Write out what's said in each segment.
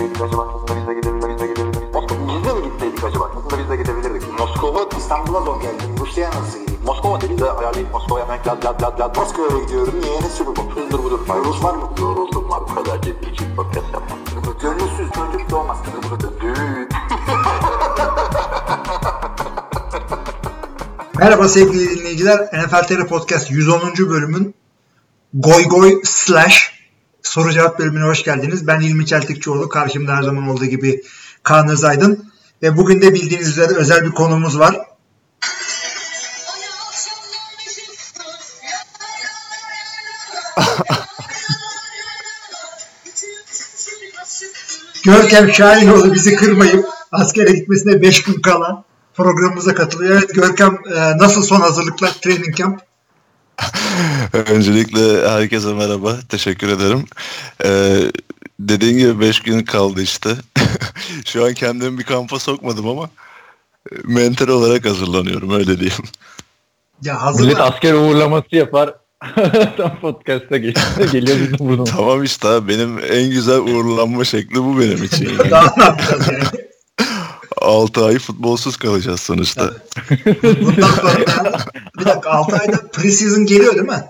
gitseydik acaba? Aslında biz de gidebilirdik. Biz de gidebilirdik. Moskova biz de mi gitseydik acaba? Aslında biz de gidebilirdik. Moskova İstanbul'a zor geldim. Rusya'ya nasıl gideyim? Moskova dedi de ayarlayıp Moskova'ya hemen lad lad lad lad. Moskova'ya gidiyorum. Niye? Ne sürü bu? Hızdır budur. Rus var mı? Yoruldum var. Bu kadar ciddi için podcast yapmam. Gönülsüz çocuk doğmaz. Düğün. Merhaba sevgili dinleyiciler. NFL TR Podcast 110. bölümün Goy Goy Slash soru cevap bölümüne hoş geldiniz. Ben İlmi Çeltikçioğlu. Karşımda her zaman olduğu gibi Kaan Özaydın. Ve bugün de bildiğiniz üzere özel bir konumuz var. Görkem Şahinoğlu bizi kırmayıp askere gitmesine 5 gün kala programımıza katılıyor. Evet Görkem e, nasıl son hazırlıklar training camp? Öncelikle herkese merhaba. Teşekkür ederim. Ee, dediğin gibi 5 gün kaldı işte. Şu an kendimi bir kampa sokmadım ama e, mental olarak hazırlanıyorum öyle diyeyim. Ya hazır Millet asker uğurlaması yapar. Tam podcast'a geliyor, geliyor bizim buradan. Tamam işte abi, benim en güzel uğurlanma şekli bu benim için. Yani. Daha ne yapacağız yani? 6 ay futbolsuz kalacağız sonuçta. Bundan sonra bir dakika 6 ayda preseason geliyor değil mi?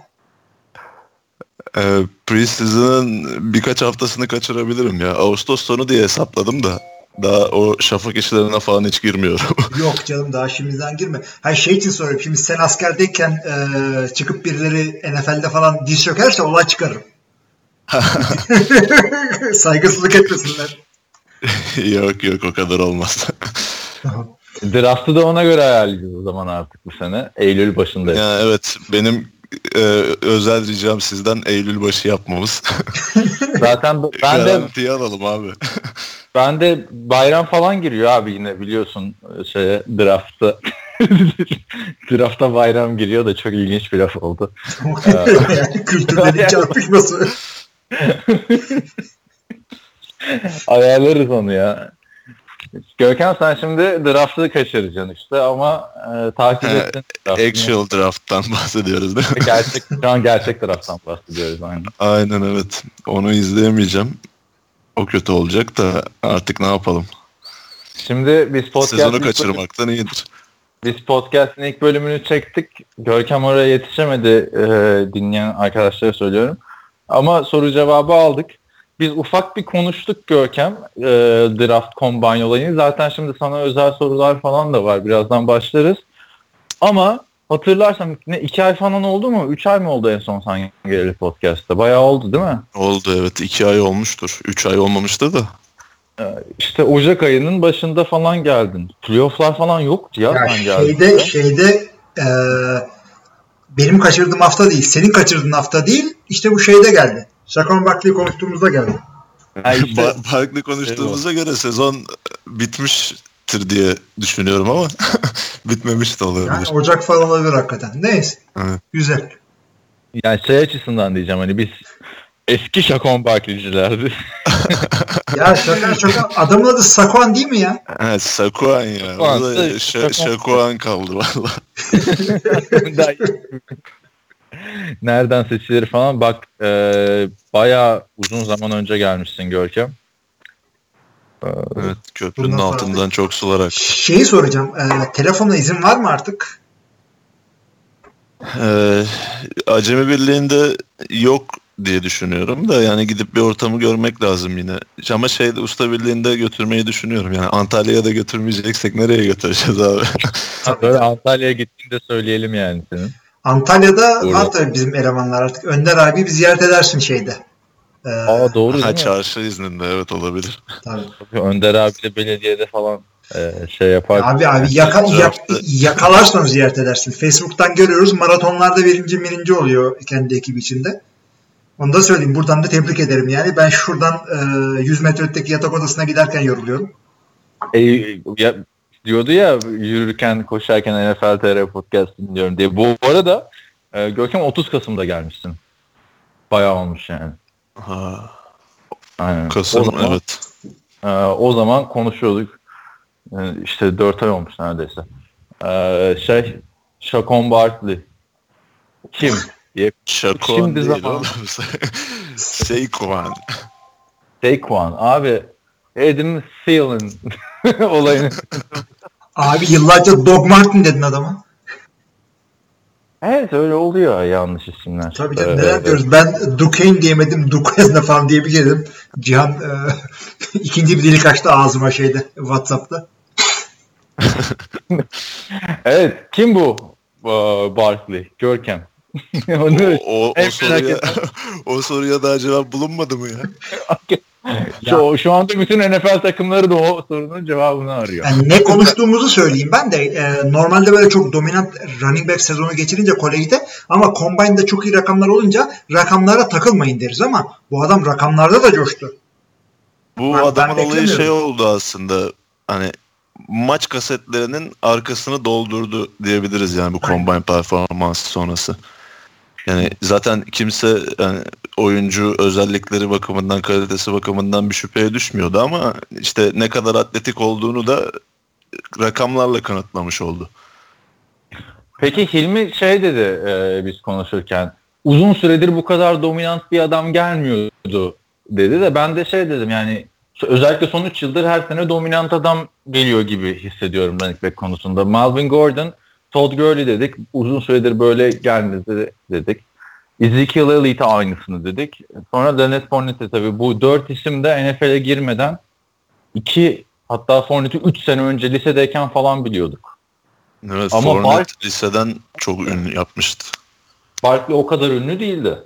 Ee, Preseason'ın birkaç haftasını kaçırabilirim ya. Ağustos sonu diye hesapladım da. Daha o şafak işlerine falan hiç girmiyorum. Yok canım daha şimdiden girme. Hayır şey için soruyorum. Şimdi sen askerdeyken e, çıkıp birileri NFL'de falan diz çökerse olay çıkarırım. Saygısızlık etmesinler. yok yok o kadar olmaz. Draft'ı da ona göre ayarlayacağız o zaman artık bu sene. Eylül başında. ya evet benim e, özel ricam sizden Eylül başı yapmamız. Zaten ben de Garantiye alalım abi. ben de bayram falan giriyor abi yine biliyorsun şeye draft'ta. Draft'a bayram giriyor da çok ilginç bir laf oldu. yani kültürlerin çarpışması. Ayarlarız onu ya. Görkem sen şimdi draft'ı kaçıracaksın işte ama e, takip ettin. Actual draft'tan bahsediyoruz değil mi? Gerçek, şu an gerçek draft'tan bahsediyoruz aynen. Aynen evet. Onu izleyemeyeceğim. O kötü olacak da artık ne yapalım. Şimdi biz podcast Sezonu kaçırmaktan iyidir. Biz podcast'in ilk bölümünü çektik. Görkem oraya yetişemedi e, dinleyen arkadaşlara söylüyorum. Ama soru cevabı aldık. Biz ufak bir konuştuk Görkem e, draft combine olayını. Zaten şimdi sana özel sorular falan da var. Birazdan başlarız. Ama hatırlarsan ne iki ay falan oldu mu? Üç ay mı oldu en son sen geleli podcast'ta? Bayağı oldu değil mi? Oldu evet. iki ay olmuştur. Üç ay olmamıştı da. İşte Ocak ayının başında falan geldin. Playoff'lar falan yoktu ya, Ya geldin. şeyde şeyde e, benim kaçırdığım hafta değil, senin kaçırdığın hafta değil. İşte bu şeyde geldi. Şakon Barkley konuştuğumuzda geldi. Ba- farklı konuştuğumuza göre sezon bitmiştir diye düşünüyorum ama bitmemiş de Yani olabilir. Ocak falan olabilir hakikaten. Neyse. Evet. Güzel. Yani şey açısından diyeceğim hani biz eski Şakon Barkley'cilerdi. Ya şaka şaka. Adamın adı Sakon değil mi ya? Ha, Sakuan ya. Sakuan, evet, Sakuan. Şakuan kaldı valla. Nereden seçilir falan bak e, bayağı uzun zaman önce gelmişsin Görkem. E, Evet köprünün Bundan sonra- altından çok sular Şeyi soracağım. E, telefona izin var mı artık? Ee, Acemi Birliği'nde yok diye düşünüyorum da yani gidip bir ortamı görmek lazım yine. Ama şeyde Usta Birliği'nde götürmeyi düşünüyorum. Yani Antalya'ya da götürmeyeceksek nereye götüreceğiz abi? böyle Antalya'ya gittiğinde söyleyelim yani senin. Antalya'da Doğru. var tabii bizim elemanlar artık. Önder abi bir ziyaret edersin şeyde. E, Aa doğru ha, çarşı izninde evet olabilir. tabii. Önder abiyle belediyede falan e, şey yapar. Abi abi yaka, yak- yakalarsan ziyaret edersin. Facebook'tan görüyoruz. Maratonlarda birinci birinci oluyor kendi ekibi içinde. Onu da söyleyeyim. Buradan da tebrik ederim. Yani ben şuradan e, 100 metredeki yatak odasına giderken yoruluyorum. E, ya, diyordu ya yürürken koşarken NFL TR podcast dinliyorum diye. Bu arada e, Görkem 30 Kasım'da gelmişsin. Bayağı olmuş yani. Ha, Aynen. Kasım o zaman, evet. e, o zaman konuşuyorduk. E, işte 4 ay olmuş neredeyse. E, şey Şakon Barkley. Kim? diye. Şakuan Şimdi değil zaman- oğlum. Saquon. Abi Adam Thielen olayını. Abi yıllarca Dog Martin dedin adama. Evet öyle oluyor yanlış isimler. Tabii canım Ee, neler diyoruz. Ben Duquesne diyemedim. Duquesne falan diyebilirim. Cihan e, ikinci bir delik açtı ağzıma şeyde Whatsapp'ta. Evet kim bu Barkley? Görkem. Onu O, o, o soruya, o soruya daha cevap bulunmadı mı ya? Şu, şu anda bütün NFL takımları da o sorunun cevabını arıyor. Yani ne konuştuğumuzu söyleyeyim. Ben de e, normalde böyle çok dominant running back sezonu geçirince kolejde ama combine'da çok iyi rakamlar olunca rakamlara takılmayın deriz ama bu adam rakamlarda da coştu. Bu Ben- ben adamın olayı beklemiyorum. şey oldu aslında. Hani maç kasetlerinin arkasını doldurdu diyebiliriz yani bu combine performansı sonrası. Yani zaten kimse yani oyuncu özellikleri bakımından, kalitesi bakımından bir şüpheye düşmüyordu ama işte ne kadar atletik olduğunu da rakamlarla kanıtlamış oldu. Peki Hilmi şey dedi e, biz konuşurken uzun süredir bu kadar dominant bir adam gelmiyordu dedi de ben de şey dedim yani özellikle son 3 yıldır her sene dominant adam geliyor gibi hissediyorum running back konusunda. Malvin Gordon, Todd Gurley dedik. Uzun süredir böyle gelmedi dedik. Ezekiel Elliott'a aynısını dedik. Sonra Dennis Fournette tabii bu dört isim de NFL'e girmeden iki hatta Fournette'i 3 sene önce lisedeyken falan biliyorduk. Evet, Ama Fournette Bark- liseden çok ünlü yapmıştı. Barkley o kadar ünlü değildi.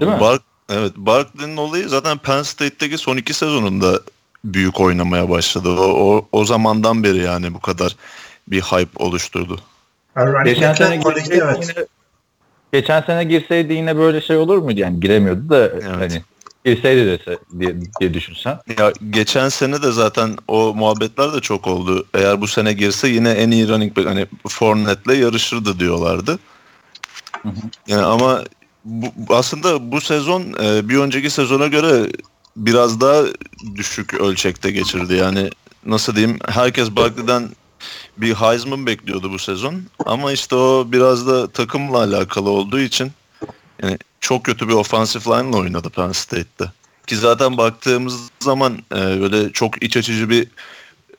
Değil mi? Bark, evet, Barkley'nin olayı zaten Penn State'teki son iki sezonunda büyük oynamaya başladı. O, o, o zamandan beri yani bu kadar bir hype oluşturdu. Geçen sene girseydi evet. yine geçen sene girseydi yine böyle şey olur muydu? Yani giremiyordu da hani girseydi dese diye, diye düşünsen. Ya geçen sene de zaten o muhabbetler de çok oldu. Eğer bu sene girse yine en iyi running back hani Fournette'le yarışırdı diyorlardı. Hı hı. Yani ama bu, aslında bu sezon e, bir önceki sezona göre biraz daha düşük ölçekte geçirdi. Yani nasıl diyeyim herkes Barkley'den bir Heisman bekliyordu bu sezon. Ama işte o biraz da takımla alakalı olduğu için yani çok kötü bir offensive line ile oynadı Penn State'te. Ki zaten baktığımız zaman e, böyle çok iç açıcı bir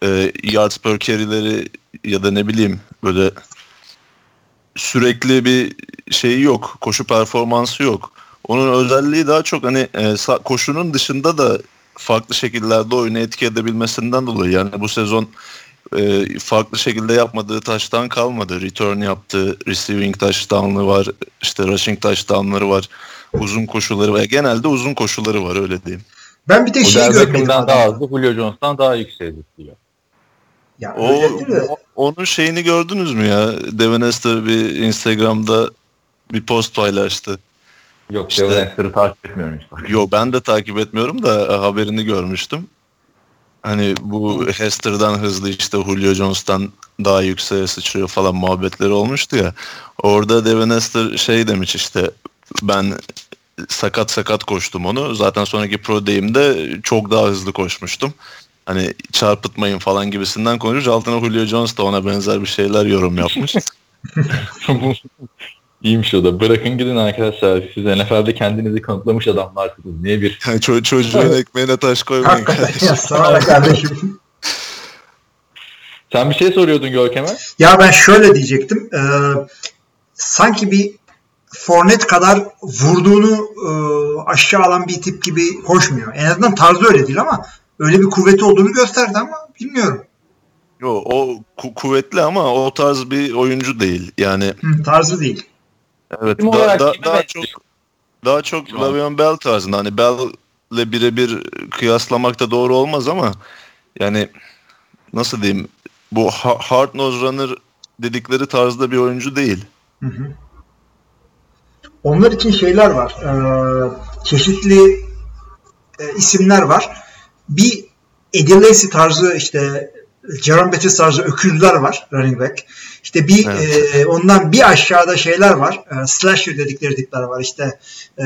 e, yards per carry'leri ya da ne bileyim böyle sürekli bir şeyi yok. Koşu performansı yok. Onun özelliği daha çok hani e, koşunun dışında da farklı şekillerde oyunu etki edebilmesinden dolayı. Yani bu sezon e, farklı şekilde yapmadığı taştan kalmadı. Return yaptı, receiving touchdown'ı var, işte rushing touchdown'ları var, uzun koşuları var. Genelde uzun koşuları var öyle diyeyim. Ben bir tek şey görmedim. Daha azdı. Julio Jones'tan daha yükseldi diyor. Ya, O, o- onun şeyini gördünüz mü ya? Devin Hester bir Instagram'da bir post paylaştı. Yok İşte- Devin takip etmiyorum işte. Yo ben de takip etmiyorum da haberini görmüştüm. Hani bu Hester'dan hızlı işte Julio Jones'tan daha yükseğe sıçrıyor falan muhabbetleri olmuştu ya. Orada Devin Hester şey demiş işte ben sakat sakat koştum onu. Zaten sonraki Pro Day'imde çok daha hızlı koşmuştum. Hani çarpıtmayın falan gibisinden konuşmuş. Altına Julio Jones da ona benzer bir şeyler yorum yapmış. İyiymiş o da. Bırakın gidin arkadaşlar. Siz NFL'de kendinizi kanıtlamış adamlarsınız. Niye bir Yani ço- çocuğun ekmeğine taş koymayın. Ya sana kardeşim. Sen bir şey soruyordun Görkem'e. Ya ben şöyle diyecektim. Ee, sanki bir Fournette kadar vurduğunu e, aşağı alan bir tip gibi koşmuyor. En azından tarzı öyle değil ama öyle bir kuvveti olduğunu gösterdi ama bilmiyorum. Yo, o ku- kuvvetli ama o tarz bir oyuncu değil. Yani Hı, tarzı değil. Evet da- olarak da- daha benziyor? çok daha çok. Le'Veon Bell tarzında. Hani Bell'le birebir kıyaslamak da doğru olmaz ama yani nasıl diyeyim bu ha- hard nose runner dedikleri tarzda bir oyuncu değil. Hı hı. Onlar için şeyler var. Ee, çeşitli e, isimler var. Bir Eddie Lacy tarzı işte Jerome Bettis tarzı öküzler var running back. İşte bir Evet. e, ondan bir aşağıda şeyler var. E, slasher dedikleri tipler var. İşte e,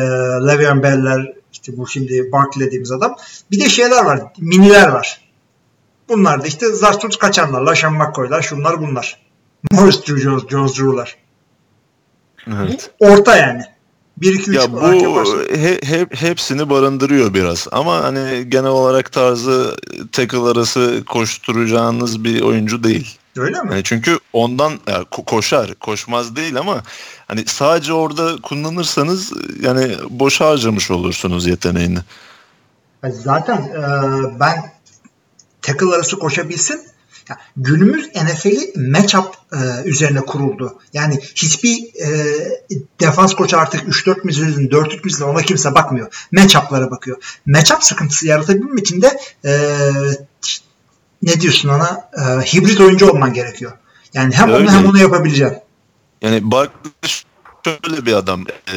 Le'Veon Bell'ler işte bu şimdi Barkley dediğimiz adam. Bir de şeyler var. Miniler var. Bunlar da işte Zartut kaçanlar. Laşan McCoy'lar şunlar bunlar. Morris Jones, Jones Drew'lar. Evet. Orta yani. 1 2 3 Ya bu he, he- hepsini barındırıyor biraz ama hani genel olarak tarzı tackle arası koşturacağınız bir oyuncu değil. Öyle mi? Yani çünkü ondan ya ko- koşar, koşmaz değil ama hani sadece orada kullanırsanız yani boşa harcamış olursunuz yeteneğini. Yani Zaten e, ben tackle arası koşabilsin. Ya, günümüz NFL'i matchup e, üzerine kuruldu. Yani hiçbir e, defans koçu artık 3-4 mizilin, 4-3 mizilin ona kimse bakmıyor. Matchup'lara bakıyor. Matchup sıkıntısı yaratabilmek için de e, ne diyorsun ona? E, hibrit oyuncu olman gerekiyor. Yani hem Öyle. onu hem onu yapabileceksin. Yani Barkley şöyle bir adam. e,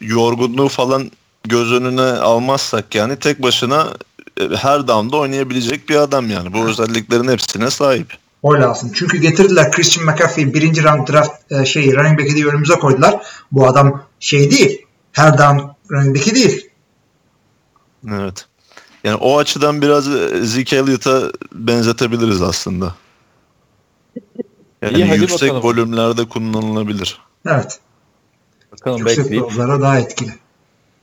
yorgunluğu falan göz önüne almazsak yani tek başına her down'da oynayabilecek bir adam yani. Bu özelliklerin hepsine sahip. O lazım. Çünkü getirdiler Christian McCaffrey'i birinci round draft e, şeyi running back'i diye önümüze koydular. Bu adam şey değil. Her down running back'i değil. Evet. Yani o açıdan biraz e, Zeke Elliott'a benzetebiliriz aslında. Yani İyi, hadi yüksek bakalım. volümlerde kullanılabilir. Evet. Bakalım Yüksek bekleyip daha etkili.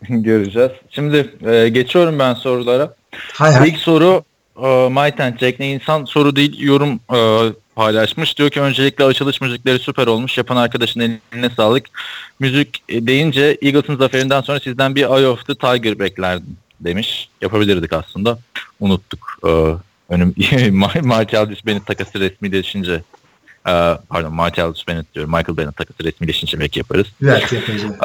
göreceğiz. Şimdi e, geçiyorum ben sorulara. Hay hay. İlk soru e, Mayten Jack ne insan soru değil yorum e, paylaşmış. Diyor ki öncelikle açılış müzikleri süper olmuş. Yapan arkadaşın eline sağlık. Müzik e, deyince Eagles'ın zaferinden sonra sizden bir Eye of the Tiger beklerdim demiş. Yapabilirdik aslında. Unuttuk. E, önüm Mark Aldis Bennett takası resmileşince e, pardon Mark Aldis Bennett diyorum. Michael Bennett takası resmileşince belki yaparız. Belki yapacağım.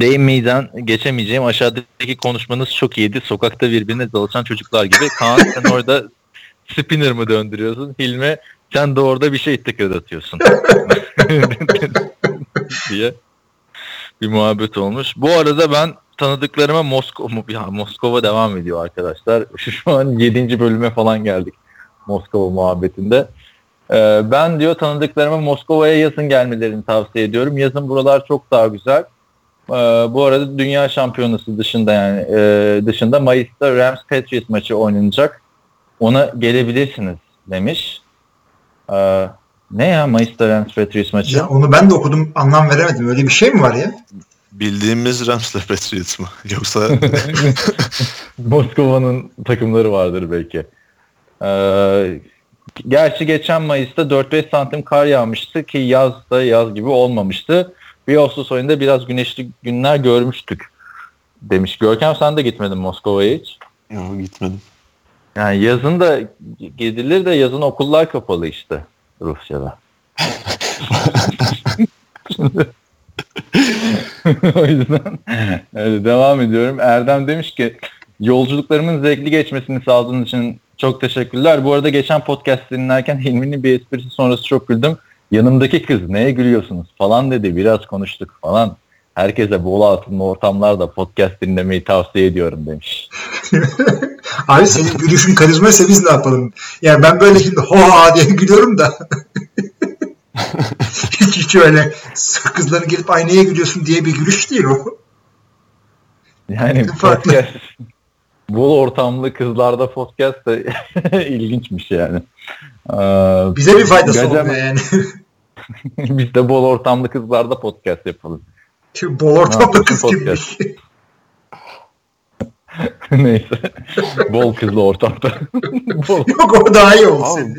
Değinmeyden geçemeyeceğim. Aşağıdaki konuşmanız çok iyiydi. Sokakta birbirine dalışan çocuklar gibi. Kaan sen orada spinner mı döndürüyorsun? Hilmi sen de orada bir şey tıkırdatıyorsun. diye bir muhabbet olmuş. Bu arada ben tanıdıklarıma Moskova, ya Moskova devam ediyor arkadaşlar. Şu an 7. bölüme falan geldik Moskova muhabbetinde. Ee, ben diyor tanıdıklarıma Moskova'ya yazın gelmelerini tavsiye ediyorum. Yazın buralar çok daha güzel. Ee, bu arada dünya şampiyonası dışında yani e, dışında Mayıs'ta Rams Patriots maçı oynanacak. Ona gelebilirsiniz demiş. Ee, ne ya Mayıs'ta Rams Patriots maçı? Ya onu ben de okudum anlam veremedim. Öyle bir şey mi var ya? Bildiğimiz Rams'le Patriots mı? Yoksa Moskova'nın takımları vardır belki. Ee, gerçi geçen Mayıs'ta 4-5 santim kar yağmıştı ki yaz da yaz gibi olmamıştı. Bir Ağustos ayında biraz güneşli günler görmüştük demiş. Görkem sen de gitmedin Moskova'ya hiç. Yok gitmedim. Yani yazın da gidilir de yazın okullar kapalı işte Rusya'da. o yüzden evet, devam ediyorum. Erdem demiş ki yolculuklarımın zevkli geçmesini sağladığınız için çok teşekkürler. Bu arada geçen podcast dinlerken Hilmi'nin bir esprisi sonrası çok güldüm. Yanımdaki kız neye gülüyorsunuz falan dedi. Biraz konuştuk falan. Herkese bol altınlı ortamlarda podcast dinlemeyi tavsiye ediyorum demiş. Abi senin gülüşün karizmaysa biz ne yapalım? Yani ben böyle şimdi ho diye gülüyorum da. hiç, hiç öyle kızların gelip aynaya gülüyorsun diye bir gülüş değil o. Yani podcast bol ortamlı kızlarda podcast da ilginçmiş yani. Ee, Bize bir faydası Gacem- olmuyor yani. Biz de bol ortamlı kızlarda podcast yapalım. Şimdi bol yapıyorsun kız podcast? kimmiş? Neyse. bol kızlı ortamda. bol. Yok o daha iyi senin.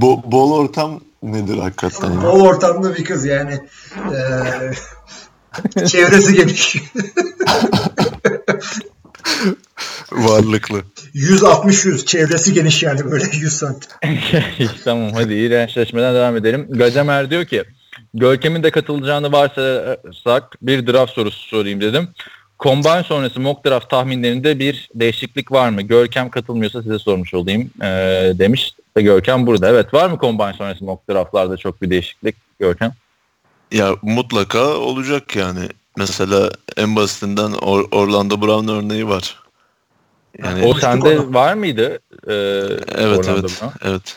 bo- bol ortam nedir hakikaten? Bol ortamda bir kız yani. Ee, çevresi geniş. Varlıklı. 160-100 çevresi geniş yani böyle 100 santim. tamam hadi iğrençleşmeden devam edelim. Gacemer diyor ki Görkem'in de katılacağını varsayarsak bir draft sorusu sorayım dedim. Combine sonrası mock draft tahminlerinde bir değişiklik var mı? Görkem katılmıyorsa size sormuş olayım ee, demiş. Ve Görkem burada. Evet var mı Combine sonrası mock draftlarda çok bir değişiklik Görkem? Ya mutlaka olacak yani. Mesela en basitinden Or- Orlando Brown örneği var. Yani o sende onu. var mıydı? Ee, evet Orlando evet Brown? evet.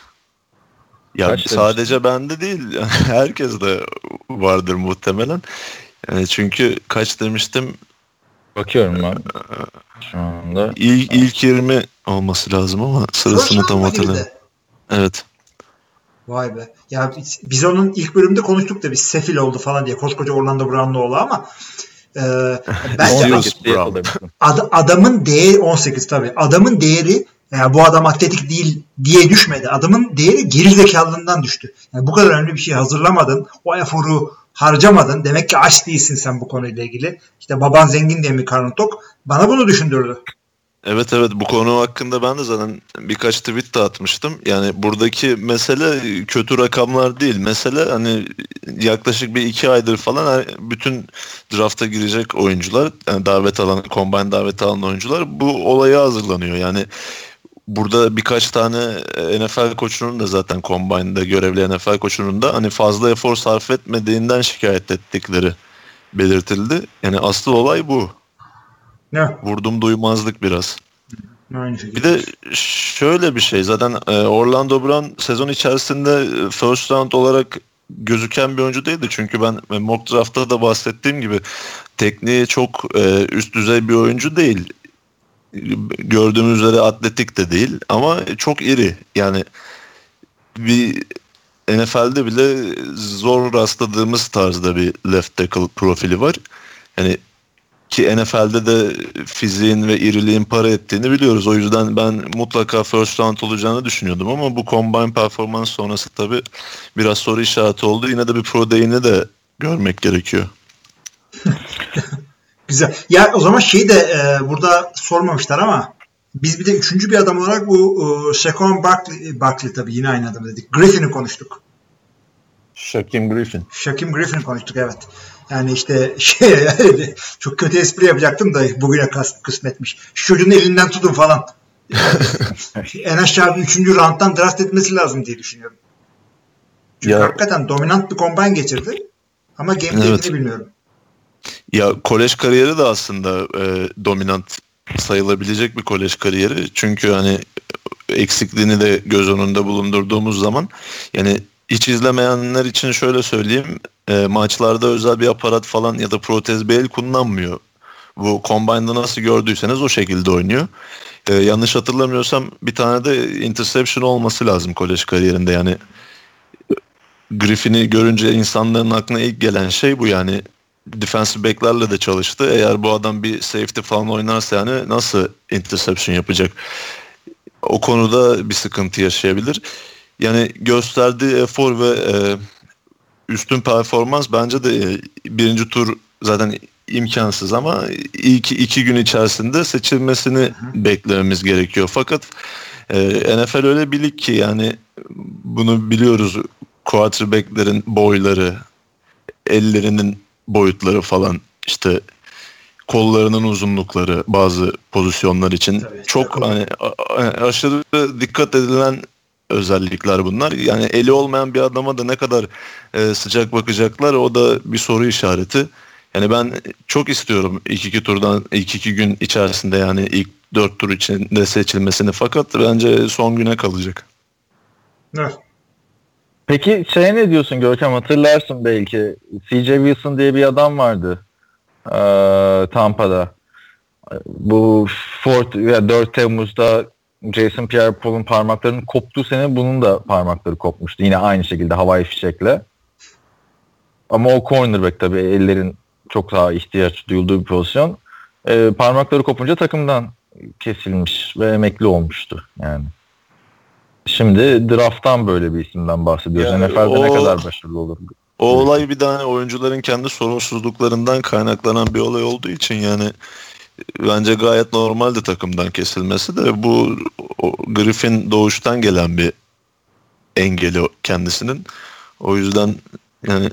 Ya Kaç sadece bende değil herkes de vardır muhtemelen. Yani çünkü kaç demiştim Bakıyorum ben şu anda. ilk, ilk 20 olması lazım ama sırasını tam Hoşlanma gibi hatırlamıyorum. Evet. Vay be. Ya biz, biz onun ilk bölümde konuştuk da biz sefil oldu falan diye. Koskoca Orlando Brown'lu ama e, bence ad- adamın değeri 18 tabii. Adamın değeri yani bu adam atletik değil diye düşmedi. Adamın değeri gerizekalılığından düştü. Yani bu kadar önemli bir şey hazırlamadın. O eforu harcamadın. Demek ki aç değilsin sen bu konuyla ilgili. İşte baban zengin diye mi karnın tok? Bana bunu düşündürdü. Evet evet bu konu hakkında ben de zaten birkaç tweet de atmıştım. Yani buradaki mesele kötü rakamlar değil. Mesele hani yaklaşık bir iki aydır falan her- bütün drafta girecek oyuncular, yani davet alan, combine davet alan oyuncular bu olaya hazırlanıyor. Yani burada birkaç tane NFL koçunun da zaten combine'da görevli NFL koçunun da hani fazla efor sarf etmediğinden şikayet ettikleri belirtildi. Yani asıl olay bu. Ne? Vurdum duymazlık biraz. Aynı şekilde. Bir de şöyle bir şey zaten e, Orlando Brown sezon içerisinde e, first round olarak gözüken bir oyuncu değildi. Çünkü ben e, mock draft'ta da bahsettiğim gibi tekniği çok üst düzey bir oyuncu değil. Gördüğümüz üzere atletik de değil ama çok iri. Yani bir NFL'de bile zor rastladığımız tarzda bir left tackle profili var. Yani ki NFL'de de fiziğin ve iriliğin para ettiğini biliyoruz. O yüzden ben mutlaka first round olacağını düşünüyordum ama bu combine performans sonrası tabii biraz soru işareti oldu. Yine de bir pro day'ini de görmek gerekiyor. Güzel. Ya o zaman şey de e, burada sormamışlar ama biz bir de üçüncü bir adam olarak bu e, Shaquan Barkley, Barkley tabii yine aynı adam dedik. Griffin'i konuştuk. Shaquem Griffin. Shaquem Griffin'i konuştuk evet. Yani işte şey çok kötü espri yapacaktım da bugüne kısmetmiş. Şu çocuğun elinden tutun falan. en aşağı bir üçüncü rounddan draft etmesi lazım diye düşünüyorum. Çünkü Ya- hakikaten dominant bir combine geçirdi. Ama game Evet. bilmiyorum. Ya kolej kariyeri de aslında e, dominant sayılabilecek bir kolej kariyeri. Çünkü hani eksikliğini de göz önünde bulundurduğumuz zaman yani hiç izlemeyenler için şöyle söyleyeyim e, maçlarda özel bir aparat falan ya da protez bir el kullanmıyor. Bu Combine'da nasıl gördüyseniz o şekilde oynuyor. E, yanlış hatırlamıyorsam bir tane de interception olması lazım kolej kariyerinde yani Griffin'i görünce insanların aklına ilk gelen şey bu yani defensive back'lerle de çalıştı. Eğer bu adam bir safety falan oynarsa yani nasıl interception yapacak? O konuda bir sıkıntı yaşayabilir. Yani gösterdiği efor ve e, üstün performans bence de e, birinci tur zaten imkansız ama ilk iki gün içerisinde seçilmesini beklememiz gerekiyor. Fakat e, NFL öyle bir lig ki yani bunu biliyoruz quarterback'lerin boyları, ellerinin boyutları falan işte kollarının uzunlukları bazı pozisyonlar için Tabii, çok hani aşırı dikkat edilen özellikler bunlar. Yani eli olmayan bir adama da ne kadar e, sıcak bakacaklar o da bir soru işareti. Yani ben çok istiyorum ilk iki turdan ilk iki gün içerisinde yani ilk dört tur içinde seçilmesini fakat bence son güne kalacak. Evet. Peki şeye ne diyorsun Görkem hatırlarsın belki. CJ Wilson diye bir adam vardı. Ee, Tampa'da. Bu 4, ya 4 Temmuz'da Jason Pierre-Paul'un parmaklarının koptuğu sene bunun da parmakları kopmuştu. Yine aynı şekilde havai fişekle. Ama o cornerback tabii ellerin çok daha ihtiyaç duyulduğu bir pozisyon. Ee, parmakları kopunca takımdan kesilmiş ve emekli olmuştu yani. Şimdi draft'tan böyle bir isimden bahsediyoruz. Yani NFL'de ne o- kadar başarılı olur? O olay bir tane oyuncuların kendi sorunsuzluklarından kaynaklanan bir olay olduğu için yani bence gayet normaldi takımdan kesilmesi de bu Griffin doğuştan gelen bir engeli kendisinin. O yüzden yani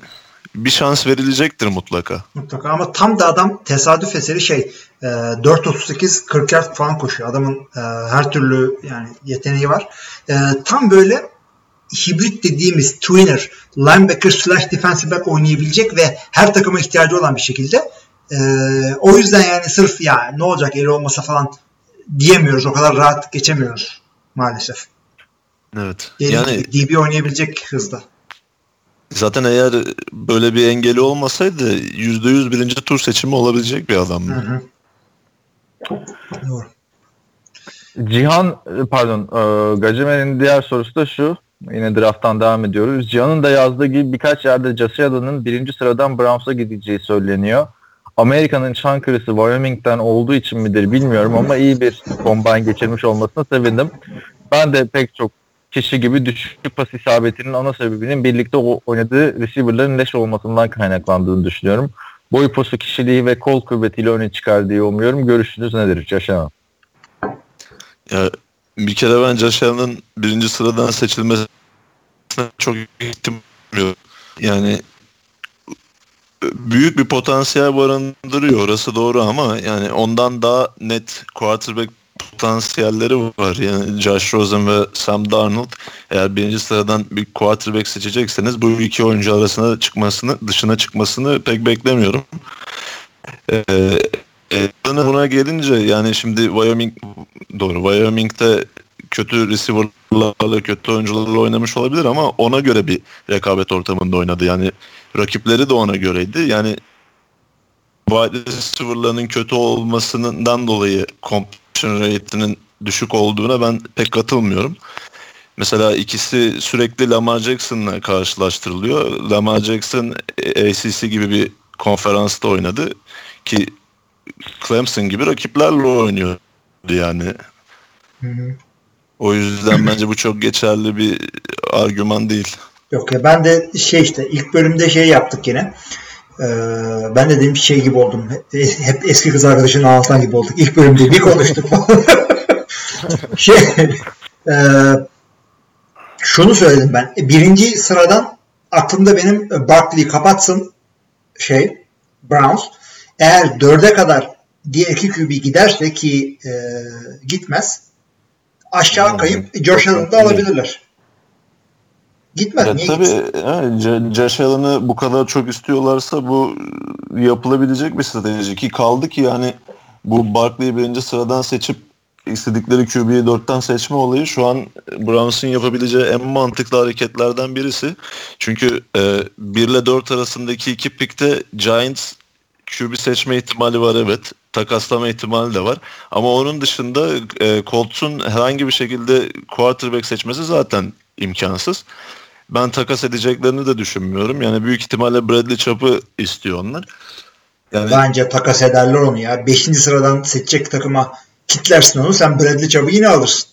bir şans verilecektir mutlaka. Mutlaka ama tam da adam tesadüf eseri şey e, 4.38 40 yard falan koşuyor. Adamın e, her türlü yani yeteneği var. E, tam böyle hibrit dediğimiz twinner, linebacker slash defensive back oynayabilecek ve her takıma ihtiyacı olan bir şekilde. E, o yüzden yani sırf ya ne olacak eli olmasa falan diyemiyoruz. O kadar rahat geçemiyoruz maalesef. Evet. Yani, Yani DB oynayabilecek hızda. zaten eğer böyle bir engeli olmasaydı %100 birinci tur seçimi olabilecek bir Hı adamdı. hı. Doğru. Cihan pardon e, Gacimer'in diğer sorusu da şu. Yine drafttan devam ediyoruz. Cihan'ın da yazdığı gibi birkaç yerde Allen'ın birinci sıradan Browns'a gideceği söyleniyor. Amerika'nın Çankırı'sı Wyoming'den olduğu için midir bilmiyorum ama iyi bir combine geçirmiş olmasına sevindim. Ben de pek çok kişi gibi düşük pas isabetinin ana sebebinin birlikte oynadığı receiver'ların leş olmasından kaynaklandığını düşünüyorum. Boy posu kişiliği ve kol kuvvetiyle öne çıkar diye umuyorum. Görüşünüz nedir Yaşar Ya bir kere ben Josh birinci sıradan seçilmesine çok ihtimal Yani büyük bir potansiyel barındırıyor orası doğru ama yani ondan daha net quarterback potansiyelleri var. Yani Josh Rosen ve Sam Darnold eğer birinci sıradan bir quarterback seçecekseniz bu iki oyuncu arasına çıkmasını dışına çıkmasını pek beklemiyorum. Ee, e, buna gelince yani şimdi Wyoming doğru Wyoming'de kötü receiver'larla kötü oyuncularla oynamış olabilir ama ona göre bir rekabet ortamında oynadı. Yani rakipleri de ona göreydi. Yani wide receiver'ların kötü olmasından dolayı completion rate'inin düşük olduğuna ben pek katılmıyorum. Mesela ikisi sürekli Lamar Jackson'la karşılaştırılıyor. Lamar Jackson ACC gibi bir konferansta oynadı ki Clemson gibi rakiplerle oynuyordu yani. Hı hı. O yüzden bence bu çok geçerli bir argüman değil. Yok ya ben de şey işte ilk bölümde şey yaptık yine. Ee, ben de dedim şey gibi oldum. Hep eski kız arkadaşını anlatan gibi olduk. İlk bölümde bir konuştuk. şey e, şunu söyledim ben. Birinci sıradan aklımda benim Barkley kapatsın şey Browns. Eğer dörde kadar diğer iki QB giderse ki e, gitmez aşağı kayıp Josh Allen'ı da alabilirler. Gitmez. Ya Niye tabii yani Josh Allen'ı bu kadar çok istiyorlarsa bu yapılabilecek bir strateji ki kaldı ki yani bu Barkley'i birinci sıradan seçip istedikleri QB'yi dörtten seçme olayı şu an Browns'un yapabileceği en mantıklı hareketlerden birisi. Çünkü e, 1 ile 4 arasındaki iki pikte Giants QB seçme ihtimali var evet. Takaslama ihtimali de var. Ama onun dışında e, Colts'un herhangi bir şekilde quarterback seçmesi zaten imkansız. Ben takas edeceklerini de düşünmüyorum. Yani büyük ihtimalle Bradley Chubb'ı istiyor onlar. Yani... Bence takas ederler onu ya. Beşinci sıradan seçecek takıma kitlersin onu. Sen Bradley Chubb'ı yine alırsın.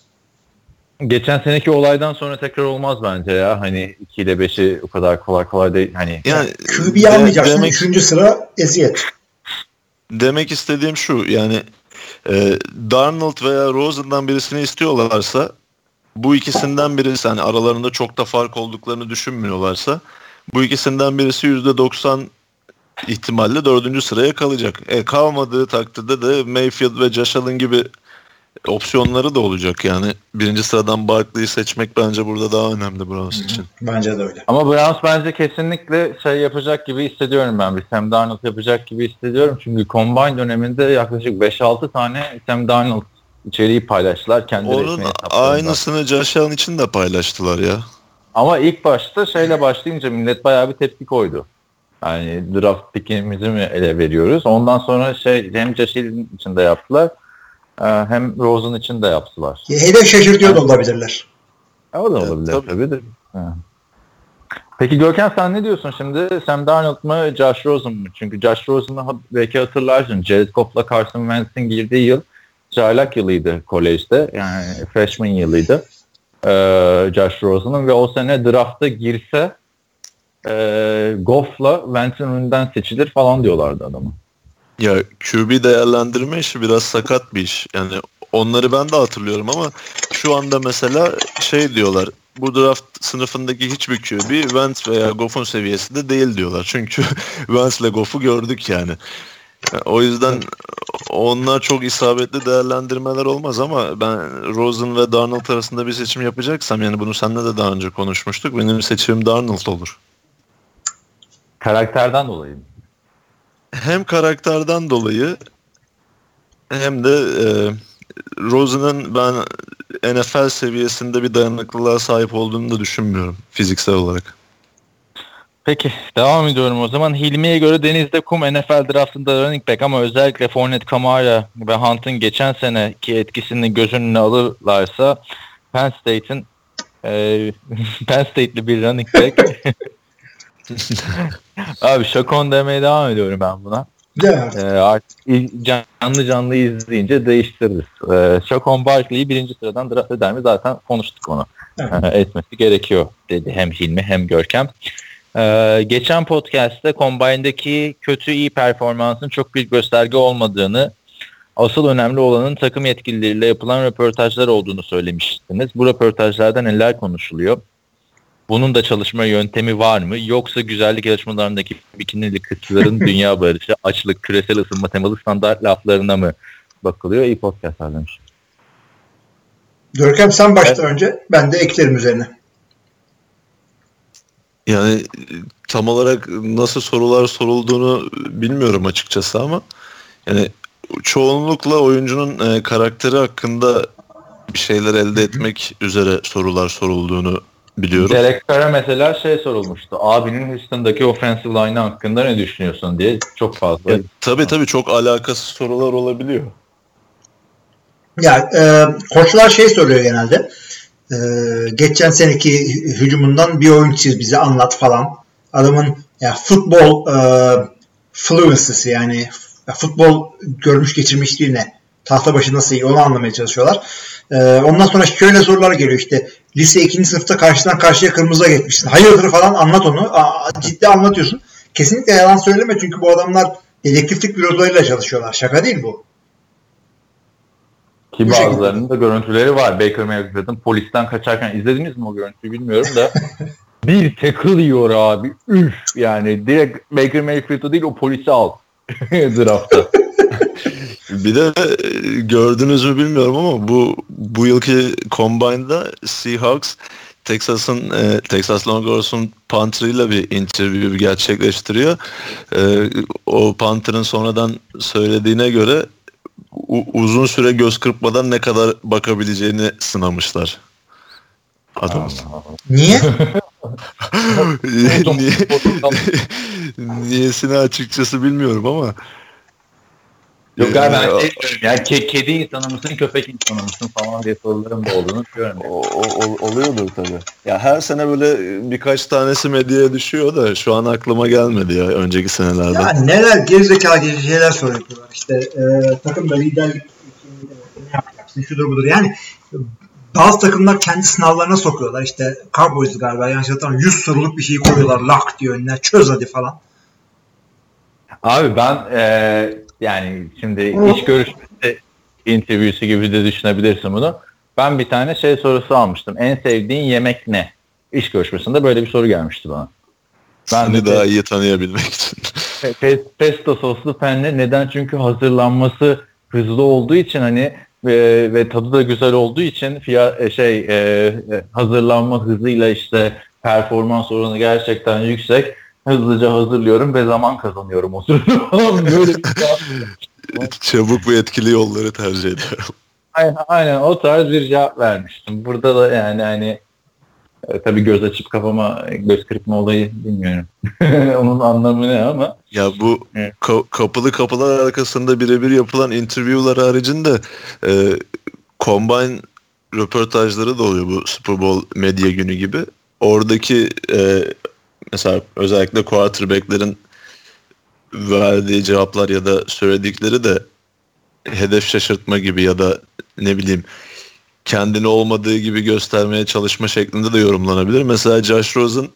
Geçen seneki olaydan sonra tekrar olmaz bence ya. Hani 2 ile 5'i o kadar kolay kolay değil. Hani yani QB'yi almayacaksın. Demek, üçüncü sıra eziyet. Demek istediğim şu yani e, Darnold veya Rosen'dan birisini istiyorlarsa bu ikisinden birisi hani aralarında çok da fark olduklarını düşünmüyorlarsa bu ikisinden birisi %90 ihtimalle dördüncü sıraya kalacak. E, kalmadığı takdirde de Mayfield ve Josh Allen gibi opsiyonları da olacak yani. Birinci sıradan Barkley'i seçmek bence burada daha önemli Browns için. Bence de öyle. Ama Browns bence kesinlikle şey yapacak gibi hissediyorum ben. Bir Sam Darnold yapacak gibi hissediyorum. Çünkü Combine döneminde yaklaşık 5-6 tane Sam Darnold içeriği paylaştılar. Kendileri Onun aynısını Josh Allen için de paylaştılar ya. Ama ilk başta şeyle başlayınca millet bayağı bir tepki koydu. Yani draft pickimizi mi ele veriyoruz? Ondan sonra şey hem Josh Allen için de yaptılar ee, hem Rosen için de yaptılar. Hedef şaşırtıyor da olabilirler. O da olabilir evet, tabii. de. Peki Görkem sen ne diyorsun şimdi? Sam Darnold mı Josh Rosen mı? Çünkü Josh Rosen'ı belki hatırlarsın. Jared Goff'la Carson Wentz'in girdiği yıl çaylak yılıydı kolejde. Yani freshman yılıydı. Ee, Josh Rosen'ın ve o sene drafta girse e, Goff'la Wentz'in seçilir falan diyorlardı adamı. Ya QB değerlendirme işi biraz sakat bir iş. Yani onları ben de hatırlıyorum ama şu anda mesela şey diyorlar bu draft sınıfındaki hiçbir QB Wentz veya Goff'un seviyesinde değil diyorlar. Çünkü Wentz ile Goff'u gördük yani. O yüzden onlar çok isabetli değerlendirmeler olmaz ama ben Rosen ve Darnold arasında bir seçim yapacaksam yani bunu seninle de daha önce konuşmuştuk. Benim seçimim Darnold olur. Karakterden dolayı mı? hem karakterden dolayı hem de e, Rosen'ın ben NFL seviyesinde bir dayanıklılığa sahip olduğunu da düşünmüyorum fiziksel olarak. Peki devam ediyorum o zaman. Hilmi'ye göre Deniz'de Kum NFL draftında running back ama özellikle Fournette, Kamara ve Hunt'ın geçen seneki etkisini göz önüne alırlarsa Penn State'in Ee, Penn State'li bir running back. Abi Şakon demeye devam ediyorum ben buna. Ya, Ee, artık canlı canlı izleyince değiştiririz. Ee, Şakon Barkley'i birinci sıradan draft eder mi? Zaten konuştuk onu. Evet. Ee, etmesi gerekiyor dedi hem Hilmi hem Görkem. Ee, geçen podcast'te Combine'daki kötü iyi performansın çok bir gösterge olmadığını asıl önemli olanın takım yetkilileriyle yapılan röportajlar olduğunu söylemiştiniz. Bu röportajlarda neler konuşuluyor? Bunun da çalışma yöntemi var mı? Yoksa güzellik yarışmalarındaki bikinili kızların dünya barışı, açlık, küresel ısınma temalı standart laflarına mı bakılıyor? İyi podcastlar demiş. Görkem sen başla önce. Ben de eklerim üzerine. Yani tam olarak nasıl sorular sorulduğunu bilmiyorum açıkçası ama yani çoğunlukla oyuncunun e, karakteri hakkında bir şeyler elde etmek üzere sorular sorulduğunu biliyorum. Derek Carr'a mesela şey sorulmuştu. Abinin Houston'daki offensive line hakkında ne düşünüyorsun diye çok fazla. Ya, tabii tabii çok alakasız sorular olabiliyor. Ya e, koçlar şey soruyor genelde. E, geçen seneki hücumundan bir oyun çiz bize anlat falan. Adamın ya futbol e, fluency'si yani ya futbol görmüş geçirmişliği ne? Tahta başı nasıl iyi onu anlamaya çalışıyorlar. E, ondan sonra şöyle sorular geliyor işte. Lise 2. sınıfta karşıdan karşıya kırmızıya geçmişsin. Hayırdır falan anlat onu. Aa, ciddi anlatıyorsun. Kesinlikle yalan söyleme çünkü bu adamlar dedektiflik bürolarıyla çalışıyorlar. Şaka değil bu. Ki Bu şekilde. bazılarının da görüntüleri var. Baker Mayfield'ın polisten kaçarken izlediniz mi o görüntüyü bilmiyorum da bir tackle yiyor abi. Üf yani direkt Baker Mayfield'ı değil o polisi al draftta. Bir de e, gördünüz mü bilmiyorum ama bu bu yılki Combine'da Seahawks Texas'ın e, Texas Longhorns'un punter'ıyla bir interview gerçekleştiriyor. E, o punter'ın sonradan söylediğine göre u- uzun süre göz kırpmadan ne kadar bakabileceğini sınamışlar. Adam. Niye? Niye, niyesini açıkçası bilmiyorum ama Yok abi ben şey diyorum ya ke- kedi insanı mısın köpek insanı mısın falan diye sorularım da olduğunu biliyorum. O, oluyordur tabii. Ya her sene böyle birkaç tanesi medyaya düşüyor da şu an aklıma gelmedi ya önceki senelerde. Ya neler gerizekalı geri şeyler soruyorlar. İşte e, takımda liderlik ne yapacaksın şudur budur. Yani bazı takımlar kendi sınavlarına sokuyorlar. İşte Cowboys galiba yanlış hatırlamıyorum. 100 soruluk bir şeyi koyuyorlar. Lak diyor önüne. Çöz hadi falan. Abi ben e, yani şimdi iş görüşmesi interview'su gibi de düşünebilirsin bunu. Ben bir tane şey sorusu almıştım. En sevdiğin yemek ne? İş görüşmesinde böyle bir soru gelmişti bana. Ben Seni de daha iyi tanıyabilmek için. Pe- pe- pesto soslu penne neden? Çünkü hazırlanması hızlı olduğu için hani ve, ve tadı da güzel olduğu için fiyat e, şey e, e, hazırlanma hızıyla işte performans oranı gerçekten yüksek. Hızlıca hazırlıyorum ve zaman kazanıyorum o sırada böyle cevap- Çabuk ve etkili yolları tercih ediyorum. aynen, aynen o tarz bir cevap vermiştim. Burada da yani hani e, tabii göz açıp kafama göz kırpma olayı bilmiyorum. Onun anlamı ne ama Ya bu Evet. ka- kapılı kapılar arkasında birebir yapılan interviewlar haricinde e, combine röportajları da oluyor bu Super Bowl medya günü gibi. Oradaki e, mesela özellikle quarterback'lerin verdiği cevaplar ya da söyledikleri de hedef şaşırtma gibi ya da ne bileyim kendini olmadığı gibi göstermeye çalışma şeklinde de yorumlanabilir. Mesela Josh Rosen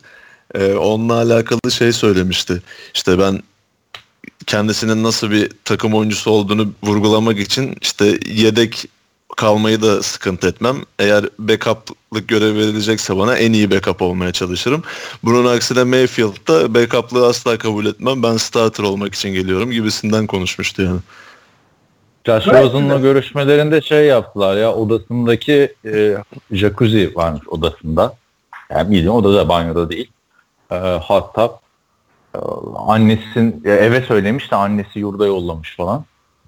e, onunla alakalı şey söylemişti. İşte ben kendisinin nasıl bir takım oyuncusu olduğunu vurgulamak için işte yedek kalmayı da sıkıntı etmem. Eğer backup'lık görev verilecekse bana en iyi backup olmaya çalışırım. Bunun aksine Mayfield'da backup'lığı asla kabul etmem. Ben starter olmak için geliyorum gibisinden konuşmuştu yani. Josh Rosen'la görüşmelerinde şey yaptılar ya odasındaki e, jacuzzi varmış odasında. Yani bildiğin odada banyoda değil. E, hot tub. E, annesin e, eve söylemiş de annesi yurda yollamış falan.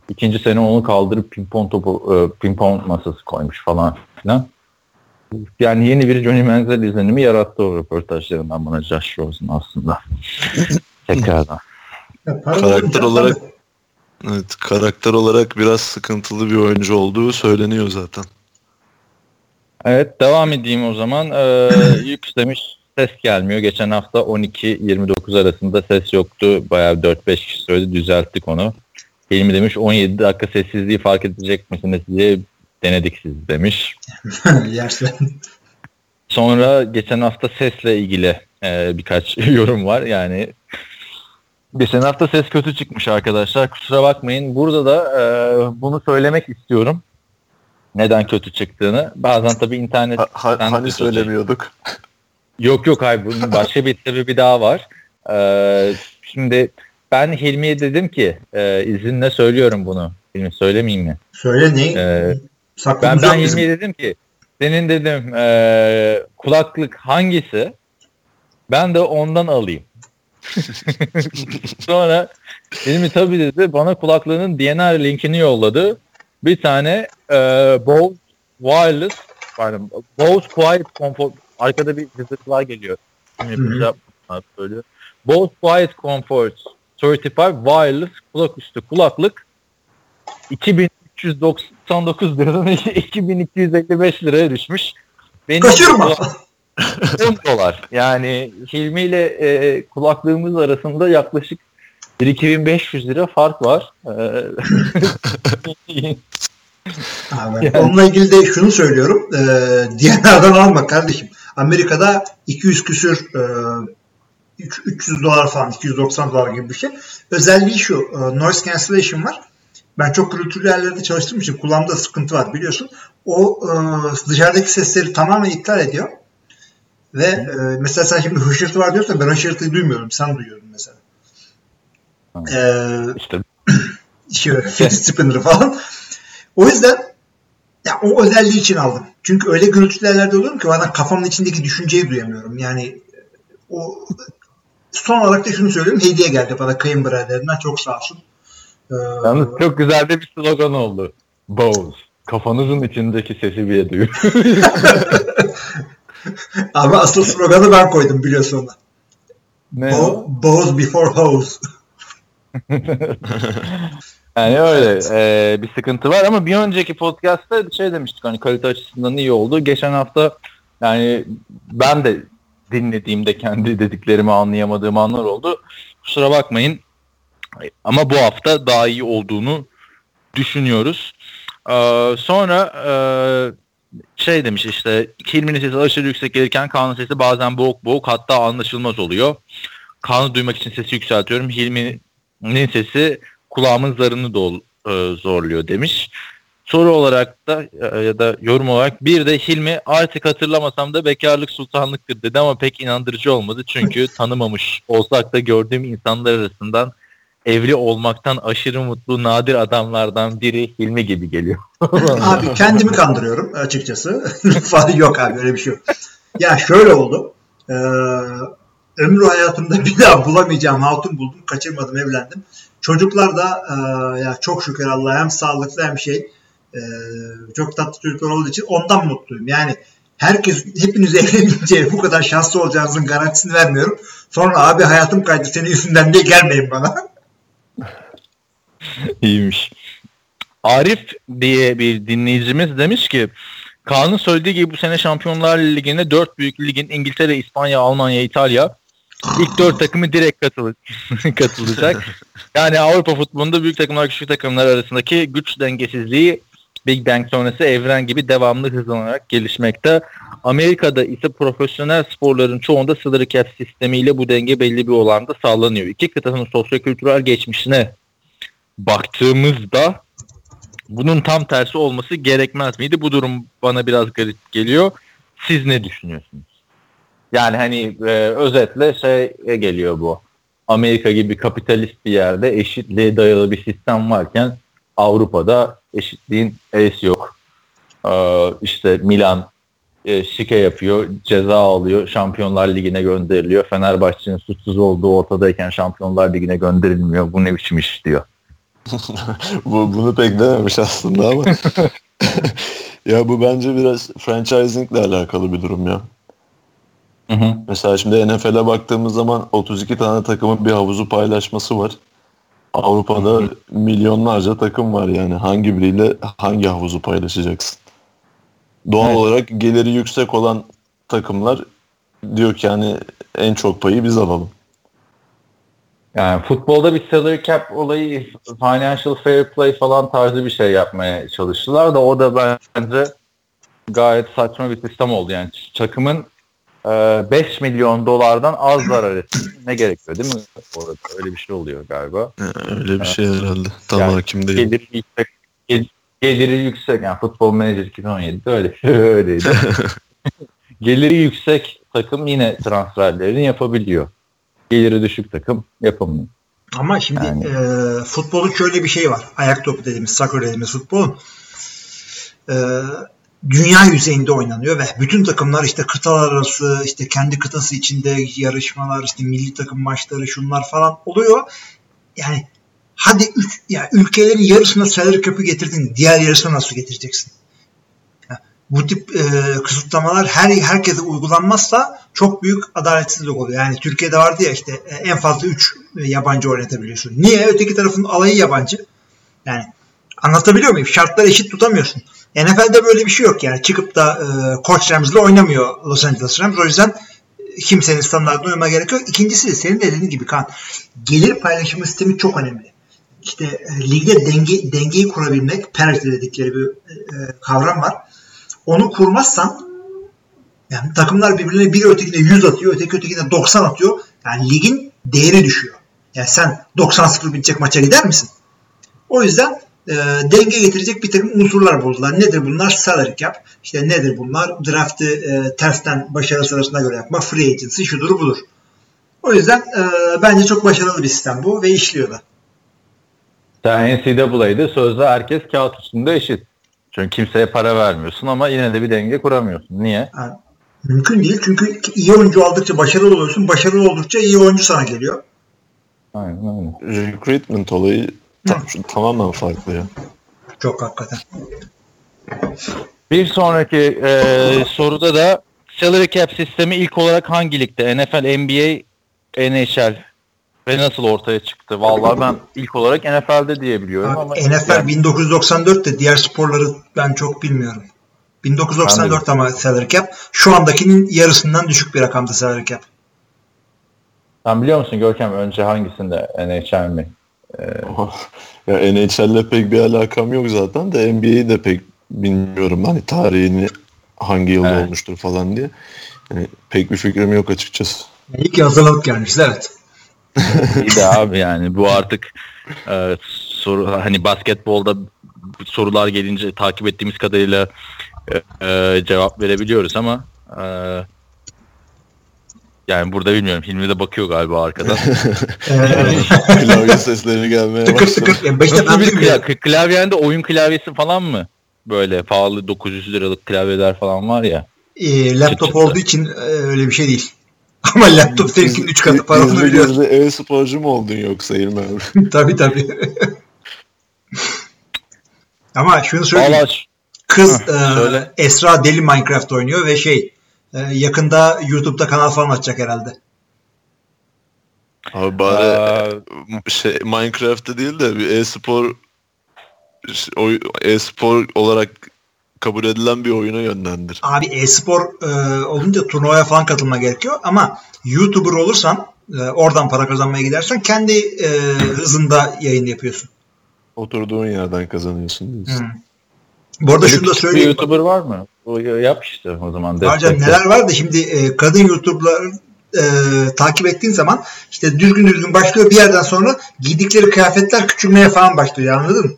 İkinci sene onu kaldırıp pimpon topu e, pimpon masası koymuş falan filan. Yani yeni bir Johnny Manziel izlenimi yarattı o röportajlarından bana Josh Rosen aslında. Tekrardan. Ya Karakter olarak-. Evet, karakter olarak biraz sıkıntılı bir oyuncu olduğu söyleniyor zaten. Evet devam edeyim o zaman. Ee, Yük demiş ses gelmiyor. Geçen hafta 12-29 arasında ses yoktu. Bayağı 4-5 kişi söyledi düzelttik onu. Hilmi demiş 17 dakika sessizliği fark edecek misiniz diye denedik siz demiş. Yersen. Sonra geçen hafta sesle ilgili e, birkaç yorum var. Yani geçen hafta ses kötü çıkmış arkadaşlar. Kusura bakmayın. Burada da e, bunu söylemek istiyorum. Neden kötü çıktığını. Bazen tabii internet... Ha, ha, hani söylemiyorduk. Yok yok hayır bunun başka bir sebebi daha var. Ee, şimdi ben Hilmi'ye dedim ki e, izinle söylüyorum bunu. Hilmi söylemeyeyim mi? Söyle ne? Ee, ben ben. Hilmi'ye dedim ki senin dedim e, kulaklık hangisi? Ben de ondan alayım. Sonra Hilmi tabii dedi bana kulaklığının DNR linkini yolladı. Bir tane e, Bose Wireless pardon, Bose Quiet Comfort arkada bir cızırtılar geliyor. Şimdi söylüyor. Bose Quiet Comfort 35 Wireless kulaküstü kulaklık 2399 liradan 2255 liraya düşmüş. Benim Kaçırma. 10 dolar. Yani Hilmi ile e, kulaklığımız arasında yaklaşık 2500 lira fark var. Ee, Abi, Onunla ilgili de şunu söylüyorum. E, DNR'dan alma kardeşim. Amerika'da 200 küsür e, 300 dolar falan 290 dolar gibi bir şey. Özelliği şu. E, noise cancellation var. Ben çok gürültülü yerlerde çalıştığım için kulağımda sıkıntı var biliyorsun. O e, dışarıdaki sesleri tamamen iptal ediyor. Ve e, mesela sen şimdi hışırtı var diyorsan ben hışırtıyı duymuyorum. Sen duyuyorum mesela. E, işte şey, spinner falan. O yüzden ya o özelliği için aldım. Çünkü öyle gürültülü yerlerde oluyorum ki bazen kafamın içindeki düşünceyi duyamıyorum. Yani o son olarak da şunu söyleyeyim. Hediye geldi bana kayınbiraderimden. Çok sağ olsun. Ee, yalnız çok güzel de bir slogan oldu. Bose. Kafanızın içindeki sesi bile duyuyor. ama asıl sloganı ben koydum biliyorsun onu. ne? Bo-? Bose before hose. Yani öyle e, bir sıkıntı var ama bir önceki podcast'ta şey demiştik hani kalite açısından iyi oldu. Geçen hafta yani ben de dinlediğimde kendi dediklerimi anlayamadığım anlar oldu. Kusura bakmayın ama bu hafta daha iyi olduğunu düşünüyoruz. Ee, sonra e, şey demiş işte Hilmi'nin sesi aşırı yüksek gelirken Kaan'ın sesi bazen boğuk boğuk hatta anlaşılmaz oluyor. Kaan'ı duymak için sesi yükseltiyorum. Hilmi'nin sesi kulağımın zarını dol, e, zorluyor demiş. Soru olarak da e, ya da yorum olarak bir de Hilmi artık hatırlamasam da bekarlık sultanlıktır dedi ama pek inandırıcı olmadı. Çünkü tanımamış olsak da gördüğüm insanlar arasından evli olmaktan aşırı mutlu nadir adamlardan biri Hilmi gibi geliyor. Abi kendimi kandırıyorum açıkçası. Yok abi öyle bir şey yok. Ya şöyle oldu. Ee, ömrü hayatımda bir daha bulamayacağım hatun buldum. Kaçırmadım evlendim. Çocuklar da e, ya çok şükür Allah'a hem sağlıklı hem şey e, çok tatlı çocuklar olduğu için ondan mutluyum. Yani herkes hepiniz evlenince bu kadar şanslı olacağınızın garantisini vermiyorum. Sonra abi hayatım kaydı senin yüzünden diye gelmeyin bana. İyiymiş. Arif diye bir dinleyicimiz demiş ki Kaan'ın söylediği gibi bu sene Şampiyonlar Ligi'ne dört büyük ligin İngiltere, İspanya, Almanya, İtalya ilk dört takımı direkt katılı katılacak. Yani Avrupa futbolunda büyük takımlar küçük takımlar arasındaki güç dengesizliği Big Bang sonrası evren gibi devamlı hızlanarak gelişmekte. Amerika'da ise profesyonel sporların çoğunda sınır cap sistemiyle bu denge belli bir oranda sağlanıyor. İki kıtanın sosyokültürel geçmişine baktığımızda bunun tam tersi olması gerekmez miydi? Bu durum bana biraz garip geliyor. Siz ne düşünüyorsunuz? Yani hani e, özetle şey geliyor bu. Amerika gibi kapitalist bir yerde eşitliğe dayalı bir sistem varken Avrupa'da eşitliğin es yok. Ee, işte Milan e, şike yapıyor, ceza alıyor, Şampiyonlar Ligi'ne gönderiliyor. Fenerbahçe'nin suçsuz olduğu ortadayken Şampiyonlar Ligi'ne gönderilmiyor. Bu ne biçim iş diyor. bu, bunu pek dememiş aslında ama. ya bu bence biraz franchisingle alakalı bir durum ya. Hı hı. Mesela şimdi NFL'e baktığımız zaman 32 tane takımın bir havuzu paylaşması var. Avrupa'da milyonlarca takım var yani hangi biriyle hangi havuzu paylaşacaksın? Doğal Evet. olarak geliri yüksek olan takımlar diyor ki hani en çok payı biz alalım. Yani futbolda bir salary cap olayı financial fair play falan tarzı bir şey yapmaya çalıştılar da o da bence gayet saçma bir sistem oldu. Yani takımın 5 milyon dolardan az zarar etsin. Ne gerekiyor değil mi? Orada öyle bir şey oluyor galiba. Ha, Öyle bir şey herhalde. Tam Yani hakim değilim. Gelir yüksek, gel- geliri yüksek yani futbol menajer 2017'de öyle öyleydi. geliri yüksek takım yine transferlerini yapabiliyor. Geliri düşük takım yapamıyor. Ama şimdi Yani. e, futbolun şöyle bir şey var. Ayak topu dediğimiz, soccer dediğimiz futbolun e, dünya yüzeyinde oynanıyor ve bütün takımlar işte kıtalar arası, işte kendi kıtası içinde yarışmalar, işte milli takım maçları, şunlar falan oluyor. Yani hadi üç, ya ülkelerin yarısına salary cap'ı getirdin, diğer yarısına nasıl getireceksin? Bu tip e, kısıtlamalar her herkese uygulanmazsa çok büyük adaletsizlik oluyor. Yani Türkiye'de vardı ya işte e, en fazla 3 yabancı oynatabiliyorsun. Niye? Öteki tarafın alayı yabancı. Yani anlatabiliyor muyum? Şartlar eşit tutamıyorsun. NFL'de böyle bir şey yok yani. Çıkıp da e, Koç Rams'le oynamıyor Los Angeles Rams. O yüzden kimsenin standartına uymaya gerek yok. İkincisi senin de dediğin gibi kan gelir paylaşımı sistemi çok önemli. İşte e, ligde denge, dengeyi kurabilmek, parity dedikleri bir e, kavram var. Onu kurmazsan yani takımlar birbirine biri ötekine 100 atıyor, öteki ötekine 90 atıyor. Yani ligin değeri düşüyor. Yani sen 90-0 bitecek maça gider misin? O yüzden e, denge getirecek bir takım unsurlar buldular. Nedir bunlar? Salary cap. İşte nedir bunlar? Draft'ı e, tersten başarı sırasına göre yapma. Free agency şudur budur. O yüzden e, bence çok başarılı bir sistem bu ve işliyor da. Sen NCAA'de sözde herkes kağıt üstünde eşit. Çünkü kimseye para vermiyorsun ama yine de bir denge kuramıyorsun. Niye? Yani mümkün değil çünkü iyi oyuncu aldıkça başarılı oluyorsun. Başarılı oldukça iyi oyuncu sana geliyor. Aynen öyle. Recruitment olayı tam, tamamen farklı ya. Çok hakikaten. Bir sonraki e, soruda da salary cap sistemi ilk olarak hangi ligde? NFL, NBA, NHL ve nasıl ortaya çıktı? Vallahi ben ilk olarak NFL'de diye biliyorum Abi, ama NFL yani 1994'te diğer sporları ben çok bilmiyorum. 1994 ama salary cap. Şu andakinin yarısından düşük bir rakamda salary cap. sen biliyor musun Görkem önce hangisinde NHL mi? ya NHL'le pek bir alakam yok zaten de NBA'yi de pek bilmiyorum. Hani tarihini hangi yılda Evet. olmuştur falan diye. Yani pek bir fikrim yok açıkçası. İyi ki hazırlanıp gelmişiz evet. İyi de abi yani bu artık e, soru hani basketbolda sorular gelince takip ettiğimiz kadarıyla e, e, cevap verebiliyoruz ama e, yani burada bilmiyorum. Hilmi de bakıyor galiba arkadan. Klavye sesleri gelmeye tıkır başladı. tıkır. Yani işte Nasıl ben klavye? Klavyende oyun klavyesi falan mı? Böyle pahalı 900 liralık klavyeler falan var ya. Ee, laptop Çıt olduğu için e, öyle bir şey değil. Ama laptop sevkinin 3 katı parasını Gizli biliyor. gizli e-sporcu mu oldun yoksa İlmi abi? tabii tabii. Ama şunu söyleyeyim. Valla ş- Kız e. Esra deli Minecraft oynuyor ve şey e, yakında YouTube'da kanal falan açacak herhalde. Abi bari Aa, şey Minecraft'ta değil de bir e-spor e-spor olarak kabul edilen bir oyuna yönlendir. Abi e-spor e, olunca turnuvaya falan katılma gerekiyor ama YouTuber olursan e, oradan para kazanmaya gidersen kendi e, hızında yayın yapıyorsun. Oturduğun yerden kazanıyorsun diyorsun. Hı. Bu arada şunu da bir söyleyeyim. YouTuber var mı? Yap işte o zaman. Destekle. neler var da şimdi e, kadın YouTuber'ları e, takip ettiğin zaman işte düzgün düzgün başlıyor bir yerden sonra giydikleri kıyafetler küçülmeye falan başlıyor anladın mı?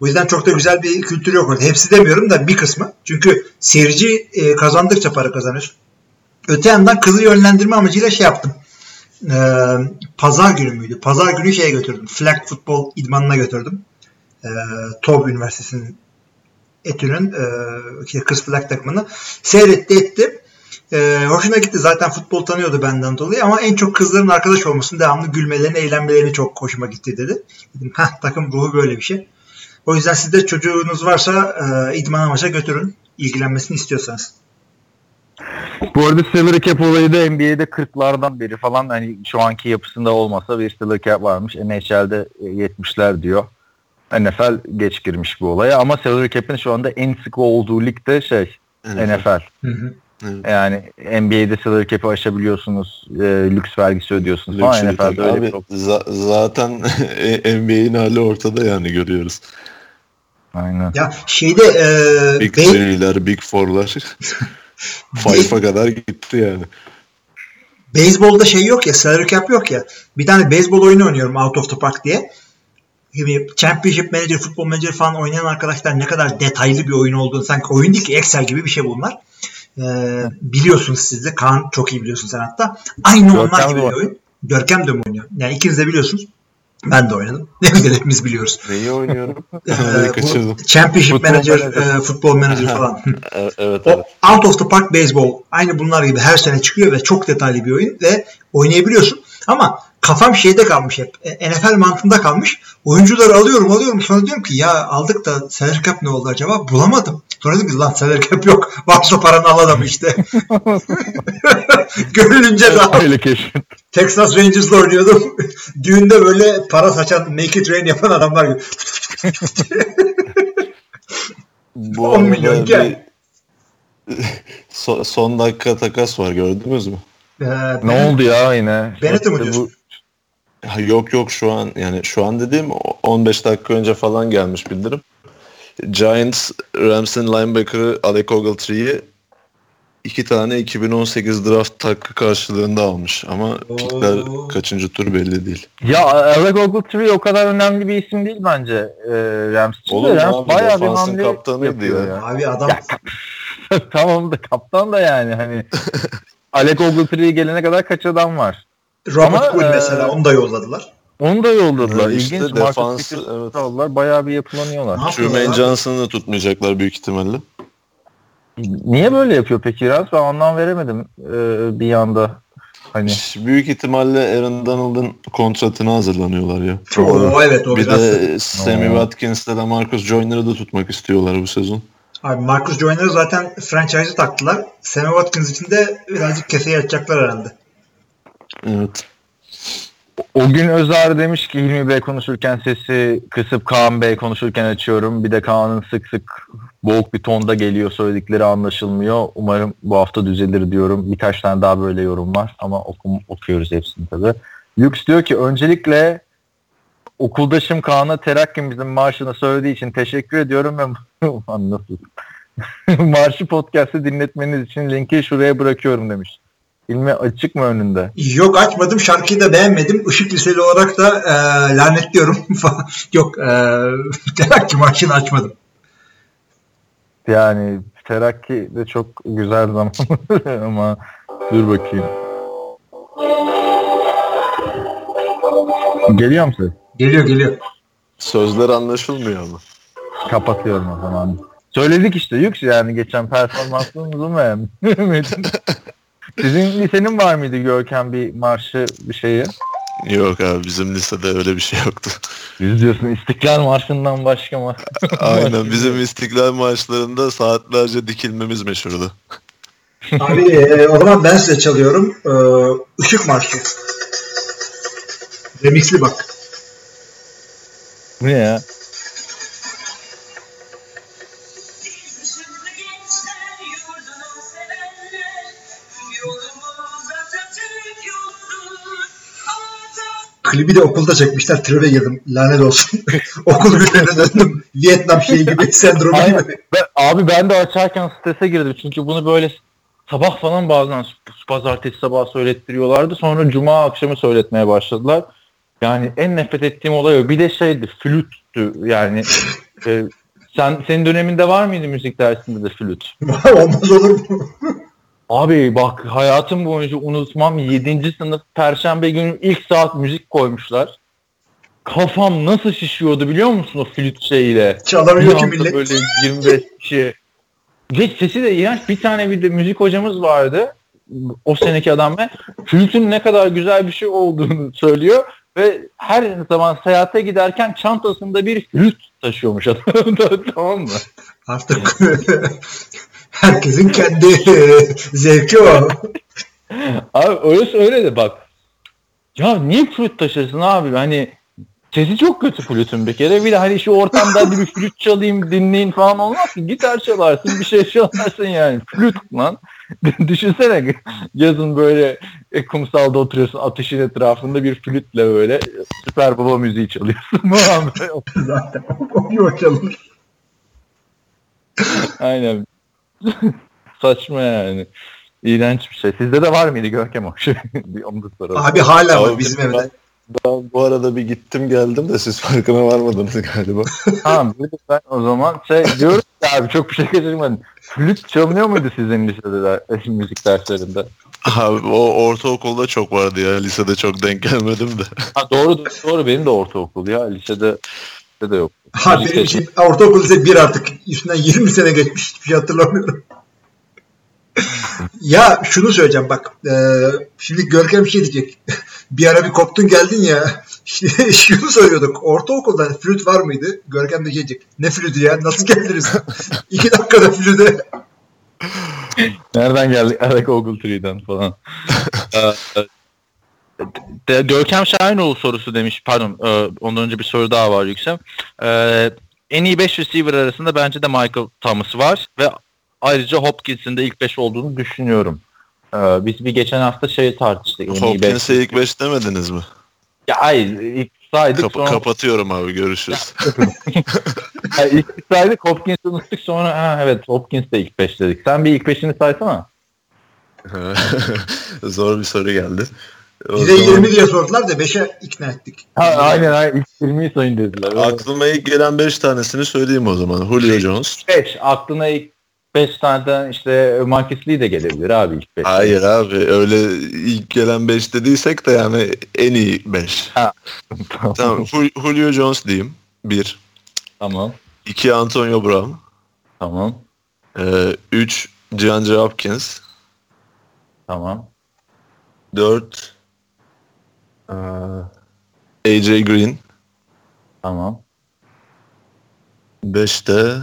O yüzden çok da güzel bir kültür yok orada. Hepsi demiyorum da bir kısmı. Çünkü seyirci e, kazandıkça para kazanıyorsun. Öte yandan kızı yönlendirme amacıyla şey yaptım. E, pazar günü müydü? Pazar günü şeye götürdüm. Flag futbol idmanına götürdüm. E, TOB Üniversitesi'nin Etü'nün e, kız flag takımını seyretti etti. E, hoşuna gitti. Zaten futbol tanıyordu benden dolayı ama en çok kızların arkadaş olmasını, devamlı gülmelerini, eğlenmelerini çok hoşuma gitti dedi. Dedim heh takım ruhu böyle bir şey. O yüzden siz de çocuğunuz varsa e, idman amaçla götürün. ilgilenmesini istiyorsanız. Bu arada salary cap olayı da NBA'de 40'lardan beri falan hani şu anki yapısında olmasa bir salary cap varmış. NHL'de 70'ler diyor. NFL geç girmiş bu olaya ama salary cap'in şu anda en sık olduğu ligde şey NFL. Hı hı. Evet. Yani NBA'de salary cap'i aşabiliyorsunuz. E, lüks vergisi ödüyorsunuz falan. Luxury NFL'de öyle Abi, bir za- zaten NBA'in hali ortada yani görüyoruz. Aynen. Ya şeyde e, Big Three'ler, Big Four'lar Five'a kadar gitti yani. Beyzbolda şey yok ya, salary cap yok ya. Bir tane beyzbol oyunu oynuyorum Out of the Park diye. Gibi Championship Manager, Football Manager falan oynayan arkadaşlar ne kadar detaylı bir oyun olduğunu sanki oyun değil ki Excel gibi bir şey bunlar. Ee, biliyorsunuz siz de. Kaan çok iyi biliyorsun sen hatta. Aynı Görkem onlar gibi bir oyun. Görkem de mi oynuyor? Yani ikiniz de biliyorsunuz. Ben de oynadım. Ne güzel hepimiz biliyoruz. Neyi oynuyorum? Ee, bu. Championship Football Manager, Manager. e, Football Manager falan. Evet, evet. O Out of the Park Baseball aynı bunlar gibi her sene çıkıyor ve çok detaylı bir oyun ve oynayabiliyorsun. Ama kafam şeyde kalmış hep. e, NFL mantığında kalmış. Oyuncuları alıyorum alıyorum sonra diyorum ki ya aldık da salary cap ne oldu acaba? Bulamadım. Sonra dedim ki lan salary cap yok. Varsa paranı al adamı işte. Öyle keşfet. Texas Rangers'la oynuyordum. Düğünde böyle para saçan make it rain yapan adamlar gibi. Bu 10 milyon gel. bir- so- son dakika takas var gördünüz mü? Ee, Ne oldu ya yine? Bennett'i mi diyorsun? Ha, yok yok şu an yani şu an dediğim 15 dakika önce falan gelmiş bildirim. Giants Rams'in linebacker'ı Alec Ogletree'yi iki tane 2018 draft hakkı karşılığında almış ama pickler Oo. kaçıncı tur belli değil. Ya Alec Ogletree o kadar önemli bir isim değil bence e, Rams için. mu Rams abi? bayağı bir hamle kaptanıydı yapıyor ya. ya. Abi adam Ya, tamam da kaptan da yani hani Alec Ogletree gelene kadar kaç adam var. Robert Ama, Quinn e, mesela onu da yolladılar. Onu da yolladılar. Ha, işte İlginç. defansı, evet. aldılar. Bayağı bir yapılanıyorlar. Truman Johnson'ı da tutmayacaklar büyük ihtimalle. Niye böyle yapıyor peki Rams? Ben anlam veremedim e, bir anda. Hani Büyük ihtimalle Aaron Donald'ın kontratına hazırlanıyorlar ya. Oo, evet o Bir biraz. de Sammy. Watkins'le de Marcus Joyner'ı da tutmak istiyorlar bu sezon. Abi Marcus Joyner'ı zaten franchise'ı taktılar. Sammy Watkins için de birazcık keseyi açacaklar herhalde. Evet. O gün Özer demiş ki Hilmi Bey konuşurken sesi kısıp Kaan Bey konuşurken açıyorum. Bir de Kaan'ın sık sık boğuk bir tonda geliyor söyledikleri anlaşılmıyor. Umarım bu hafta düzelir diyorum. Birkaç tane daha böyle yorum var ama okum, okuyoruz hepsini tabii. Lux diyor ki öncelikle okuldaşım Kaan'a Terakkimizin marşını söylediği için teşekkür ediyorum ve nasıl? Marşı podcast'ı dinletmeniz için linki şuraya bırakıyorum demiş. Hilmi açık mı önünde? Yok açmadım. Şarkıyı da beğenmedim. Işık Liseli olarak da e, lanetliyorum. Yok. E, Terakki maçını açmadım. Yani Terakki de çok güzel zaman ama dur bakayım. Geliyor mu ses? Geliyor geliyor. Sözler anlaşılmıyor ama. Kapatıyorum o zaman. Söyledik işte Yüks yani geçen performansımızı beğenmedim. Sizin lisenin var mıydı Görkem bir marşı bir şeyi? Yok abi bizim lisede öyle bir şey yoktu. Yüz diyorsun İstiklal Marşı'ndan başka mı? Aynen bizim istiklal maçlarında saatlerce dikilmemiz meşhurdu. Abi e, o zaman ben size çalıyorum. E, Işık Marşı. Remixli bak. ne ya? Klibi de okulda çekmişler. Tribe girdim. Lanet olsun. Okul günlerine döndüm. Vietnam şeyi gibi sendromu Aynen. gibi. Ben, abi ben de açarken strese girdim çünkü bunu böyle sabah falan bazen pazartesi sabah söylettiriyorlardı. Sonra cuma akşamı söyletmeye başladılar. Yani en nefret ettiğim olay o. Bir de şeydi flüttü yani. e, sen senin döneminde var mıydı müzik dersinde de flüt? Olmaz olur mu? Abi bak hayatım boyunca unutmam 7. sınıf perşembe günü ilk saat müzik koymuşlar. Kafam nasıl şişiyordu biliyor musun o flüt şeyiyle? Çalamıyor ki millet. Böyle 25 kişi. Ve sesi de iğrenç. Bir tane bir de müzik hocamız vardı. O seneki adam ben. Flütün ne kadar güzel bir şey olduğunu söylüyor. Ve her zaman seyahate giderken çantasında bir flüt taşıyormuş adam. tamam mı? Artık herkesin kendi zevki o. Abi öyle öyle de bak. Ya niye flüt taşırsın abi? Hani Sesi çok kötü flütün bir kere. Bir de hani şu ortamda bir flüt çalayım dinleyin falan olmaz ki. Gitar çalarsın bir şey çalarsın yani. Flüt lan. Düşünsene yazın böyle e, kumsalda oturuyorsun ateşin etrafında bir flütle böyle süper baba müziği çalıyorsun. Zaten o çalır. Aynen. Saçma yani. İğrenç bir şey. Sizde de var mıydı Görkem o şey? Bir Onu da soralım. Abi hala var bizim evde. Ben bu arada bir gittim geldim de siz farkına varmadınız galiba. Tamam ben o zaman şey diyorum ki abi çok bir şey kaçırmadın. Flüt çalınıyor muydu sizin lisede de, müzik derslerinde? Abi o ortaokulda çok vardı ya. Lisede çok denk gelmedim de. Ha, doğru doğru benim de ortaokul ya lisede lisede yok. Ha benim için ortaokul lise bir artık. Üstünden 20 sene geçmiş. Hiçbir şey hatırlamıyorum. ya şunu söyleyeceğim bak. E, şimdi Görkem bir şey diyecek. bir ara bir koptun geldin ya. Şunu söylüyorduk. Ortaokulda flüt var mıydı? Görkem de şey diyecek. Ne flütü ya? Nasıl geldiniz? İki dakikada flüte. Nereden geldik? Evet Google Tree'den falan. Görkem Şahinoğlu sorusu demiş. Pardon e, ondan önce bir soru daha var Yüksel. Ee, en iyi 5 receiver arasında bence de Michael Thomas var ve ayrıca Hopkins'in de ilk 5 olduğunu düşünüyorum. Ee, biz bir geçen hafta şeyi tartıştık. Hopkins'e ilk 5 demediniz mi? Ya hayır ilk saydık Kap- sonra kapatıyorum abi görüşürüz. hayır, ilk saydık Hopkins'i unuttuk sonra ha, evet Hopkins de ilk 5 dedik. Sen bir ilk 5'ini saysana. Zor bir soru geldi. Bize zaman 20 diye sordular da 5'e ikna ettik. Ha, aynen aynen ilk 20'yi sayın dediler. Aklıma ilk gelen 5 tanesini söyleyeyim o zaman. Julio Jones. 5. Aklına ilk 5 taneden işte Marcus Lee de gelebilir abi ilk 5. Hayır abi öyle ilk gelen 5 dediysek de yani en iyi 5. tamam. Tamam Jul- Julio Jones diyeyim. 1. tamam. 2 Antonio Brown. Tamam. 3 DeAndre Hopkins. Tamam. 4 AJ Green. Tamam. 5'te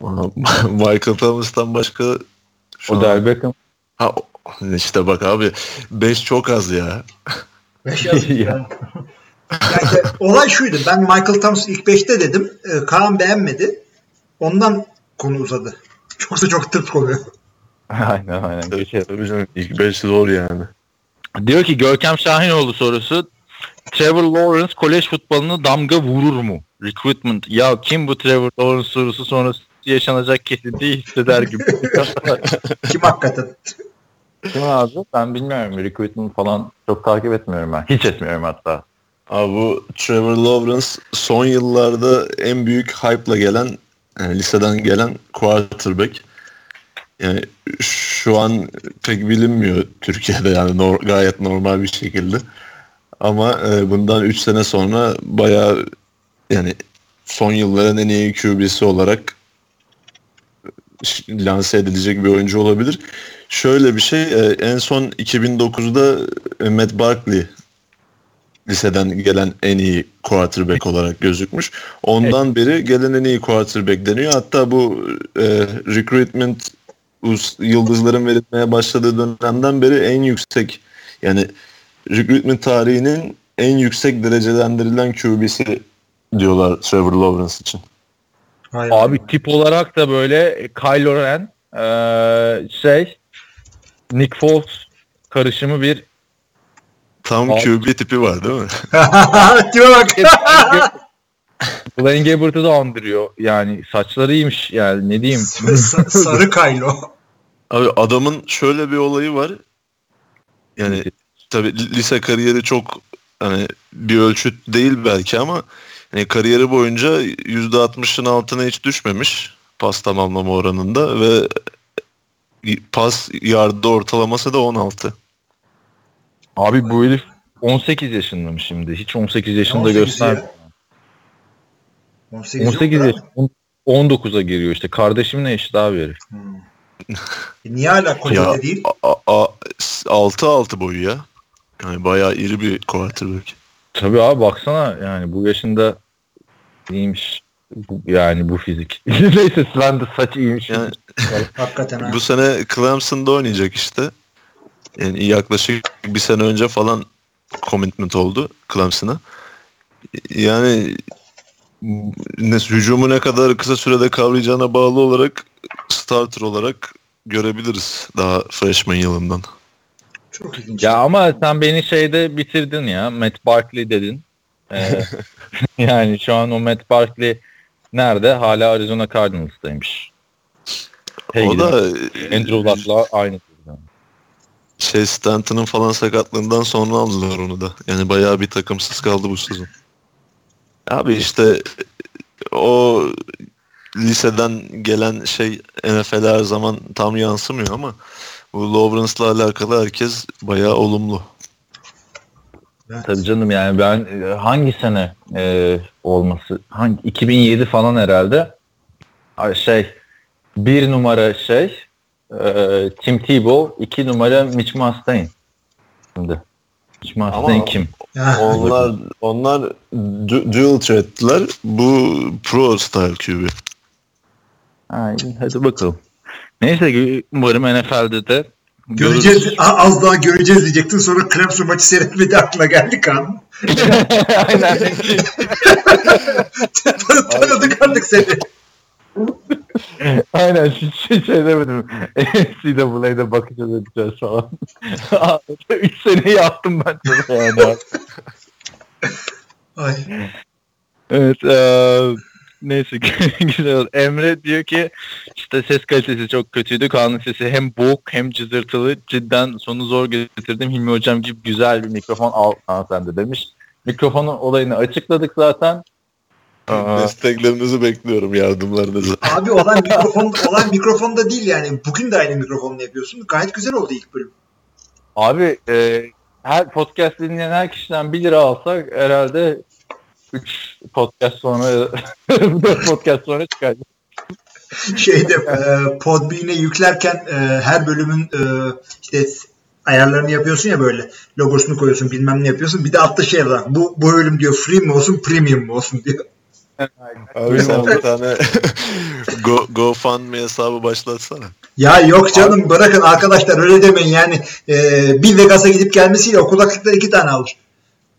Michael Thomas'tan başka şu an- Odell Beckham. Ha, işte bak abi 5 çok az ya. Beş yazdım Ya. ya. Ya işte olay şuydu. Ben Michael Thomas ilk 5'te dedim. Ee, Kaan beğenmedi. Ondan konu uzadı. Çok da çok tırt oluyor. aynen aynen. Şey. Tabii canım ilk 5 zor yani. Diyor ki Görkem Şahinoğlu sorusu. Trevor Lawrence kolej futbolunu damga vurur mu? Recruitment. Ya kim bu Trevor Lawrence sorusu sonrası yaşanacak kesinliği hisseder gibi. Kim hakikaten? kim abi? Ben bilmiyorum. Recruitment falan çok takip etmiyorum ben. Hiç etmiyorum hatta. Abi bu Trevor Lawrence son yıllarda en büyük hype'la gelen yani liseden gelen quarterback. Yani şu an pek bilinmiyor Türkiye'de yani nor- gayet normal bir şekilde. Ama e, bundan 3 sene sonra bayağı yani son yılların en iyi QB'si olarak ş- lanse edilecek bir oyuncu olabilir. Şöyle bir şey e, en son 2009'da e, Matt Barkley liseden gelen en iyi quarterback olarak gözükmüş. Ondan beri gelen en iyi quarterback deniyor. Hatta bu e, recruitment yıldızların verilmeye başladığı dönemden beri en yüksek yani recruitment tarihinin en yüksek derecelendirilen QB'si diyorlar Trevor Lawrence için. Hayır. Abi tip olarak da böyle Kylo Ren eee, şey Nick Foles karışımı bir Tam Abi. QB tipi var değil mi? Kime bak. Blaine Gabbert'ı da andırıyor. Yani saçları iyiymiş yani ne diyeyim. Sa- sarı kaylo. Abi adamın şöyle bir olayı var. Yani tabii lise kariyeri çok hani bir ölçüt değil belki ama hani kariyeri boyunca %60'ın altına hiç düşmemiş pas tamamlama oranında ve pas yardı ortalaması da 16. Abi bu herif 18 yaşında mı şimdi? Hiç 18 yaşında 18 göster. ya. 18, 18 yok yaş. da. 19'a giriyor işte. Kardeşimle eşit abi herif. Hmm. E Niye hala Ya kolejde değil? 6-6 boyu ya. Yani bayağı iri bir quarterback. Tabii abi baksana yani bu yaşında iyiymiş. Bu, yani bu fizik. Neyse Sven de saç iyiymiş. Yani Hakikaten ha. Bu sene Clemson'da oynayacak işte. Yani yaklaşık bir sene önce falan commitment oldu Clemson'a. Yani ne, hücumu ne kadar kısa sürede kavrayacağına bağlı olarak starter olarak görebiliriz daha freshman yılından. Çok ilginç. Ya ama sen beni şeyde bitirdin ya. Matt Barkley dedin. Ee, yani şu an o Matt Barkley nerede? Hala Arizona Cardinals'taymış. Hey o da Andrew Luck'la aynı. şey Stanton'ın falan sakatlığından sonra aldılar onu da. Yani bayağı bir takımsız kaldı bu sezon. Abi işte o liseden gelen şey NFL'e her zaman tam yansımıyor ama bu Lawrence'la alakalı herkes bayağı olumlu. Tabii canım yani ben e, hangi sene e, olması? Hangi 2007 falan herhalde. Ay, Şey bir numara şey e, Tim Tebow, iki numara Mitch Mustaine. Şimdi. Mitch Mustaine Ama- kim? Onlar onlar du- dual threat'ler. Bu pro style QB. Aynen, hadi bakalım. Neyse umarım NFL'de de göreceğiz. görürüz. Az daha göreceğiz diyecektin. Sonra Clemson maçı seyretmedi aklına geldi kan. Aynen. Tanıdık artık seni. Aynen hiç şey, şey demedim. NCAA'de bakacağız edeceğiz falan. 3 sene yaptım ben yani. Ay. Evet. eee, neyse güzel oldu. Emre diyor ki işte ses kalitesi çok kötüydü. Kaan'ın sesi hem boğuk hem cızırtılı. Cidden sonu zor getirdim. Hilmi hocam gibi güzel bir mikrofon al de demiş. Mikrofonun olayını açıkladık zaten. Aa, Desteklerinizi bekliyorum, yardımlarınızı. Abi olan mikrofon olan mikrofonda değil yani. Bugün de aynı mikrofonla yapıyorsun. Gayet güzel oldu ilk bölüm. Abi e, her podcast dinleyen her kişiden 1 lira alsak herhalde 3 podcast sonra 4 podcast sonra çıkar. Şeyde e, Podbean'e yüklerken e, her bölümün e, işte ayarlarını yapıyorsun ya böyle. Logosunu koyuyorsun bilmem ne yapıyorsun. Bir de altta şey var. Bu, bu bölüm diyor free mi olsun premium mu olsun diyor. Abi sen bir tane Go, GoFundMe hesabı başlatsana. Ya yok canım bırakın arkadaşlar öyle demeyin yani e, bir Vegas'a gidip gelmesiyle o kulaklıklar iki tane alır.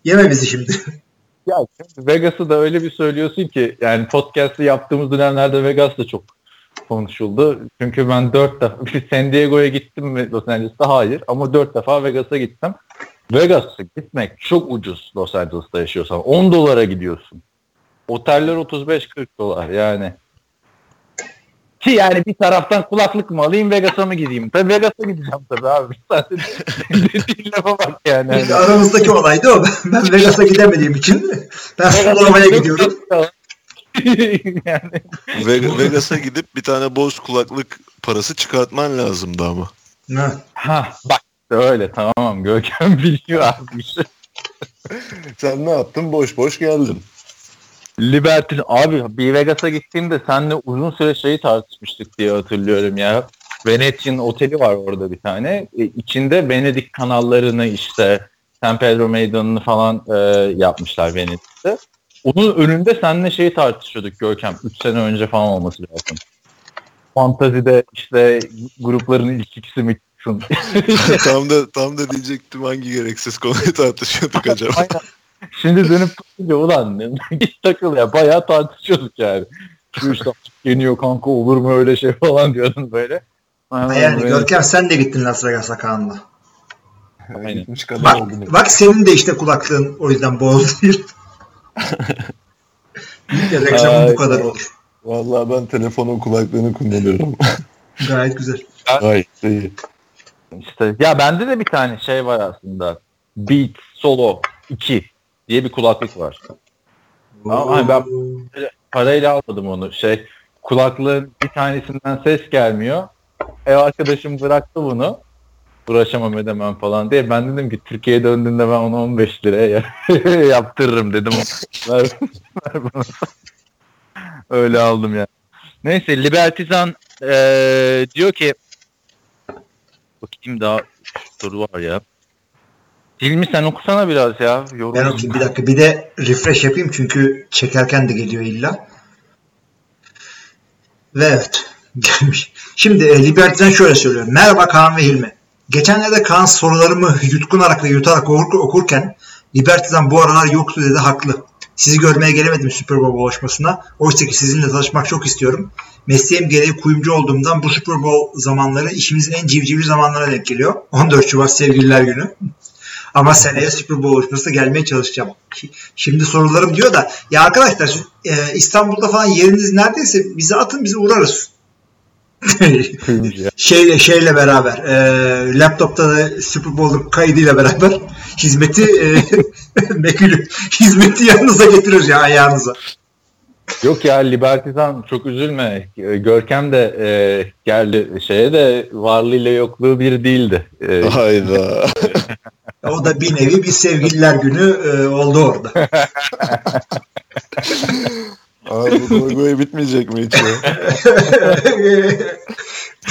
Yeme bizi şimdi. Ya Vegas'ı da öyle bir söylüyorsun ki yani podcast'ı yaptığımız dönemlerde Vegas da çok konuşuldu. Çünkü ben 4 defa San Diego'ya gittim mi Los Angeles'ta? Hayır. Ama 4 defa Vegas'a gittim. Vegas'a gitmek çok ucuz Los Angeles'ta yaşıyorsan. 10 dolara gidiyorsun. Oteller 35-40 dolar yani. Yani bir taraftan kulaklık mı alayım Vegas'a mı gideyim? Tabii Vegas'a gideceğim tabii abi. Dediğin lafa bak yani. İşte aramızdaki olaydı o. Ben Vegas'a gidemediğim için ben Florida'ya gidiyorum. yani Ve- Vegas'a gidip bir tane boş kulaklık parası çıkartman lazımdı ama. Ha. Ha bak öyle tamam Görkem biliyor abi. Sen ne yaptın? Boş boş geldin. Liberty abi bir Vegas'a gittiğimde seninle uzun süre şeyi tartışmıştık diye hatırlıyorum ya. Venetian oteli var orada bir tane. E, içinde Venedik kanallarını işte San Pedro Meydanı'nı falan e, yapmışlar Venedik'te. Onun önünde seninle şeyi tartışıyorduk Görkem. 3 sene önce falan olması lazım. Fantazide işte grupların ilk ikisi mi tam da tam da diyecektim hangi gereksiz konuyu tartışıyorduk acaba. Aynen. Şimdi dönüp bakınca ulan git takıl ya bayağı tartışıyorduk yani. Şu işte yeniyor kanka olur mu öyle şey falan diyordun böyle. Aynen, Yani böyle. Görkem sen de gittin Las Vegas'a Kaan'la. Aynen. Gitmiş kadar Bak, oldum. bak senin de işte kulaklığın o yüzden boğaz değil. Bir reklamın bu Ay, kadar ay. olur. Vallahi ben telefonun kulaklığını kullanıyorum. Gayet güzel. Gayet iyi. İşte ya bende de bir tane şey var aslında. Beat Solo 2 diye bir kulaklık var. Ama hani ben parayla almadım onu. Şey kulaklığın bir tanesinden ses gelmiyor. Ev arkadaşım bıraktı bunu. Uğraşamam edemem falan diye. Ben dedim ki Türkiye'ye döndüğünde ben onu 15 liraya yaptırırım dedim. ver, ver bana. Öyle aldım ya. Neyse Libertizan eee, diyor ki bakayım daha soru var ya. Hilmi sen okusana biraz ya. Yorum. Ben okuyayım bir dakika. Bir de refresh yapayım çünkü çekerken de geliyor illa. Ve evet gelmiş. Şimdi e, Liberty'den şöyle söylüyorum. Merhaba Kaan ve Hilmi. Geçenlerde Kaan sorularımı yutkunarak ve yutarak okur- okurken Liberty'den bu aralar yoktu dedi haklı. Sizi görmeye gelemedim Super Bowl buluşmasına. Oysa ki sizinle tanışmak çok istiyorum. Mesleğim gereği kuyumcu olduğumdan bu Super Bowl zamanları işimizin en civcivli zamanlarına denk geliyor. 14 Şubat sevgililer günü. Ama seneye Super Bowl buluşmasına gelmeye çalışacağım. Şimdi sorularım diyor da ya arkadaşlar e, İstanbul'da falan yeriniz neredeyse bize atın biz uğrarız. şeyle şeyle beraber e, laptopta da Super Bowl kaydıyla beraber hizmeti e, mekülü hizmeti yanınıza getiririz ya ayağınıza. Yok ya Liberty'den çok üzülme. Görkem de e, geldi şeye de varlığıyla yokluğu bir değildi. E, Hayda. O da bir nevi bir sevgililer günü e, oldu orada. Abi bu goy bitmeyecek mi hiç ya?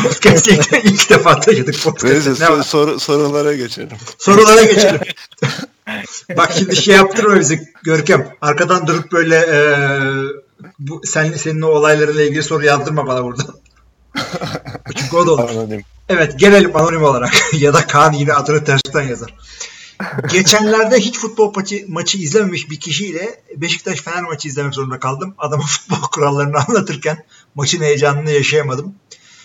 Podcast'te ilk, defa taşıdık Neyse podcast'te. Ne sor- soru, sorulara geçelim. Sorulara geçelim. Bak şimdi şey yaptırma bizi Görkem. Arkadan durup böyle e, bu, sen, senin o olaylarıyla ilgili soru yazdırma bana burada. Çünkü o da olur. Anonim. Evet gelelim anonim olarak. ya da Kaan yine adını tersten yazar. Geçenlerde hiç futbol maçı, maçı izlememiş bir kişiyle Beşiktaş Fener maçı izlemek zorunda kaldım. Adama futbol kurallarını anlatırken maçın heyecanını yaşayamadım.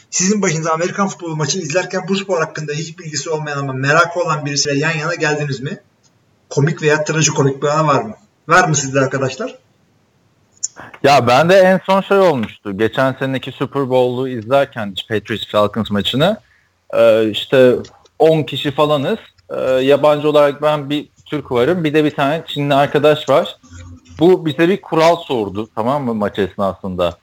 Sizin başınıza Amerikan futbolu maçını izlerken bu spor hakkında hiç bilgisi olmayan ama merakı olan birisiyle yan yana geldiniz mi? Komik veya trajikomik bir anı var mı? Var mı sizde arkadaşlar? Ya ben de en son şey olmuştu. Geçen seneki Super Bowl'u izlerken Patriots Falcons maçını e, işte 10 kişi falanız. E, yabancı olarak ben bir Türk varım. Bir de bir tane Çinli arkadaş var. Bu bize bir kural sordu tamam mı maç esnasında.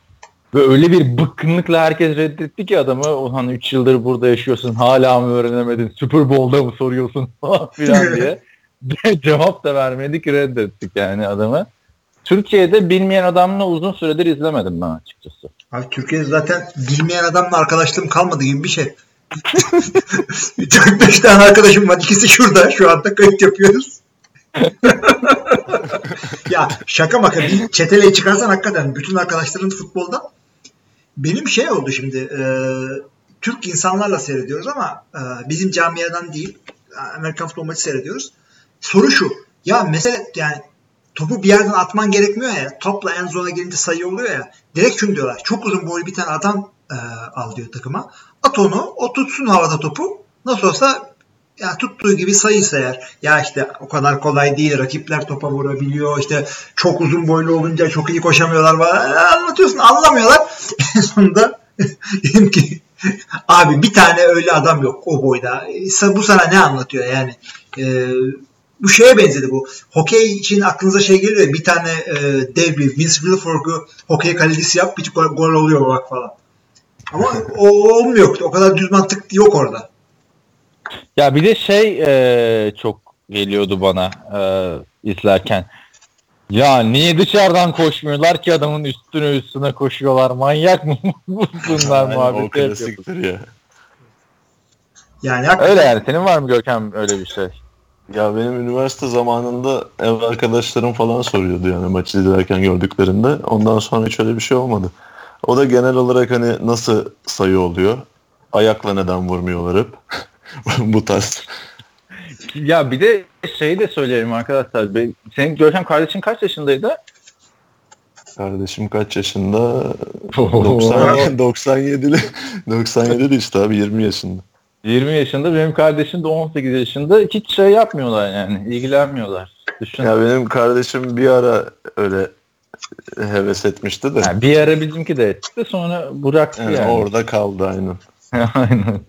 Ve öyle bir bıkkınlıkla herkes reddetti ki adamı ulan 3 yıldır burada yaşıyorsun hala mı öğrenemedin Super Bowl'da mı soruyorsun falan filan diye. Cevap da vermedik reddettik yani adamı. Türkiye'de bilmeyen adamla uzun süredir izlemedim ben açıkçası. Abi Türkiye'de zaten bilmeyen adamla arkadaşlığım kalmadı gibi bir şey. 4-5 tane arkadaşım var. İkisi şurada. Şu anda kayıt yapıyoruz. ya şaka maka bir çeteleyi çıkarsan hakikaten bütün arkadaşların futbolda benim şey oldu şimdi e, Türk insanlarla seyrediyoruz ama e, bizim camiadan değil Amerikan futbol maçı seyrediyoruz. Soru şu ya mesela yani topu bir yerden atman gerekmiyor ya topla en zona gelince sayı oluyor ya direkt şunu diyorlar çok uzun boylu bir tane adam e, al diyor takıma at onu o tutsun havada topu nasıl olsa ya tuttuğu gibi sayı sayar. Ya işte o kadar kolay değil. Rakipler topa vurabiliyor. İşte çok uzun boylu olunca çok iyi koşamıyorlar. Falan. E, Anlatıyorsun anlamıyorlar. En sonunda dedim ki abi bir tane öyle adam yok o boyda. E, Bu sana ne anlatıyor yani? E, bu şeye benzedi bu. Hokey için aklınıza şey geliyor bir tane e, dev bir Vince Wilfork'u hokey kalecisi yap bir gol, gol oluyor bak falan. Ama o olmuyor. O kadar düz mantık yok orada. Ya bir de şey e, çok geliyordu bana e, izlerken. Ya niye dışarıdan koşmuyorlar ki adamın üstüne üstüne koşuyorlar manyak mı bunlar o muhabbeti ya. Yani hakikaten Öyle yani senin var mı Görkem öyle bir şey? Ya benim üniversite zamanında ev arkadaşlarım falan soruyordu yani maçı izlerken gördüklerinde. Ondan sonra hiç öyle bir şey olmadı. O da genel olarak hani nasıl sayı oluyor? Ayakla neden vurmuyorlar hep? Bu tarz. Ya bir de şeyi de söyleyelim arkadaşlar. Senin Görkem kardeşin kaç yaşındaydı? Kardeşim kaç yaşında? 90, 97'li. 97'li işte abi 20 yaşında. 20 yaşında benim kardeşim de 18 yaşında. Hiç şey yapmıyorlar yani. ilgilenmiyorlar. Düşün. Ya benim kardeşim bir ara öyle heves etmişti de. Yani bir ara bizimki de etti sonra bıraktı Yani yani. Orada kaldı aynen. Aynen.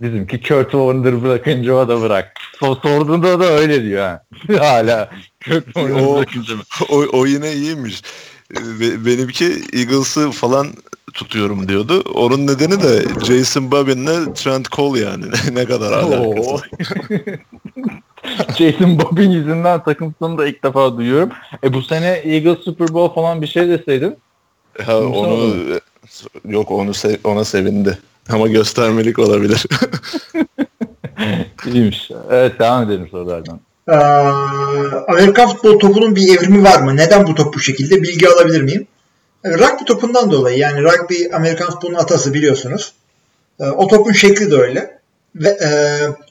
Bizimki Kurt Warner bırakınca o da bırak. So sorduğunda da öyle diyor ha. Hala Kurt Warner O- bırakınca mı? o, o yine iyiymiş. Be- Benimki Eagles'ı falan tutuyorum diyordu. Onun nedeni de Jason Bobbin'le Trent Cole yani. ne kadar alakası. Jason Bobbin yüzünden takım sonu da ilk defa duyuyorum. E bu sene Eagles Super Bowl falan bir şey deseydin. Ha, onu yok onu se- ona sevindi. Ama göstermelik olabilir. İyiymiş. Evet devam edelim sorulardan. Ee, Amerikan futbol topunun bir evrimi var mı? Neden bu top bu şekilde? Bilgi alabilir miyim? Ee, Rugby topundan dolayı yani rugby Amerikan futbolunun atası biliyorsunuz. Ee, O topun şekli de öyle. ve e,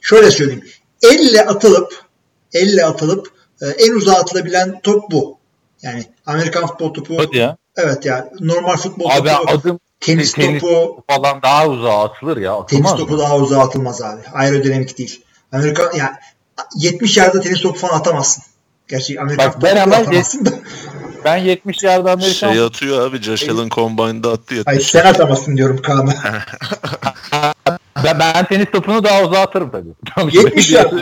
şöyle söyleyeyim. Elle atılıp elle atılıp e, en uzağa atılabilen top bu. Yani Amerikan futbol topu Hadi ya. evet ya normal futbol Abi topu adım tenis, tenis topu falan daha uzağa atılır ya. tenis topu mı? daha uzağa atılmaz abi. Aerodinamik değil. Amerika yani 70 yerde tenis topu falan atamazsın. Gerçi Amerikan Bak, ben topu hemen atamazsın da. Ben 70 yerde Amerikan Şey atıyor abi Josh Allen Combine'da attı Hayır 70. sen atamazsın diyorum Kaan'a. ben, ben tenis topunu daha uzağa atarım tabii. Tamam, 70 şimdi- yard.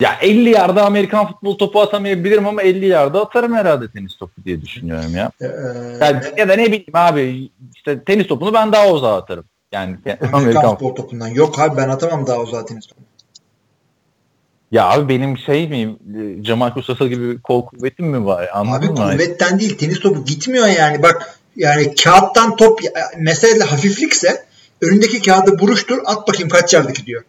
Ya 50 yarda Amerikan futbol topu atamayabilirim ama 50 yarda atarım herhalde tenis topu diye düşünüyorum ya. Ee, Yani, ya da ne bileyim abi işte tenis topunu ben daha uzağa atarım. Yani Amerikan, Amerikan futbol topundan. Yok abi ben atamam daha uzağa tenis topu. Ya abi benim şey miyim Cemal Kusası gibi kol kuvvetim mi var? Anladın Abi mı? kuvvetten değil tenis topu gitmiyor yani. Bak yani kağıttan top mesele hafiflikse önündeki kağıdı buruştur at bakayım kaç yerde gidiyor.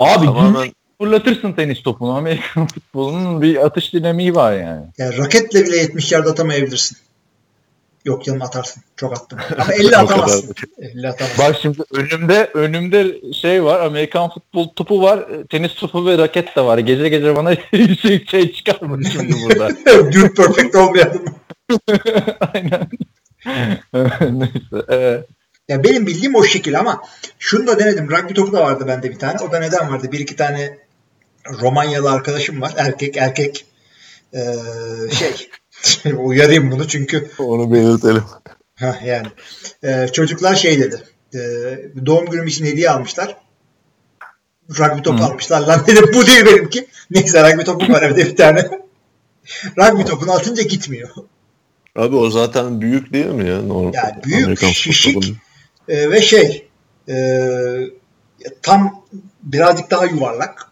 Abi Tamamen fırlatırsın tenis topunu. Amerikan futbolunun bir atış dinamiği var yani. Yani raketle bile 70 yerde atamayabilirsin. Yok canım atarsın. Çok attım. Ama 50 O kadar. atamazsın. 50 atamazsın. Bak şimdi önümde önümde şey var. Amerikan futbol topu var. Tenis topu ve raket de var. Gece gece bana şey, şey çıkar mı şimdi burada? Dude perfect olmayalım. Aynen. Neyse. Evet. Ya benim bildiğim o şekil ama şunu da denedim. Rugby topu da vardı bende bir tane. O da neden vardı? Bir iki tane Romanyalı arkadaşım var. Erkek erkek. Ee, şey uyarayım bunu çünkü onu belirtelim. Heh, yani Ee, çocuklar şey dedi. Ee, doğum günüm için hediye almışlar. Rugby topu Hı. almışlar. Lan dedim bu değil benimki. Neyse rugby topu var evde bir tane. rugby topunu atınca gitmiyor. Abi o zaten büyük değil mi ya? Normal. Yani büyük, Amerikan şişik. futbolunun. Ee, ve şey e, tam birazcık daha yuvarlak.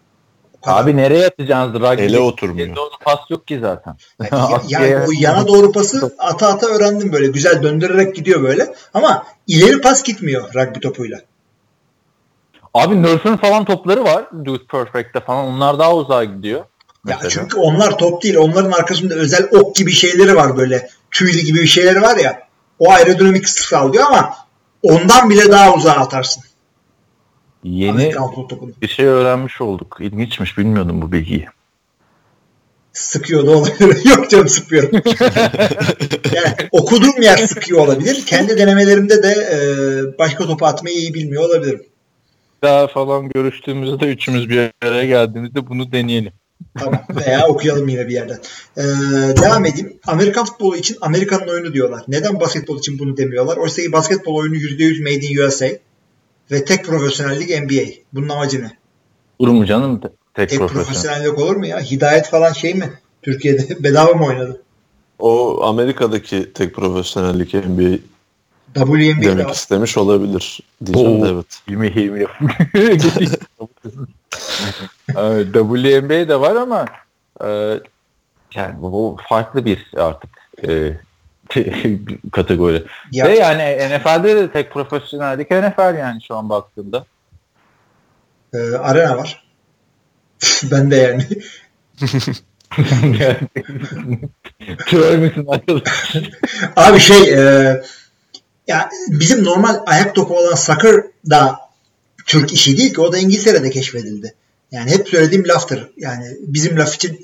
Abi nereye atacaksınız rugby? Ele oturmuyor. Onu pas yok ki zaten. Yani, yani o yana doğru pası ata ata öğrendim böyle. Güzel döndürerek gidiyor böyle. Ama ileri pas gitmiyor rugby topuyla. Abi Nerf'ün falan topları var. Dude Perfect'te falan. Onlar daha uzağa gidiyor. Ya Mesela. çünkü onlar top değil. Onların arkasında özel ok gibi şeyleri var böyle. Tüylü gibi bir şeyleri var ya. O aerodinamik sağlıyor ama ondan bile daha uzağa atarsın. Yeni bir şey öğrenmiş olduk. İlginçmiş. Bilmiyordum bu bilgiyi. Sıkıyor da olabilir. Yok canım sıkmıyorum. yani okuduğum yer sıkıyor olabilir. Kendi denemelerimde de e, başka topu atmayı iyi bilmiyor olabilirim. Daha falan görüştüğümüzde üçümüz bir araya geldiğimizde bunu deneyelim. Tamam. Veya okuyalım yine bir yerden. Ee, devam edeyim. Amerikan futbolu için Amerikan'ın oyunu diyorlar. Neden basketbol için bunu demiyorlar? Oysa ki basketbol oyunu %100 made in USA ve tek profesyonellik NBA. Bunun amacı ne? Olur mu canım te- tek, Tek profesyonel? profesyonellik olur mu ya? Hidayet falan şey mi? Türkiye'de bedava mı oynadı? O Amerika'daki tek profesyonellik NBA WNBA'de demek istemiş olabilir diyeceğim de Oo. evet. Hilmi. Evet, WNBA de var ama e, yani bu, bu farklı bir artık e, kategori. Ya, Ve yani NFL'de de tek profesyonellik NFL yani şu an baktığımda. e, arena var. ben de yani. Kör müsün arkadaş? Abi şey e, ya bizim normal ayak topu olan soccer da Türk işi değil ki o da İngiltere'de keşfedildi. Yani hep söylediğim laftır. Yani bizim laf için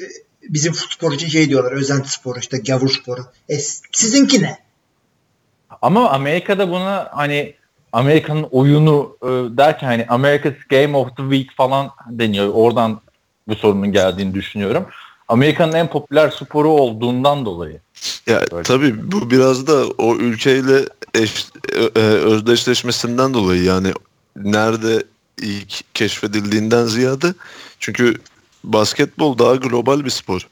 bizim spor için şey diyorlar özenti sporu işte gavur sporu. E, sizinki ne? Ama Amerika'da buna hani Amerika'nın oyunu e, derken hani America's Game of the Week falan deniyor. Oradan bu sorunun geldiğini düşünüyorum. Amerika'nın en popüler sporu olduğundan dolayı. Ya Öyle. tabii bu biraz da o ülkeyle eş, e, e, özdeşleşmesinden dolayı yani nerede ilk keşfedildiğinden ziyade çünkü basketbol daha global bir spor.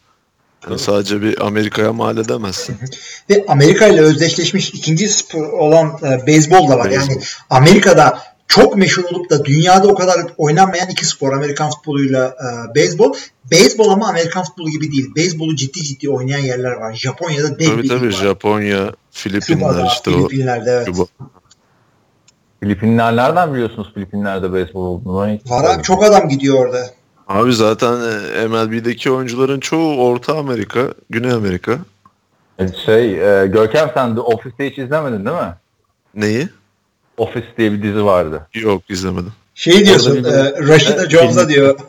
Yani sadece bir Amerika'ya mal edemezsin. Ve Amerika ile özdeşleşmiş ikinci spor olan e, beyzbol da var. Yani Beyzbol. Amerika'da çok meşhur olup da dünyada o kadar oynanmayan iki spor Amerikan futboluyla e, beyzbol. Beyzbol ama Amerikan futbolu gibi değil. Beyzbolu ciddi ciddi oynayan yerler var. Japonya'da dev tabii bir tabii var. Japonya, Filipinler Küba'da, işte o. Filipinler'de evet. Küba. Filipinler nereden biliyorsunuz Filipinler'de beyzbol olduğunu? Var abi çok adam gidiyor orada. Abi zaten e, MLB'deki oyuncuların çoğu Orta Amerika, Güney Amerika. Şey, e, Görkem sen de Office'i hiç izlemedin değil mi? Neyi? Office diye bir dizi vardı. Yok izlemedim. Şey diyorsun, Orada e, Rashida Jones'a diyor.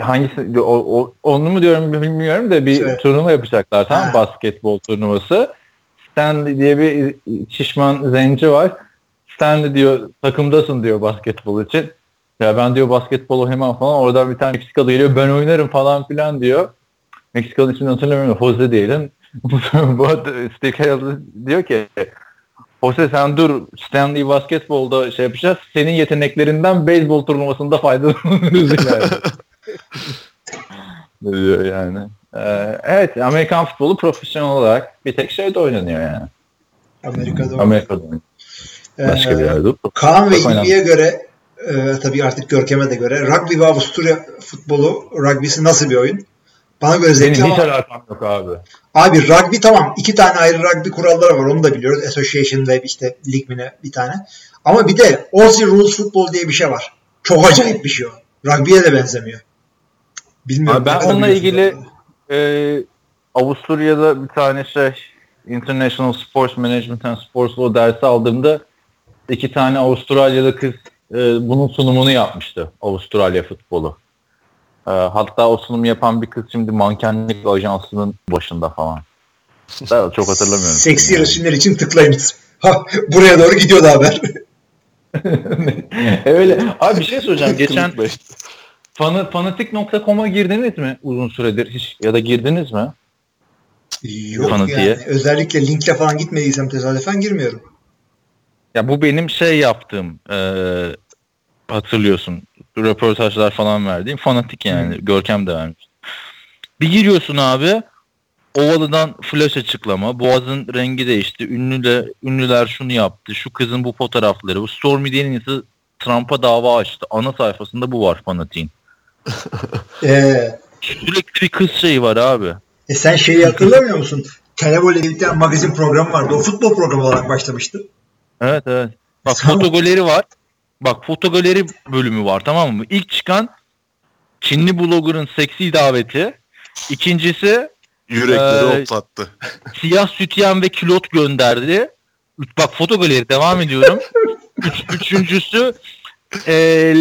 Hangisi o, o, onu mu diyorum bilmiyorum da bir Evet. turnuva yapacaklar tamam basketbol turnuvası. Stanley diye bir şişman zenci var. Stanley diyor takımdasın diyor basketbol için. Ya ben diyor basketbol oynamam falan. Oradan bir tane Meksikalı geliyor ben oynarım falan filan diyor. Meksikalı ismini hatırlamıyorum. Jose diyelim. Bu Steve Carell diyor ki Jose sen dur Stanley basketbolda şey yapacağız. Senin yeteneklerinden beyzbol turnuvasında faydalanırız yani. diyor yani. Ee, evet Amerikan futbolu profesyonel olarak bir tek şeyde oynanıyor yani. Amerika'da. Amerika'da oynanıyor. Başka Ee, bir yerde. Kaan ve. İlmi'ye göre e, tabii artık Görkem'e de göre rugby ve Avusturya futbolu rugby'si nasıl bir oyun? Bana göre zevkli Benim hiç ama alakam yok abi. abi rugby tamam iki tane ayrı rugby kuralları var onu da biliyoruz. Association ve işte lig mi ne bir tane. Ama bir de Aussie Rules Football diye bir şey var. Çok acayip bir şey o. Rugby'ye de benzemiyor. Bilmiyorum. Abi ben onunla ilgili-. Ee, Avusturya'da bir tane şey International Sports Management and Sports Law dersi aldığımda iki tane Avustralyalı kız e, bunun sunumunu yapmıştı. Avustralya futbolu. E, hatta o sunumu yapan bir kız şimdi mankenlik ajansının başında falan. Ben çok hatırlamıyorum. Seksi resimler için tıklayınız. Ha, buraya doğru gidiyordu haber. Öyle. Abi bir şey soracağım. Geçen fanı, fanatik.com'a girdiniz mi uzun süredir hiç ya da girdiniz mi? Yok Fanatiğe. yani. Özellikle linkle falan gitmediysem tesadüfen girmiyorum. Ya bu benim şey yaptığım e, hatırlıyorsun röportajlar falan verdiğim fanatik yani Görkem de vermiş. Bir giriyorsun abi Ovalı'dan flash açıklama. Boğaz'ın rengi değişti. Ünlüler, ünlüler şunu yaptı. Şu kızın bu fotoğrafları. Bu Stormy Daniels'ı Trump'a dava açtı. Ana sayfasında bu var fanatiğin. Ee, Sürekli bir kız şeyi var abi. E sen şeyi hatırlamıyor musun? Televol'e bir tane magazin programı vardı. O futbol programı olarak başlamıştı. Evet evet. Bak Tamam. fotogaleri var. Bak fotogaleri bölümü var tamam mı? İlk çıkan Çinli blogger'ın seksi daveti. İkincisi Yürekleri Ee, hoplattı. siyah sütyen ve külot gönderdi. Bak fotogaleri devam ediyorum. Üç, üçüncüsü e,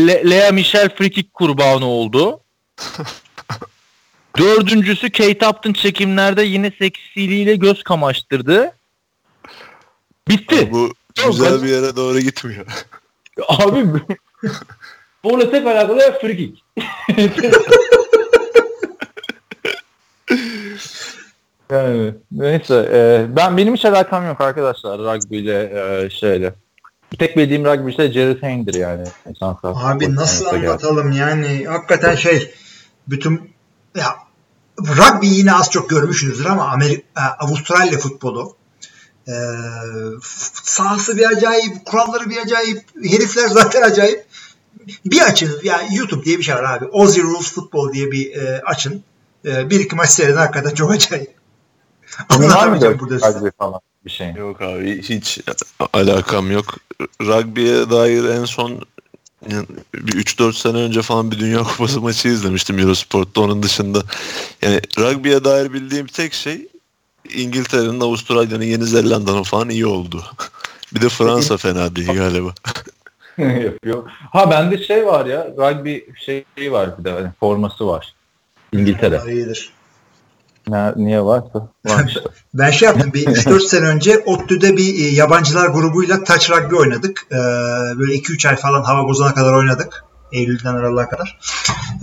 Le- Lea Michel frikik kurbanı oldu. Dördüncüsü Kate Upton çekimlerde yine seksiliğiyle göz kamaştırdı. Bitti. Bu Yok, güzel bir yere doğru gitmiyor. Abi Sporla tek alakalı frikik. yani neyse e, ben benim hiç alakam yok arkadaşlar rugby ile e, şeyle. Tek bildiğim rugby işte Jerry Tane'dir yani. Abi nasıl anlatalım yani hakikaten şey bütün ya rugby yine az çok görmüşsünüzdür ama Amerika, Avustralya futbolu e, f- sahası bir acayip, kuralları bir acayip, herifler zaten acayip. Bir açın, yani YouTube diye bir şey var abi. Aussie Rules Football diye bir e, açın. E, bir iki maç seyredin hakikaten çok acayip. Senin var mı Anlatamayacağım burada size. falan bir şey? Yok abi hiç alakam yok. Rugby'ye dair en son yani bir 3-4 sene önce falan bir Dünya Kupası maçı izlemiştim Eurosport'ta. Onun dışında yani rugby'ye dair bildiğim tek şey İngiltere'nin, Avustralya'nın, Yeni Zelanda'nın falan iyi oldu. bir de Fransa fena değil galiba. Yapıyor. Ha bende şey var ya rugby şeyi var bir de hani forması var. İngiltere. İyidir. Ne, niye varsa var işte. Ben şey yaptım. Bir 3-4 sene önce ODTÜ'de bir e, yabancılar grubuyla touch rugby oynadık. Ee, böyle 2-3 ay falan hava bozana kadar oynadık. Eylül'den Aralık'a kadar.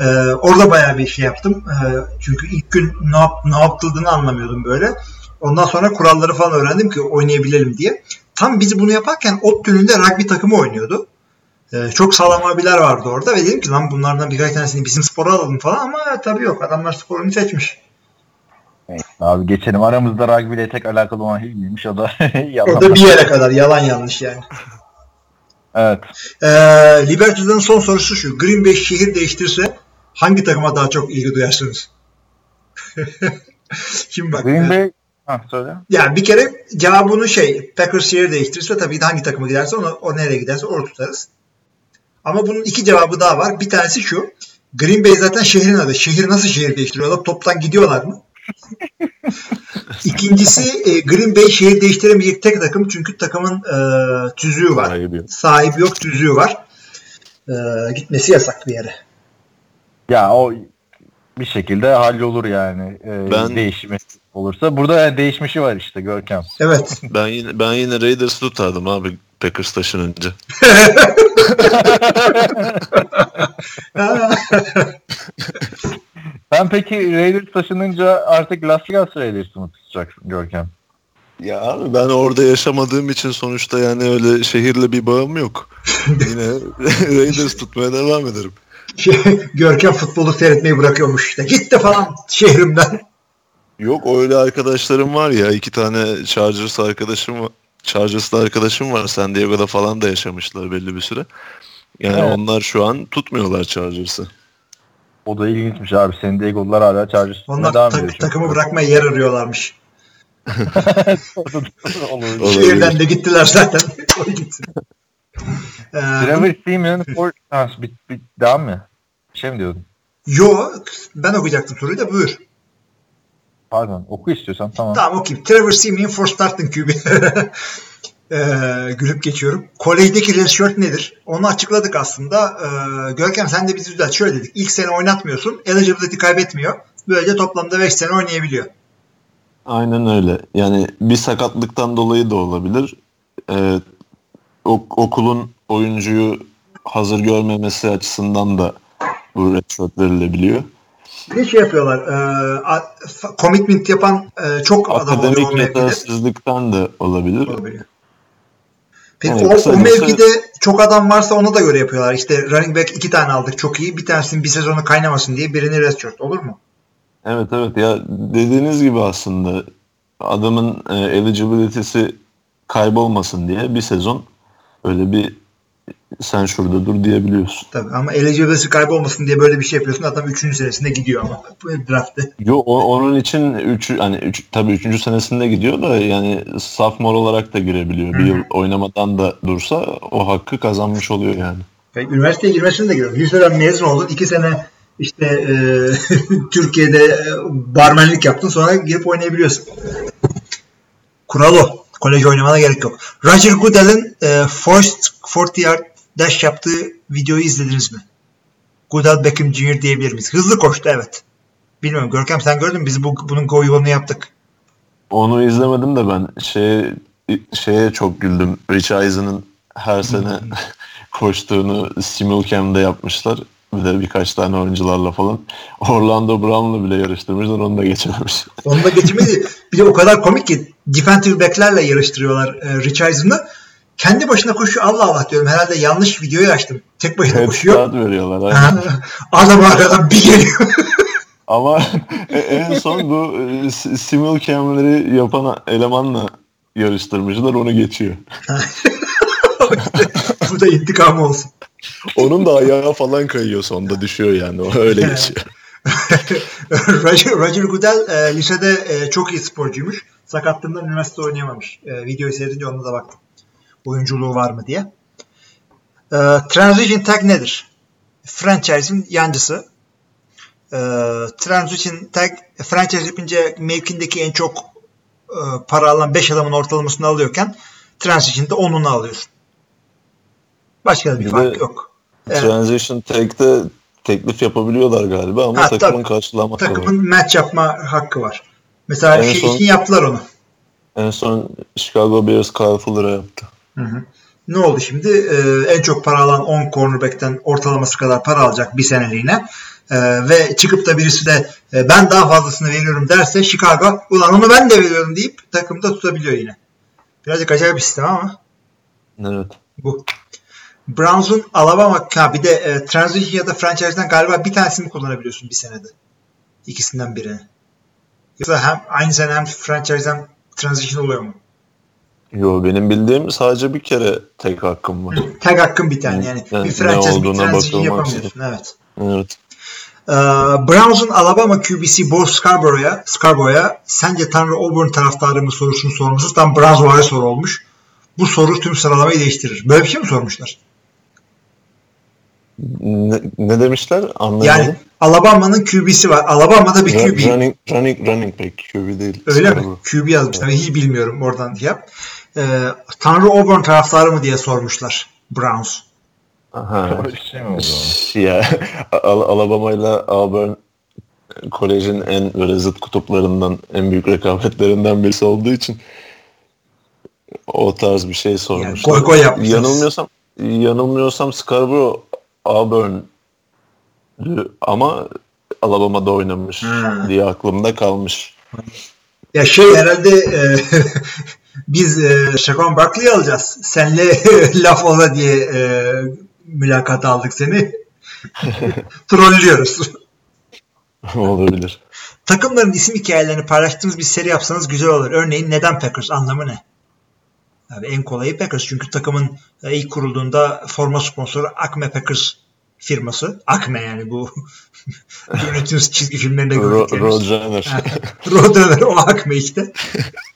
Ee, orada bayağı bir şey yaptım. Ee, çünkü ilk gün ne, yap, ne yapıldığını anlamıyordum böyle. Ondan sonra kuralları falan öğrendim ki oynayabilelim diye. Tam biz bunu yaparken ODTÜ'nün de rugby takımı oynuyordu. Ee, çok sağlam abiler vardı orada ve dedim ki lan bunlardan birkaç tanesini bizim spora alalım falan ama tabii yok adamlar sporunu seçmiş. Abi geçelim aramızda rugby ile tek alakalı olan Hilmi'ymiş o da yalan. O da bir yere kadar yalan yanlış yani. Evet. Ee, Liberty'den son sorusu şu. Green Bay şehir değiştirse hangi takıma daha çok ilgi duyarsınız? Şimdi bak. Green Bay ha, söyle. Yani bir kere cevabını şey Packers şehir değiştirirse tabii ki hangi takıma giderse onu, o nereye giderse orada tutarız. Ama bunun iki cevabı daha var. Bir tanesi şu. Green Bay zaten şehrin adı. Şehir nasıl şehir değiştiriyorlar? Toptan gidiyorlar mı? İkincisi e, Green Bay şehir değiştiremeyecek tek takım çünkü takımın e, tüzüğü var. Sahibi yok. Sahibi yok, tüzüğü var. E, gitmesi yasak bir yere. Ya o bir şekilde hallolur yani. Ee, Ben- değişimi olursa. Burada yani değişmişi var işte Görkem. Evet. Ben yine ben yine Raiders tutardım abi Packers taşınınca. Sen peki Raiders taşınınca artık Las Vegas Raiders'ı mı tutacaksın Görkem? Ya abi ben orada yaşamadığım için sonuçta yani öyle şehirle bir bağım yok. Yine Raiders tutmaya devam ederim. Görkem futbolu seyretmeyi bırakıyormuş işte. Gitti falan şehrimden. Yok öyle arkadaşlarım var ya iki tane Chargers arkadaşım. Chargers'lı arkadaşım var. San Diego'da falan da yaşamışlar belli bir süre. Yani Evet. onlar şu an tutmuyorlar Chargers'ı. O da ilginçmiş abi. San Diego'lular hala Chargers tutmaya Onlar devam tak- takımı bırakmaya yer arıyorlarmış. Şehirden de gittiler zaten. O gitsin. Ee, Trevor Simeon for... Ha, bit, bit, devam mı? Bir şey mi diyordun? yo ben okuyacaktım soruyu da buyur. Pardon. Oku istiyorsan tamam. Tamam okuyayım. Trevor Simeon for starting QB. ee, gülüp geçiyorum. Kolejdeki redshirt nedir? Onu açıkladık aslında. Ee, Görkem sen de bizi düzelt. Şöyle dedik. İlk sene oynatmıyorsun. Eligibility kaybetmiyor. Böylece toplamda 5 sene oynayabiliyor. Aynen öyle. Yani bir sakatlıktan dolayı da olabilir. Ee, ok- okulun oyuncuyu hazır görmemesi açısından da bu redshirt verilebiliyor. Bir de şey yapıyorlar. E, commitment yapan e, çok adam oluyor Akademik yetersizlikten de olabilir. Olabiliyor. Peki Evet, o, o mevkide çok adam varsa ona da göre yapıyorlar. İşte running back iki tane aldık çok iyi. Bir tanesinin bir sezonu kaynamasın diye birini redshirt olur mu? Evet evet ya dediğiniz gibi aslında adamın e, eligibility'si kaybolmasın diye bir sezon öyle bir sen şurada dur diyebiliyorsun. Tabii ama eligibility kaybolmasın diye böyle bir şey yapıyorsun. Adam 3. senesinde gidiyor ama bu draftte. Yo o- onun için üç, hani üç, tabii üçüncü senesinde gidiyor da yani sophomore olarak da girebiliyor. Bir yıl oynamadan da dursa o hakkı kazanmış oluyor yani. Ve üniversiteye girmesini de giriyor. Liseden mezun oldun. 2 sene işte e, Türkiye'de e, barmenlik yaptın. Sonra girip oynayabiliyorsun. Kural o. Kolej oynamana gerek yok. Roger Goodell'in e, Forced 40 yard dash yaptığı videoyu izlediniz mi? Goodell Beckham Jr. diyebilir miyiz? Hızlı koştu evet. Bilmiyorum Görkem sen gördün mü? Biz bu, bunun go yolunu yaptık. Onu izlemedim de ben şeye, şeye çok güldüm. Rich Eisen'ın her sene koştuğunu Simulcam'da yapmışlar. Bir de birkaç tane oyuncularla falan. Orlando Brown'la bile yarıştırmışlar. Onu da geçememiş. Onu da geçmedi. Bir de o kadar komik ki defensive back'lerle yarıştırıyorlar e, Rich Eisen'ı. Kendi başına koşuyor. Allah Allah diyorum. Herhalde yanlış videoyu açtım. Tek başına Head koşuyor. veriyorlar. aynen. Adam arkadan bir geliyor. Ama en son bu e, s- simulcam'leri yapan elemanla yarıştırmışlar. Onu geçiyor. Bu da intikam olsun. Onun da ayağı falan kayıyor sonda düşüyor yani. O öyle geçiyor. Roger, Roger Goodell e, lisede e, çok iyi sporcuymuş. Sakatlığından üniversite oynayamamış. E, videoyu seyredince ona da baktım. Oyunculuğu var mı diye. E, transition tag nedir? Franchise'in yancısı. E, transition tag franchise yapınca mevkindeki en çok e, para alan 5 adamın ortalamasını alıyorken transition'da 10'unu alıyorsun. Başka bir Bir fark yok. Evet. Transition tag'de teklif yapabiliyorlar galiba ama Ha, takımın tabii. karşılaması var. Takımın match yapma hakkı var. Mesela En şey son- için yaptılar onu. En son Chicago Bears Kyle Fuller'a yaptı. Ne oldu şimdi? Ee, en çok para alan 10 cornerback'ten ortalaması kadar para alacak bir seneliğine. Ee, ve çıkıp da birisi de e, ben daha fazlasını veriyorum derse Chicago ulan onu ben de veriyorum deyip takımda tutabiliyor yine. Birazcık acayip bir sistem ama Evet. bu. Browns'un Alabama ha bir de e, transition ya da franchise'den galiba bir tanesini kullanabiliyorsun bir senede. İkisinden birini. Yoksa hem aynı sene hem franchise hem transition oluyor mu? Yo benim bildiğim sadece bir kere tek hakkım var. Tag hakkın bir tane yani. Yani bir franchise bir transition yapamıyorsun. Evet. Evet. Ee, Browns'un Alabama QB'si Bo Scarborough'a Scarborough'a sence Tanrı Auburn taraftarı mı sorusunu sorması tam Browns var soru olmuş. Bu soru tüm sıralamayı değiştirir. Böyle bir şey mi sormuşlar? Ne, ne demişler? Anlayamadım. Yani Alabama'nın QB'si var. Alabama'da bir QB. running, running, running back QB değil. Öyle mi? Scarborough. QB yazmışlar. Hiç bilmiyorum oradan yap. Ee, Tanrı Auburn taraftarı mı diye sormuşlar Browns. Aha. Öyle şey mi oldu? ya Al- Alabama ile Auburn kolejin en böyle zıt kutuplarından en büyük rekabetlerinden birisi olduğu için o tarz bir şey sormuşlar. goy goy yapmışlar. Yanılmıyorsam yanılmıyorsam Scarborough Auburn ama Alabama'da oynamış Ha. diye aklımda kalmış. Ya şey herhalde e, biz e, Şakon Barkley'i alacağız. Senle laf ola diye e, mülakat aldık seni. Trollüyoruz. Olabilir. Takımların isim hikayelerini paylaştığınız bir seri yapsanız güzel olur. Örneğin neden Packers anlamı ne? Abi en kolayı Packers. Çünkü takımın e, ilk kurulduğunda forma sponsoru Acme Packers firması. Acme yani bu yönetimiz çizgi filmlerinde gördüklerimiz. Roadrunner. Roadrunner o Acme işte.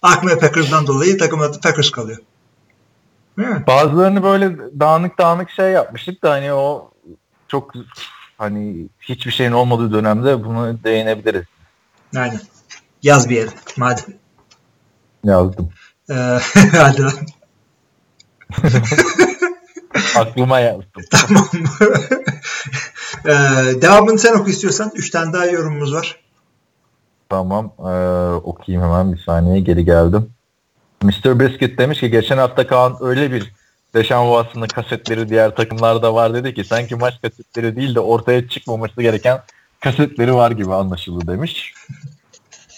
Acme Packers'dan dolayı takımın adı Packers kalıyor. Bazılarını böyle dağınık dağınık şey yapmıştık da hani o çok hani hiçbir şeyin olmadığı dönemde bunu değinebiliriz. Aynen. Yaz bir yere. Madem. Yazdım. Ee, hadi lan. Aklıma yazdım. Tamam. ee, devamını sen oku istiyorsan. Üç tane daha yorumumuz var. Tamam. Ee, okuyayım hemen bir saniye geri geldim. Mr. Biscuit demiş ki geçen hafta Kaan öyle bir Deşan Watson'ın kasetleri diğer takımlarda var dedi ki sanki maç kasetleri değil de ortaya çıkmaması gereken kasetleri var gibi anlaşıldı demiş.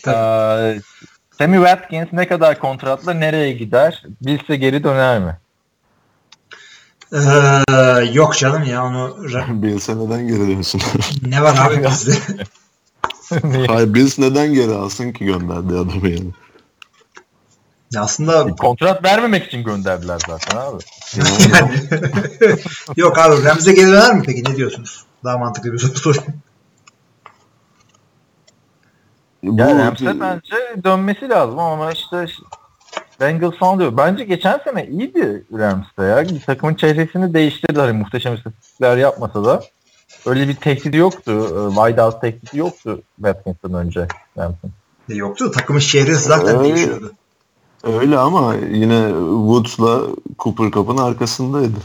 Ee, Sammy Watkins ne kadar kontratla nereye gider? Bilse geri döner mi? Ee, yok canım ya onu Bills neden geri dönsün? ne var abi bizde? Hayır Bills neden geri alsın ki gönderdi adamı yani? Ya aslında Kontrat vermemek için gönderdiler zaten abi. yani yok abi Rams'e geri döner mi peki? Ne diyorsunuz? Daha mantıklı bir soru sorayım. Bu- Yani Rams'e bence dönmesi lazım ama işte Bengals falan diyor. Bence geçen sene iyiydi Rams'te ya. Takımın çehresini değiştirdi. Hani muhteşem istatistikler yapmasa da öyle bir tehdidi yoktu. Ee, Wideout tehdidi yoktu Watkins'ten önce Rams'ın. E, Yoktu. Takımın şehri zaten Öyle. değişiyordu. Öyle ama yine Woods'la Cooper Cup'ın arkasındaydı.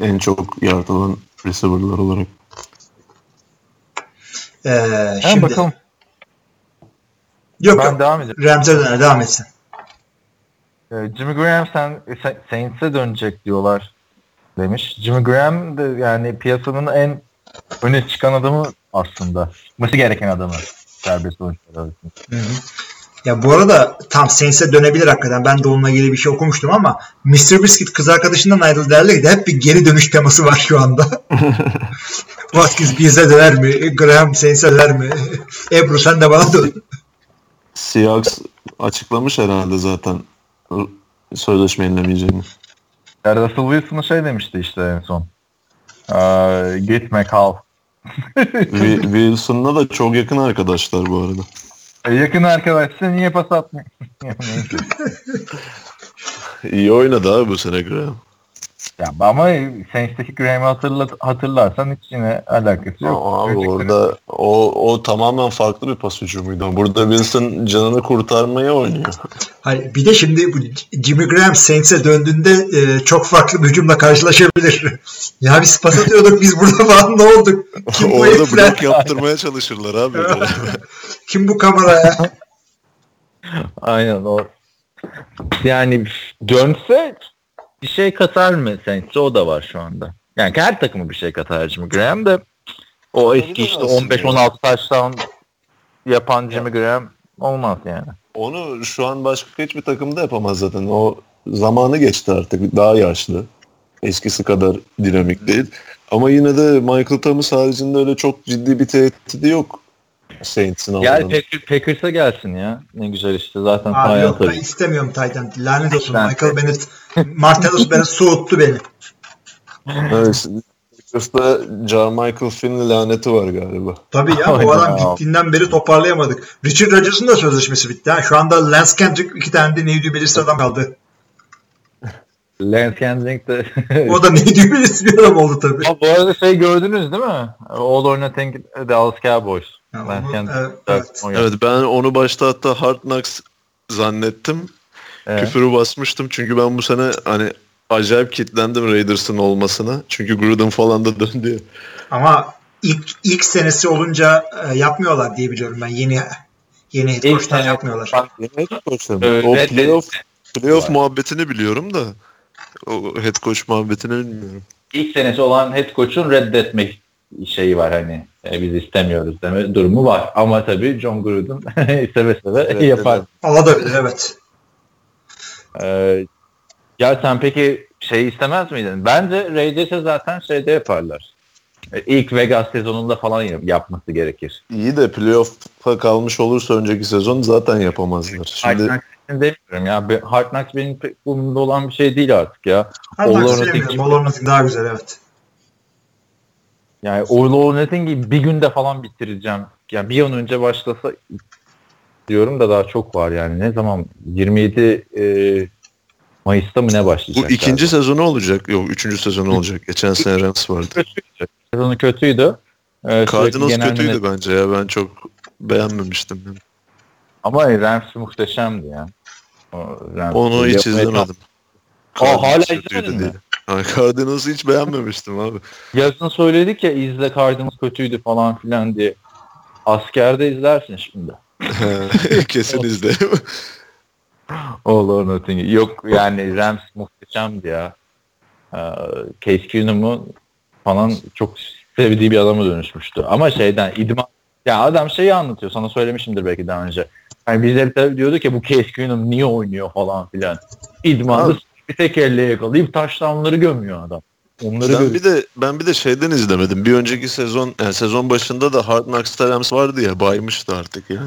En çok yard alan receiver'lar olarak. Ee, Ha, şimdi bakalım. yok Ben yok. devam ediyorum. Rams'e döner. Devam etsin. Ee, Jimmy Graham sen, Sa- Saints'e dönecek diyorlar demiş. Jimmy Graham de yani piyasanın en öne çıkan adamı aslında. Çıkması gereken adamı. Serbest oyuncular arasında. Hı hı. Ya bu arada tam Saints'e dönebilir hakikaten. Ben de onunla ilgili bir şey okumuştum ama Mr. Biscuit kız arkadaşından ayrıldı derler ki hep bir geri dönüş teması var şu anda. Watkins bize döner mi? Graham Saints'e döner mi? Ebru sen de bana dön. Seahawks açıklamış herhalde zaten sözleşme yenilemeyeceğini. Ya Russell Wilson'a şey demişti işte en son. Ee, gitme kal. Wi- Wilson'la da çok yakın arkadaşlar bu arada. E, yakın arkadaşsa niye pas atmıyor? İyi oynadı abi bu sene Graham. Ya ama Saints'teki Graham'ı hatırla, hatırlarsan hiç yine alakası yok. Ama abi orada o, o tamamen farklı bir pas hücumuydu. Burada Wilson canını kurtarmaya oynuyor. Hayır, bir de şimdi bu Jimmy Graham Saints'e döndüğünde e, çok farklı bir hücumla karşılaşabilir. ya biz pas atıyorduk biz burada falan ne olduk? Kim bu Orada herifler? blok yaptırmaya çalışırlar abi. Kim bu kamera ya? Aynen o. Yani dönse bir şey katar mı Saints'e o da var şu anda. Yani her takımı bir şey katar Jimmy Graham da o eski işte aslında. 15-16 taştan yapan Jimmy Graham olmaz yani. Onu şu an başka hiçbir takımda yapamaz zaten. O zamanı geçti artık. Daha yaşlı. Eskisi kadar dinamik değil. Ama yine de Michael Thomas haricinde öyle çok ciddi bir tehdidi yok. Saints'in Gel almanın. Packers, Packers'a gelsin ya. Ne güzel işte zaten sahaya yok ben istemiyorum Titan. Lanet olsun Ben- Michael Bennett. Martellus Bennett soğuttu beni. Evet. Packers'ta Michael Finn laneti var galiba. Tabii ya o adam abi. gittiğinden beri toparlayamadık. Richard Rodgers'ın da sözleşmesi bitti. Ha. Şu anda Lance Kendrick iki tane de neydi belirsiz adam kaldı. Lance Kendrick de O da ne diyor bir adam oldu tabii. Ha, bu arada şey gördünüz değil mi? All or Nothing Dallas Cowboys. Ya Lance onu- Kendrick. evet, evet. Evet ben onu başta hatta Hard Knocks zannettim. Evet. Küfürü basmıştım çünkü ben bu sene hani acayip kitlendim Raiders'ın olmasına. Çünkü Gruden falan da döndü. Ama ilk ilk senesi olunca e, yapmıyorlar diye biliyorum ben. Yeni yeni head coach'tan yapmıyorlar. Evet, o playoff, playoff muhabbetini biliyorum da o head coach muhabbetini bilmiyorum. İlk senesi olan head coach'un reddetmek şeyi var hani e, biz istemiyoruz deme durumu var. Ama tabii John Gruden seve seve Evet, yapar. Alabilir evet. Ee, ya sen peki şey istemez miydin? Bence Raiders'e zaten şeyde yaparlar. Ee, İlk Vegas sezonunda falan yap- yapması gerekir. İyi de playoff'a kalmış olursa önceki sezon zaten yapamazlar. Hard Şimdi Knocks için demiyorum ya. Hard Knocks benim pek umurumda olan bir şey değil artık ya. Hard Knocks'ı sevmiyorum. All or Nothing daha güzel evet. Yani All or Nothing'i bir günde falan bitireceğim. Yani bir an önce başlasa diyorum da daha çok var yani. Ne zaman? 27 e, Mayıs'ta mı ne başlayacak? bu ikinci sezonu olacak. Yok üçüncü sezonu olacak. Geçen sene Rams vardı. kötüydü. Sezonu kötüydü. Ee, Cardinals kötüydü yönet- bence ya. Ben çok beğenmemiştim. yani. Ama Rams muhteşemdi ya. Rams Onu hiç izlemedim. Aa, hala izlemedin mi? diye. Ha, Cardinals'ı hiç beğenmemiştim abi. Yazın söyledik ya izle Cardinals kötüydü falan filan diye. Askerde izlersin şimdi. Kesin izle. All or Nothing. Yok yani Rams muhteşemdi ya. Ee, Case Keenum'u falan çok sevdiği bir adama dönüşmüştü. Ama şeyden idman ya adam şeyi anlatıyor. Sana söylemişimdir belki daha önce. Yani biz hep tabii diyorduk ya bu Case Keenum niye oynuyor falan filan. İdmanda Abi. bir tek elle yakalayıp taşlamları gömüyor adam. Onları ben görüyor. bir de ben bir de şeyden izlemedim. Bir önceki sezon yani sezon başında da Hard Knocks'ta Rams vardı ya baymıştı artık ya.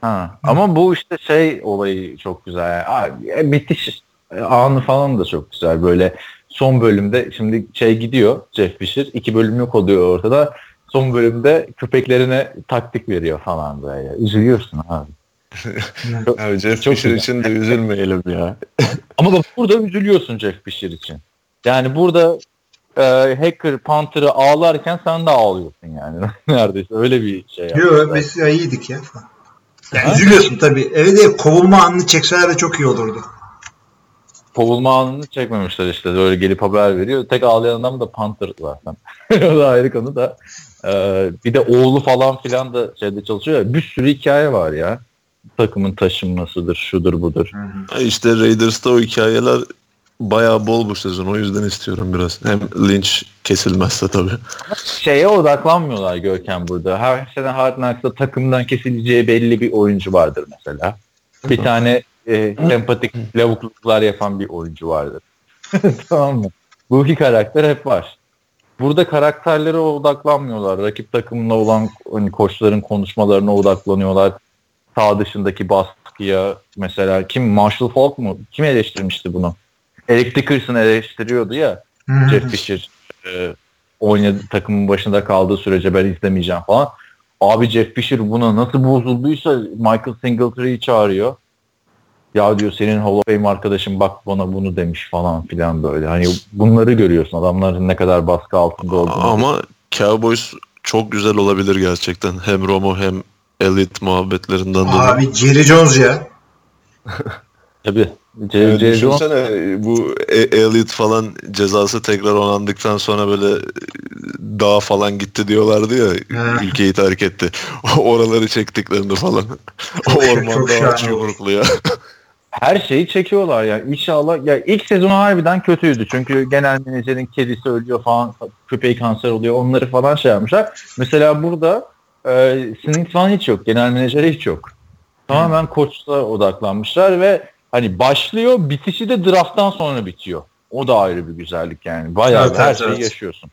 Ha. Ama bu işte şey olayı çok güzel. Abi, e, bitiş anı falan da çok güzel. Böyle son bölümde şimdi şey gidiyor Jeff Fisher. iki bölüm yok oluyor ortada. Son bölümde köpeklerine taktik veriyor falan böyle. Üzülüyorsun abi. Abi Jeff Fisher için de üzülmeyelim ya. Ama bak burada üzülüyorsun Jeff Fisher için. Yani burada e, Hacker Panther'ı ağlarken sen de ağlıyorsun yani. Neredeyse öyle bir şey. Yok biz ya iyiydik ya falan. Yani üzülüyorsun tabii. Evet evet kovulma anını çekseler de çok iyi olurdu. kovulma anını çekmemişler işte. Böyle gelip haber veriyor. Tek ağlayan adam da Panther zaten. o da ayrı konu da. Ee, bir de oğlu falan filan da şeyde çalışıyor ya. Bir sürü hikaye var ya. Takımın taşınmasıdır, şudur budur. Ha İşte Raiders'ta o hikayeler bayağı bol bu sezon. O yüzden istiyorum biraz. Hem Lynch kesilmezse tabii. Şeye odaklanmıyorlar Görkem burada. Her sene Hard Knocks'ta takımdan kesileceği belli bir oyuncu vardır mesela. Bir tane e, sempatik lavukluklar yapan bir oyuncu vardır. tamam mı? Bu iki karakter hep var. Burada karakterlere odaklanmıyorlar. Rakip takımla olan hani koçların konuşmalarına odaklanıyorlar. Sağ dışındaki baskıya mesela kim Marshall Falk mu? Kim eleştirmişti bunu? Eric Dickerson eleştiriyordu ya. Jeff Fisher e, oynadı takımın başında kaldığı sürece ben izlemeyeceğim falan. Abi Jeff Fisher buna nasıl bozulduysa Michael Singletary'i çağırıyor. Ya diyor senin Hall of Fame arkadaşın bak bana bunu demiş falan filan böyle. Hani bunları görüyorsun adamların ne kadar baskı altında olduğunu. Ama Cowboys çok güzel olabilir gerçekten. Hem Romo hem Elite muhabbetlerinden dolayı. Abi Jerry Jones ya. Tabii. C- Yani C- Jones- düşünsene bu E- Elite falan cezası tekrar onandıktan sonra böyle e, dağa falan gitti diyorlardı ya Ha. ülkeyi terk etti. Oraları çektiklerini falan. o Çok- çok ormanda ağaç şahane olur. yumrukluya. her şeyi çekiyorlar ya. İnşallah ya ilk sezonu harbiden kötüydü. Çünkü genel menajerin kedisi ölüyor falan, köpeği kanser oluyor. Onları falan şey yapmışlar. Mesela burada e, Smith falan hiç yok. Genel menajeri hiç yok. Tamamen koçla odaklanmışlar ve hani başlıyor, bitişi de drafttan sonra bitiyor. O da ayrı bir güzellik yani. Bayağı Evet, her evet, şeyi evet. yaşıyorsun.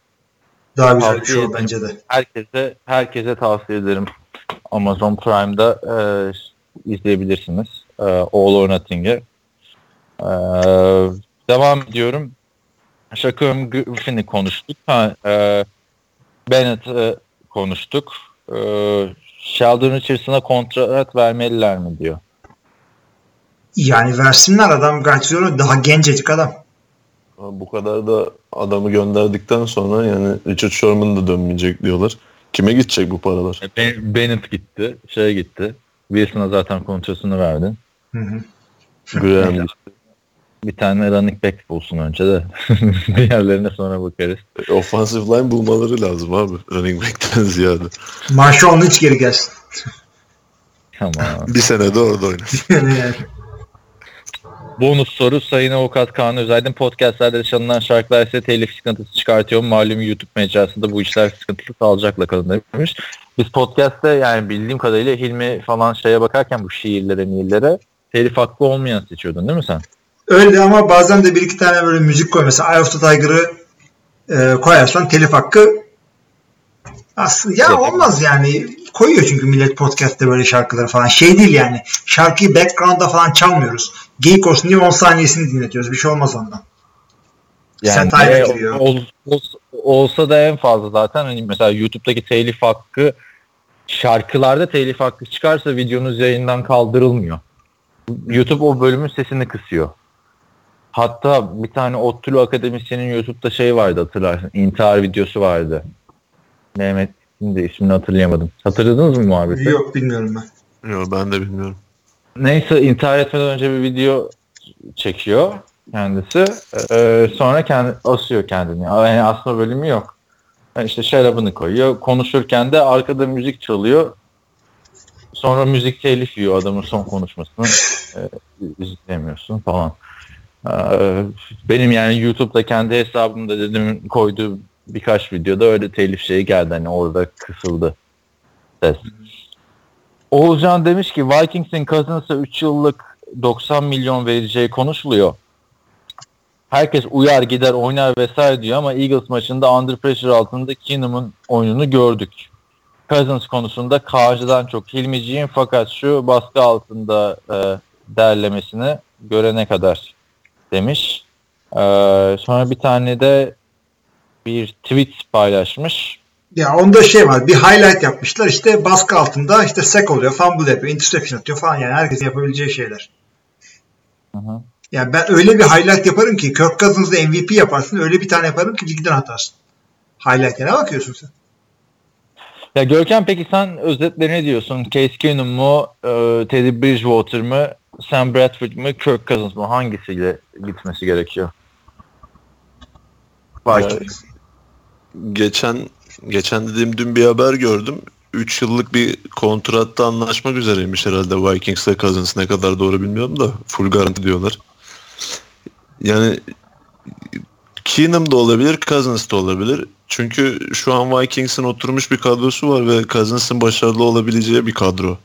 Daha güzel bir şey o bence de. Herkese herkese tavsiye ederim. Amazon Prime'da e, izleyebilirsiniz. E, All or Nothing'i. E, devam ediyorum. Shaquem Griffin'i konuştuk. Ha, e, Bennett'ı konuştuk. E, Sheldon Richardson'a kontrat vermeliler mi diyor. Yani versinler adam Garciano daha gencecik adam. Bu kadar da adamı gönderdikten sonra yani Richard Sherman da dönmeyecek diyorlar. Kime gidecek bu paralar? E, Ben- Bennett gitti. Şey gitti. Wilson'a zaten kontrasını verdin. Hı hı. Graham gitti. Bir tane running back bulsun önce de. Diğerlerine sonra bakarız. Offensive line bulmaları lazım abi. Running back'ten ziyade. Marshawn Lynch geri gelsin. Tamam. Bir sene de orada oynasın. Bonus soru Sayın Avukat Kaan Özaydın podcastlerde çalınan şarkılar ise telif sıkıntısı çıkartıyor. Malum YouTube mecrasında bu işler sıkıntılı sağlıcakla kalın demiş. Biz podcast'te yani bildiğim kadarıyla Hilmi falan şeye bakarken bu şiirlere, miyillere telif hakkı olmayan seçiyordun değil mi sen? Öyle ama bazen de bir iki tane böyle müzik koy. Mesela Eye of the Tiger'ı e, koyarsan telif hakkı aslında ya Evet. olmaz yani. Koyuyor çünkü millet podcast'te böyle şarkıları falan. Şey değil yani. Şarkıyı background'da falan çalmıyoruz. Geyik olsun diye 10 saniyesini dinletiyoruz. Bir şey olmaz ondan. Satire e, ol- ol- olsa da en fazla zaten hani mesela YouTube'daki telif hakkı şarkılarda telif hakkı çıkarsa videonuz yayından kaldırılmıyor. YouTube o bölümün sesini kısıyor. Hatta bir tane Ottulu akademisyenin YouTube'da şey vardı hatırlarsın. intihar videosu vardı. Mehmet şimdi ismini hatırlayamadım. Hatırladınız mı muhabbeti? Yok bilmiyorum ben. Yok ben de bilmiyorum. Neyse intihar etmeden önce bir video çekiyor kendisi. Ee, sonra kendi asıyor kendini. Yani aslında bölümü yok. Yani işte şarabını koyuyor. Konuşurken de arkada müzik çalıyor. Sonra müzik telif yiyor adamın son konuşmasını. Ee, izleyemiyorsun falan. Ee, benim yani YouTube'da kendi hesabımda dedim koyduğu birkaç videoda öyle telif şeyi geldi. Hani orada kısıldı ses. Oğuzcan demiş ki Vikings'in Cousins'a 3 yıllık 90 milyon vereceği konuşuluyor. Herkes uyar gider oynar vesaire diyor ama Eagles maçında under pressure altında Keenum'un oyununu gördük. Cousins konusunda Kağcı'dan çok Hilmiciğin fakat şu baskı altında e, derlemesini görene kadar demiş. E, sonra bir tane de bir tweet paylaşmış. Ya onda şey var. Bir highlight yapmışlar. İşte baskı altında işte sack oluyor. Fumble yapıyor. Interception atıyor falan. Yani herkesin yapabileceği şeyler. Hı hı. Yani ben öyle bir highlight yaparım ki Kirk Cousins'da MVP yaparsın. Öyle bir tane yaparım ki ligden atarsın. Highlight'e ne bakıyorsun sen? Ya Görkem peki sen özetle ne diyorsun? Case Keenum mu, e, Teddy Bridgewater mı, Sam Bradford mı, Kirk Cousins mı? Hangisiyle gitmesi gerekiyor? Vikings. Geçen geçen dediğim dün bir haber gördüm. 3 yıllık bir kontratta anlaşmak üzereymiş herhalde Vikings'le Cousins ne kadar doğru bilmiyorum da full garanti diyorlar. Yani Keenum da olabilir, Cousins da olabilir. Çünkü şu an Vikings'in oturmuş bir kadrosu var ve Cousins'ın başarılı olabileceği bir kadro.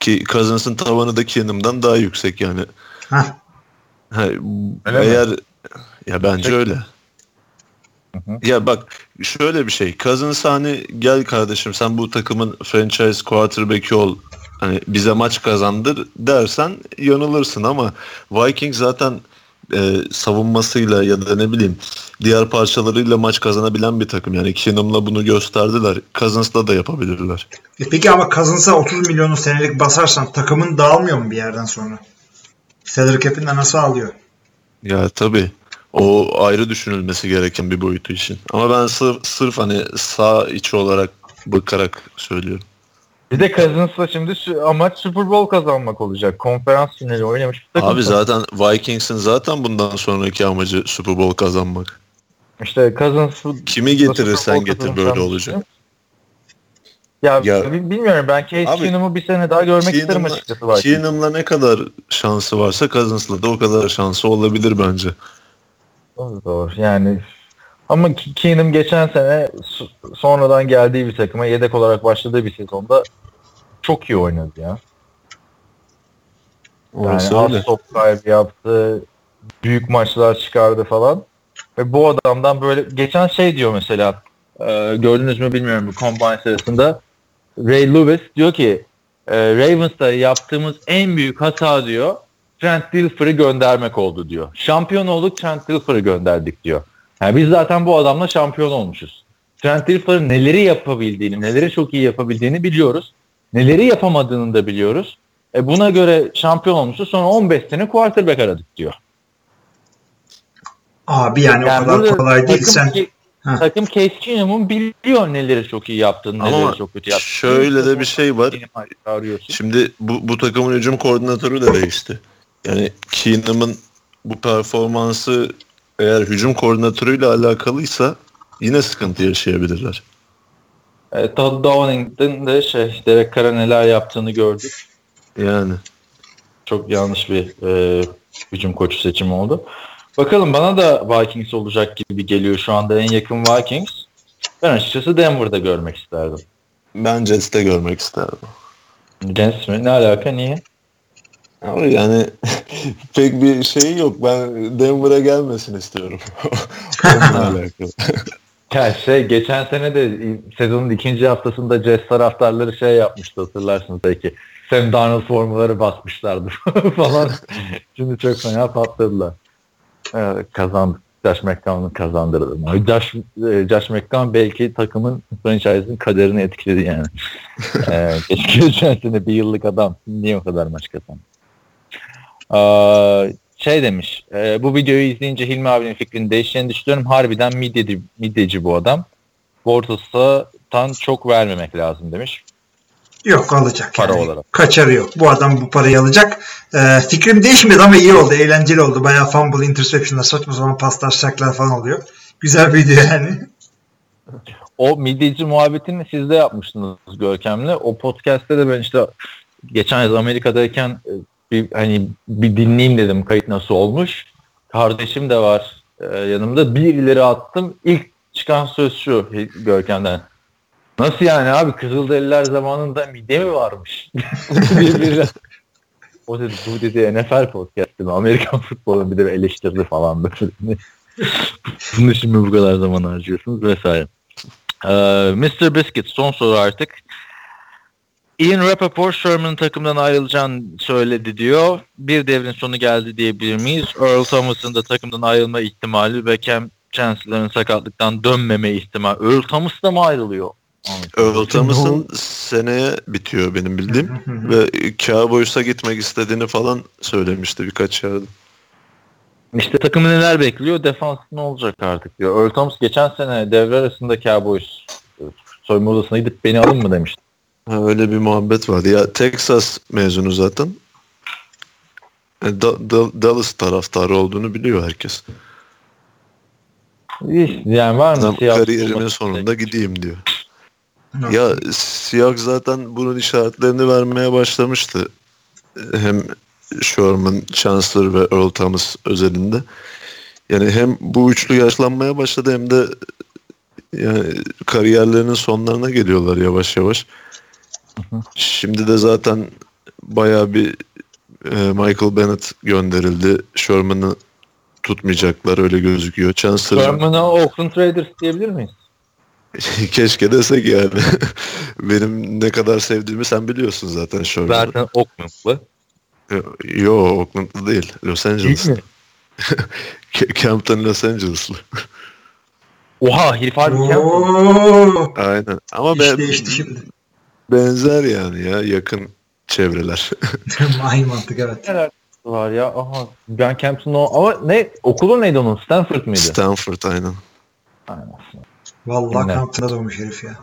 Ki Cousins'ın tavanı da Keenum'dan daha yüksek yani. Heh. Ha, Öyle mi? eğer ya bence Peki. öyle. hı. Ya bak şöyle bir şey. Cousins hani gel kardeşim sen bu takımın franchise quarterback'i ol. Hani bize maç kazandır dersen yanılırsın ama Vikings zaten e, savunmasıyla ya da ne bileyim diğer parçalarıyla maç kazanabilen bir takım. Yani Keenum'la bunu gösterdiler. Cousins'la da yapabilirler. E peki ama Cousins'a 30 milyonu senelik basarsan takımın dağılmıyor mu bir yerden sonra? Salary cap'inden nasıl alıyor? Ya tabii. O ayrı düşünülmesi gereken bir boyutu için. Ama ben sırf, sırf hani sağ içi olarak bakarak söylüyorum. Bir de Cousins'la şimdi şu amaç Super Bowl kazanmak olacak. Konferans finali oynamış bir takım. Abi zaten Vikings'in zaten bundan sonraki amacı Super Bowl kazanmak. İşte Cousins Kimi getirirsen getir böyle olacak. Ya, Ya- bi- bilmiyorum ben Case Abi, Keenum'u bir sene daha görmek isterim Keenum'la, açıkçası. Vikings. Keenum'la ne kadar şansı varsa Cousins'la da o kadar şansı olabilir bence. Doğru, doğru. Yani ama Ke- Keenum geçen sene sonradan geldiği bir takıma yedek olarak başladığı bir sezonda çok iyi oynadı ya. Orası yani öyle. az top kaybı yaptı. Büyük maçlar çıkardı falan. Ve bu adamdan böyle geçen şey diyor mesela e, gördünüz mü bilmiyorum bu combine sırasında Ray Lewis diyor ki e, Ravens'ta yaptığımız en büyük hata diyor Trent Dilfer'ı göndermek oldu diyor. Şampiyon olduk Trent Dilfer'ı gönderdik diyor. Yani biz zaten bu adamla şampiyon olmuşuz. Trent Dilfer'ın neleri yapabildiğini, neleri çok iyi yapabildiğini biliyoruz. Neleri yapamadığını da biliyoruz. E buna göre şampiyon olmuşuz. Sonra 15 sene quarterback aradık diyor. Abi yani, o kadar kolay değil. Sen Ke- Ha. takım Case Keenum'un biliyor neleri çok iyi yaptığını, Ama neleri çok kötü yaptığını. şöyle de bir şey var. Şimdi bu, bu takımın hücum koordinatörü de değişti. Yani Keenum'un bu performansı eğer hücum koordinatörüyle alakalıysa yine sıkıntı yaşayabilirler. E, Todd Downing'den de şey, Derek Carr'a neler yaptığını gördük. Yani. Çok yanlış bir e, hücum koçu seçimi oldu. Bakalım bana da Vikings olacak gibi geliyor şu anda en yakın Vikings. Ben açıkçası Denver'da görmek isterdim. Ben Jets'te görmek isterdim. Jets mi? Ne alaka? Niye? Ama yani pek bir şey yok. Ben Denver'a gelmesin istiyorum. Ya şey geçen sene de sezonun ikinci haftasında Jets taraftarları şey yapmıştı hatırlarsınız belki. Sam Darnold formaları basmışlardı falan. Şimdi çok fena patladılar. Evet, kazandık. Josh McCown'u kazandırdım. Josh, e, Josh McCown belki takımın franchise'ın kaderini etkiledi yani. ee, geçen sene bir yıllık adam. Niye o kadar maç kazandı? Ee, şey demiş. e, bu videoyu izleyince Hilmi abinin fikrini değişeceğini düşünüyorum. Harbiden midyeci, midyeci bu adam. Bortos'tan çok vermemek lazım demiş. yok alacak. Para yani. olarak. Kaçarı yok. Bu adam bu parayı alacak. Ee, fikrim değişmedi ama iyi oldu. Eğlenceli oldu. Bayağı fumble, interception'lar, saçma sapan paslar, şaklar falan oluyor. Güzel video yani. O midyeci muhabbetini siz de yapmıştınız Görkem'le. O podcast'te de ben işte geçen yıl Amerika'dayken e, bir hani bir dinleyeyim dedim kayıt nasıl olmuş. Kardeşim de var e, yanımda. Bir ileri attım. İlk çıkan söz şu Görkem'den. Nasıl yani abi Kızılderililer zamanında midye mi varmış? O dedi bu dedi NFL podcast değil mi? Amerikan futbolunu bir de eleştirdi falan böyle. Bunu şimdi bu kadar zaman harcıyorsunuz vesaire. Ee, Mr. Biscuit son soru artık. Ian Rappaport Sherman'ın takımdan ayrılacağını söyledi diyor. Bir devrin sonu geldi diyebilir miyiz? Earl Thomas'ın da takımdan ayrılma ihtimali ve Cam Chancellor'ın sakatlıktan dönmeme ihtimali. Earl Thomas da mı ayrılıyor? Earl Thomas'ın seneye bitiyor benim bildiğim. Ve Cowboys'a gitmek istediğini falan söylemişti birkaç yerde. İşte takımı neler bekliyor? Defans ne olacak artık diyor. Earl Thomas geçen sene devre arasında Cowboys soyunma odasına gidip beni alın mı demişti. Ha, öyle bir muhabbet vardı. Ya Texas mezunu zaten. E, Da- Da- Dallas taraftarı olduğunu biliyor herkes. İyi, Yani var mı? Siyah kariyerimin sonunda gideyim diyor. Ya Seahawks zaten bunun işaretlerini vermeye başlamıştı. Hem Sherman, Chancellor ve Earl Thomas özelinde. Yani hem bu üçlü yaşlanmaya başladı hem de yani kariyerlerinin sonlarına geliyorlar yavaş yavaş. Şimdi de zaten bayağı bir e, Michael Bennett gönderildi. Sherman'ı tutmayacaklar öyle gözüküyor. Chancellor Sherman'a Oakland Raiders diyebilir miyiz? Keşke desek yani. Benim ne kadar sevdiğimi sen biliyorsun zaten Sherman'ı. Zaten Oakland'lı. Yo Oakland'lı değil. Los Değil Angeles'lı. mi? Ca- Campton Los Angeles'lı. Oha herif harbi Campbell. Oo, Aynen. Ama iş ben, değişti şimdi. Benzer yani ya yakın çevreler. Aynı mantık evet. Neler var ya? Aha ben Campton'u ama ne okulu neydi onun? Stanford mıydı? Stanford aynen. Aynen. Vallahi kampına doğmuş herif ya.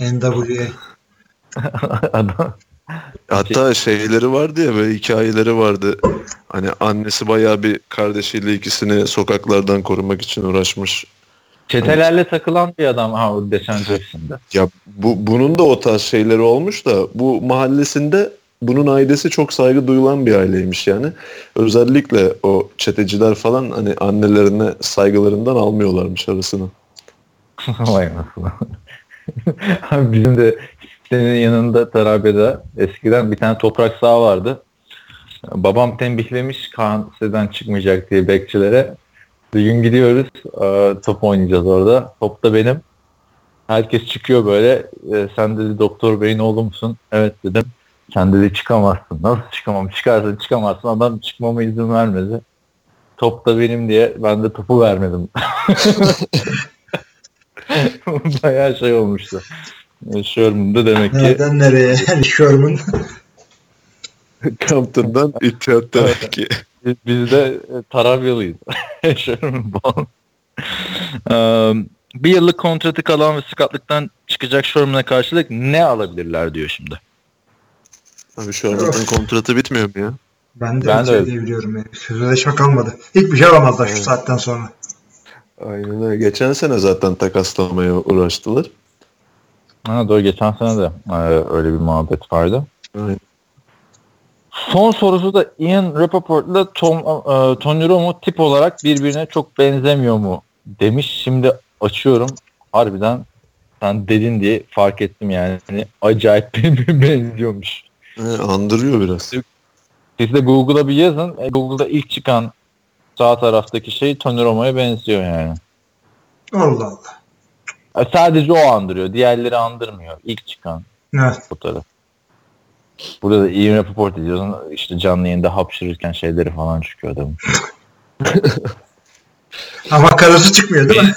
NWA. Adam. Hatta şeyleri vardı ya böyle hikayeleri vardı. Hani annesi bayağı bir kardeşiyle ikisini sokaklardan korumak için uğraşmış. Çetelerle takılan bir adam. Deşan Jackson'da. Ya bu bunun da o tarz şeyleri olmuş da bu mahallesinde bunun ailesi çok saygı duyulan bir aileymiş yani. Özellikle o çeteciler falan hani annelerine saygılarından almıyorlarmış arasını. Vay anasını. Abi Bizim de senin yanında Tarabya'da eskiden bir tane toprak saha vardı. Babam tembihlemiş Kaan siteden çıkmayacak diye bekçilere. Bir gün gidiyoruz e, top oynayacağız orada. Top da benim. Herkes çıkıyor böyle. E, sen dedi doktor beyin oğlu musun? Evet dedim. Sen dedi çıkamazsın. Nasıl çıkamam? Çıkarsın çıkamazsın. Adam çıkmama izin vermedi. Top da benim diye ben de topu vermedim. Bayağı şey olmuştu. Sherman'da demek ki Nereden nereye? Yani Sherman. Campton'dan İttihat demek ki. Biz, biz de e, Tarabyalıyız. Sherman Bond. Eee, bir yıllık kontratı kalan ve sakatlıktan çıkacak Sherman'a karşılık ne alabilirler diyor şimdi. Abi Sherman'ın kontratı bitmiyor mu ya? Ben de Ben de öyle diyebiliyorum. Yani. Sözleşme kalmadı. Hiçbir şey alamazlar şu Evet. saatten sonra. Aynen öyle. Geçen sene zaten takaslamaya uğraştılar. Ha, doğru geçen sene de e, öyle bir muhabbet vardı. Aynen. Son sorusu da Ian Rappaport ile Tom, e, Tony Romo tip olarak birbirine çok benzemiyor mu demiş. Şimdi açıyorum. Harbiden sen dedin diye fark ettim yani. Hani acayip birbirine benziyormuş. He, andırıyor biraz. Siz de Google'a bir yazın. E, Google'da ilk çıkan sağ taraftaki şey Tony Romo'ya benziyor yani. Allah Allah. E, Sadece o andırıyor. Diğerleri andırmıyor. İlk çıkan Evet. fotoğraf. Burada da Ian Rappaport ediyorsun. İşte canlı yayında hapşırırken şeyleri falan çıkıyor adamın. Ama karısı çıkmıyor değil mi?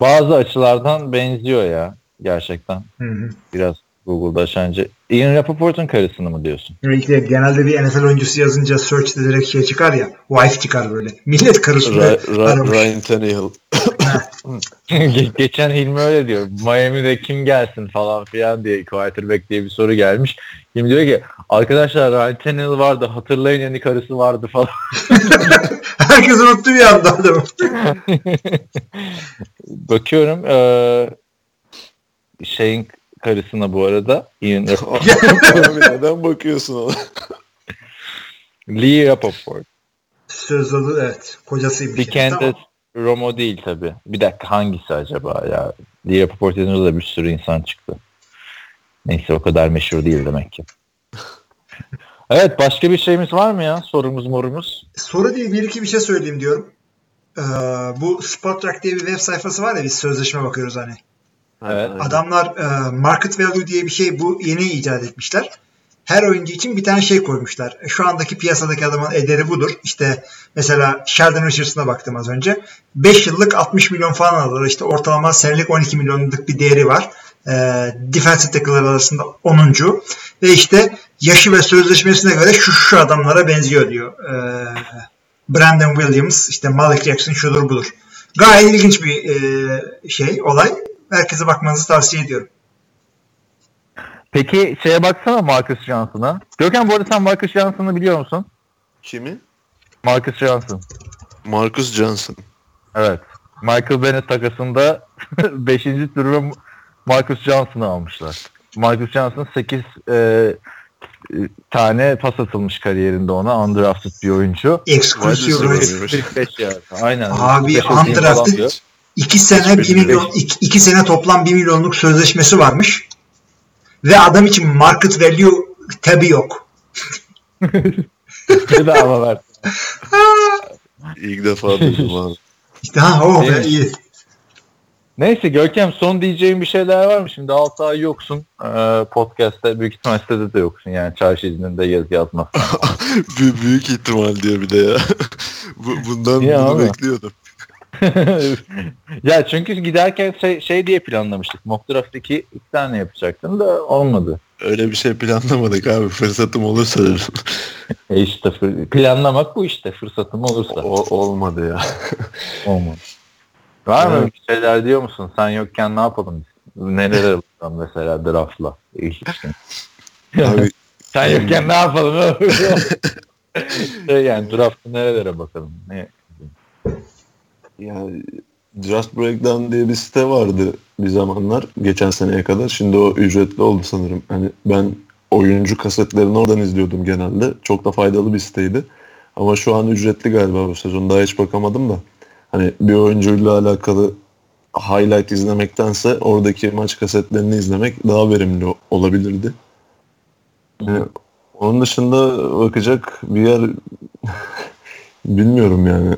Bazı açılardan benziyor ya gerçekten. Hı hı. Biraz Google'da açınca. Ian Rappaport'un karısını mı diyorsun? İşte genelde bir NFL oyuncusu yazınca search'te direkt şey çıkar ya. Wife çıkar böyle. Millet karısını Ra- Ra- aramış. Ryan Tannehill. Ge- Geçen Hilmi öyle diyor. Miami'de kim gelsin falan filan diye quarterback diye bir soru gelmiş. Hilmi diyor ki arkadaşlar Ryan Tannehill vardı hatırlayın yani karısı vardı falan. Herkes unuttu bir anda adamı. Bakıyorum eee, şeyin karısına bu arada Ian neden bakıyorsun ona? Lee Rappaport. Söz adı evet. Kocasıymış. yani. Dickend'de Tamam. Romo değil tabi. Bir dakika hangisi acaba ya? Lee Rappaport yazınca da bir sürü insan çıktı. Neyse o kadar meşhur değil demek ki. evet başka bir şeyimiz var mı ya? Sorumuz morumuz. Soru değil bir iki bir şey söyleyeyim diyorum. Ee, bu Spotrac diye bir web sayfası var ya biz sözleşme bakıyoruz hani. Evet. Adamlar e, market value diye bir şey bu yeni icat etmişler. Her oyuncu için bir tane şey koymuşlar. E, Şu andaki piyasadaki adamın ederi budur. İşte mesela Sheldon Richardson'a baktım az önce. 5 yıllık 60 milyon falan alırlar. İşte ortalama senelik 12 milyonluk bir değeri var. E, defensive tackle'lar arasında 10. Ve işte yaşı ve sözleşmesine göre şu şu adamlara benziyor diyor. E, Brandon Williams, işte Malik Jackson şudur budur. Gayet ilginç bir e, şey, olay. Herkese bakmanızı tavsiye ediyorum. Peki şeye baksana Marcus Johnson'a. Görkem bu arada sen Marcus Johnson'ı biliyor musun? Kimi? Marcus Johnson. Marcus Johnson. Evet. Michael Bennett takasında 5. turda Marcus Johnson'ı almışlar. Marcus Johnson 8 e, tane pas atılmış kariyerinde ona. Undrafted bir oyuncu. Exclusive Wide receiver rights. mıymış? 45 ya. Aynen. Abi, 45 falan undrafted 2 sene 1 milyon, 2 sene toplam 1 milyonluk sözleşmesi varmış. Ve adam için market value tabi yok. Bedava ver. İlk defa duydum abi. İşte ha o be iyi. Neyse Görkem son diyeceğin bir şeyler var mı? Şimdi 6 ay yoksun. Ee, podcast'te büyük ihtimal sitede de yoksun. Yani çarşı izninde yazı yazmaz. Büyük, ihtimal diyor bir de ya. Bu- Bundan Ya bunu ama. bekliyordum. ya çünkü giderken şey, şey diye planlamıştık. Mock draft 2 iki tane yapacaktın da olmadı. Öyle bir şey planlamadık abi. Fırsatım olursa. E işte planlamak bu işte fırsatım olursa. O, olmadı ya. Olmadı. Var mı Evet. bir şeyler diyor musun? Sen yokken ne yapalım? Neler alalım mesela draftla? Abi Sen yokken ne yapalım? şey yani draftı nerelere bakalım? Ne? Yani Just Breakdown diye bir site vardı bir zamanlar. Geçen seneye kadar. Şimdi o ücretli oldu sanırım. Hani ben oyuncu kasetlerini oradan izliyordum genelde. Çok da faydalı bir siteydi. Ama şu an ücretli galiba bu sezon. Daha hiç bakamadım da. Hani bir oyuncuyla alakalı highlight izlemektense oradaki maç kasetlerini izlemek daha verimli olabilirdi. Yani onun dışında bakacak bir yer bilmiyorum yani.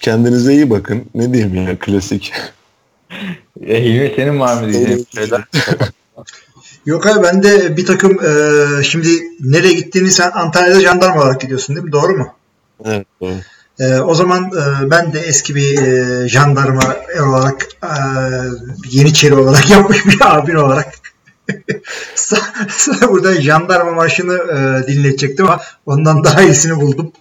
Kendinize iyi bakın. Ne diyeyim ya klasik. E, Hilmi senin var mı diyeceğin bir şeyler? Yok abi ben de bir takım e, şimdi nereye gittiğini sen Antalya'da jandarma olarak gidiyorsun değil mi? Doğru mu? evet doğru. E, o zaman e, ben de eski bir e, jandarma olarak e, Yeniçeri olarak yapmış bir abin olarak Sa- Sana burada jandarma marşını e, dinletecektim ama ondan daha iyisini buldum.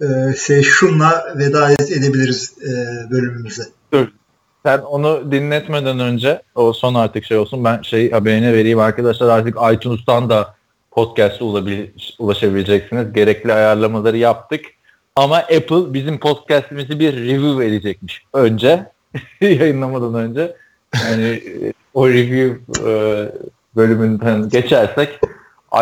E, şey, şunla veda edebiliriz e, bölümümüze. Sen onu dinletmeden önce o son artık şey olsun ben şey haberini vereyim arkadaşlar artık iTunes'tan da podcast'a ulaşabileceksiniz. Gerekli ayarlamaları yaptık. Ama Apple bizim podcast'imizi bir review edecekmiş önce yayınlamadan önce. Yani e, o review e, bölümünden geçersek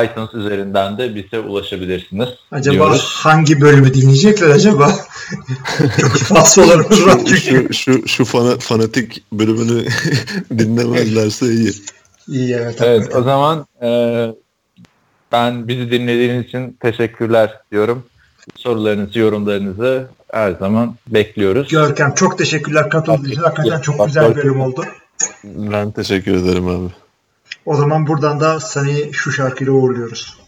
iTunes üzerinden de bize ulaşabilirsiniz. Acaba diyoruz. hangi bölümü dinleyecekler acaba? Çok fassolarımız var çünkü. şu, şu, şu fana, fanatik bölümünü dinlemezlerse iyi. İyi evet. Evet hakikaten. o zaman e, ben bizi dinlediğiniz için teşekkürler diyorum. Sorularınızı, yorumlarınızı her zaman bekliyoruz. Görkem çok teşekkürler katıldığın için. Hakikaten çok güzel bir bölüm oldu. Ben teşekkür ederim abi. O zaman buradan da seni şu şarkıyla uğurluyoruz.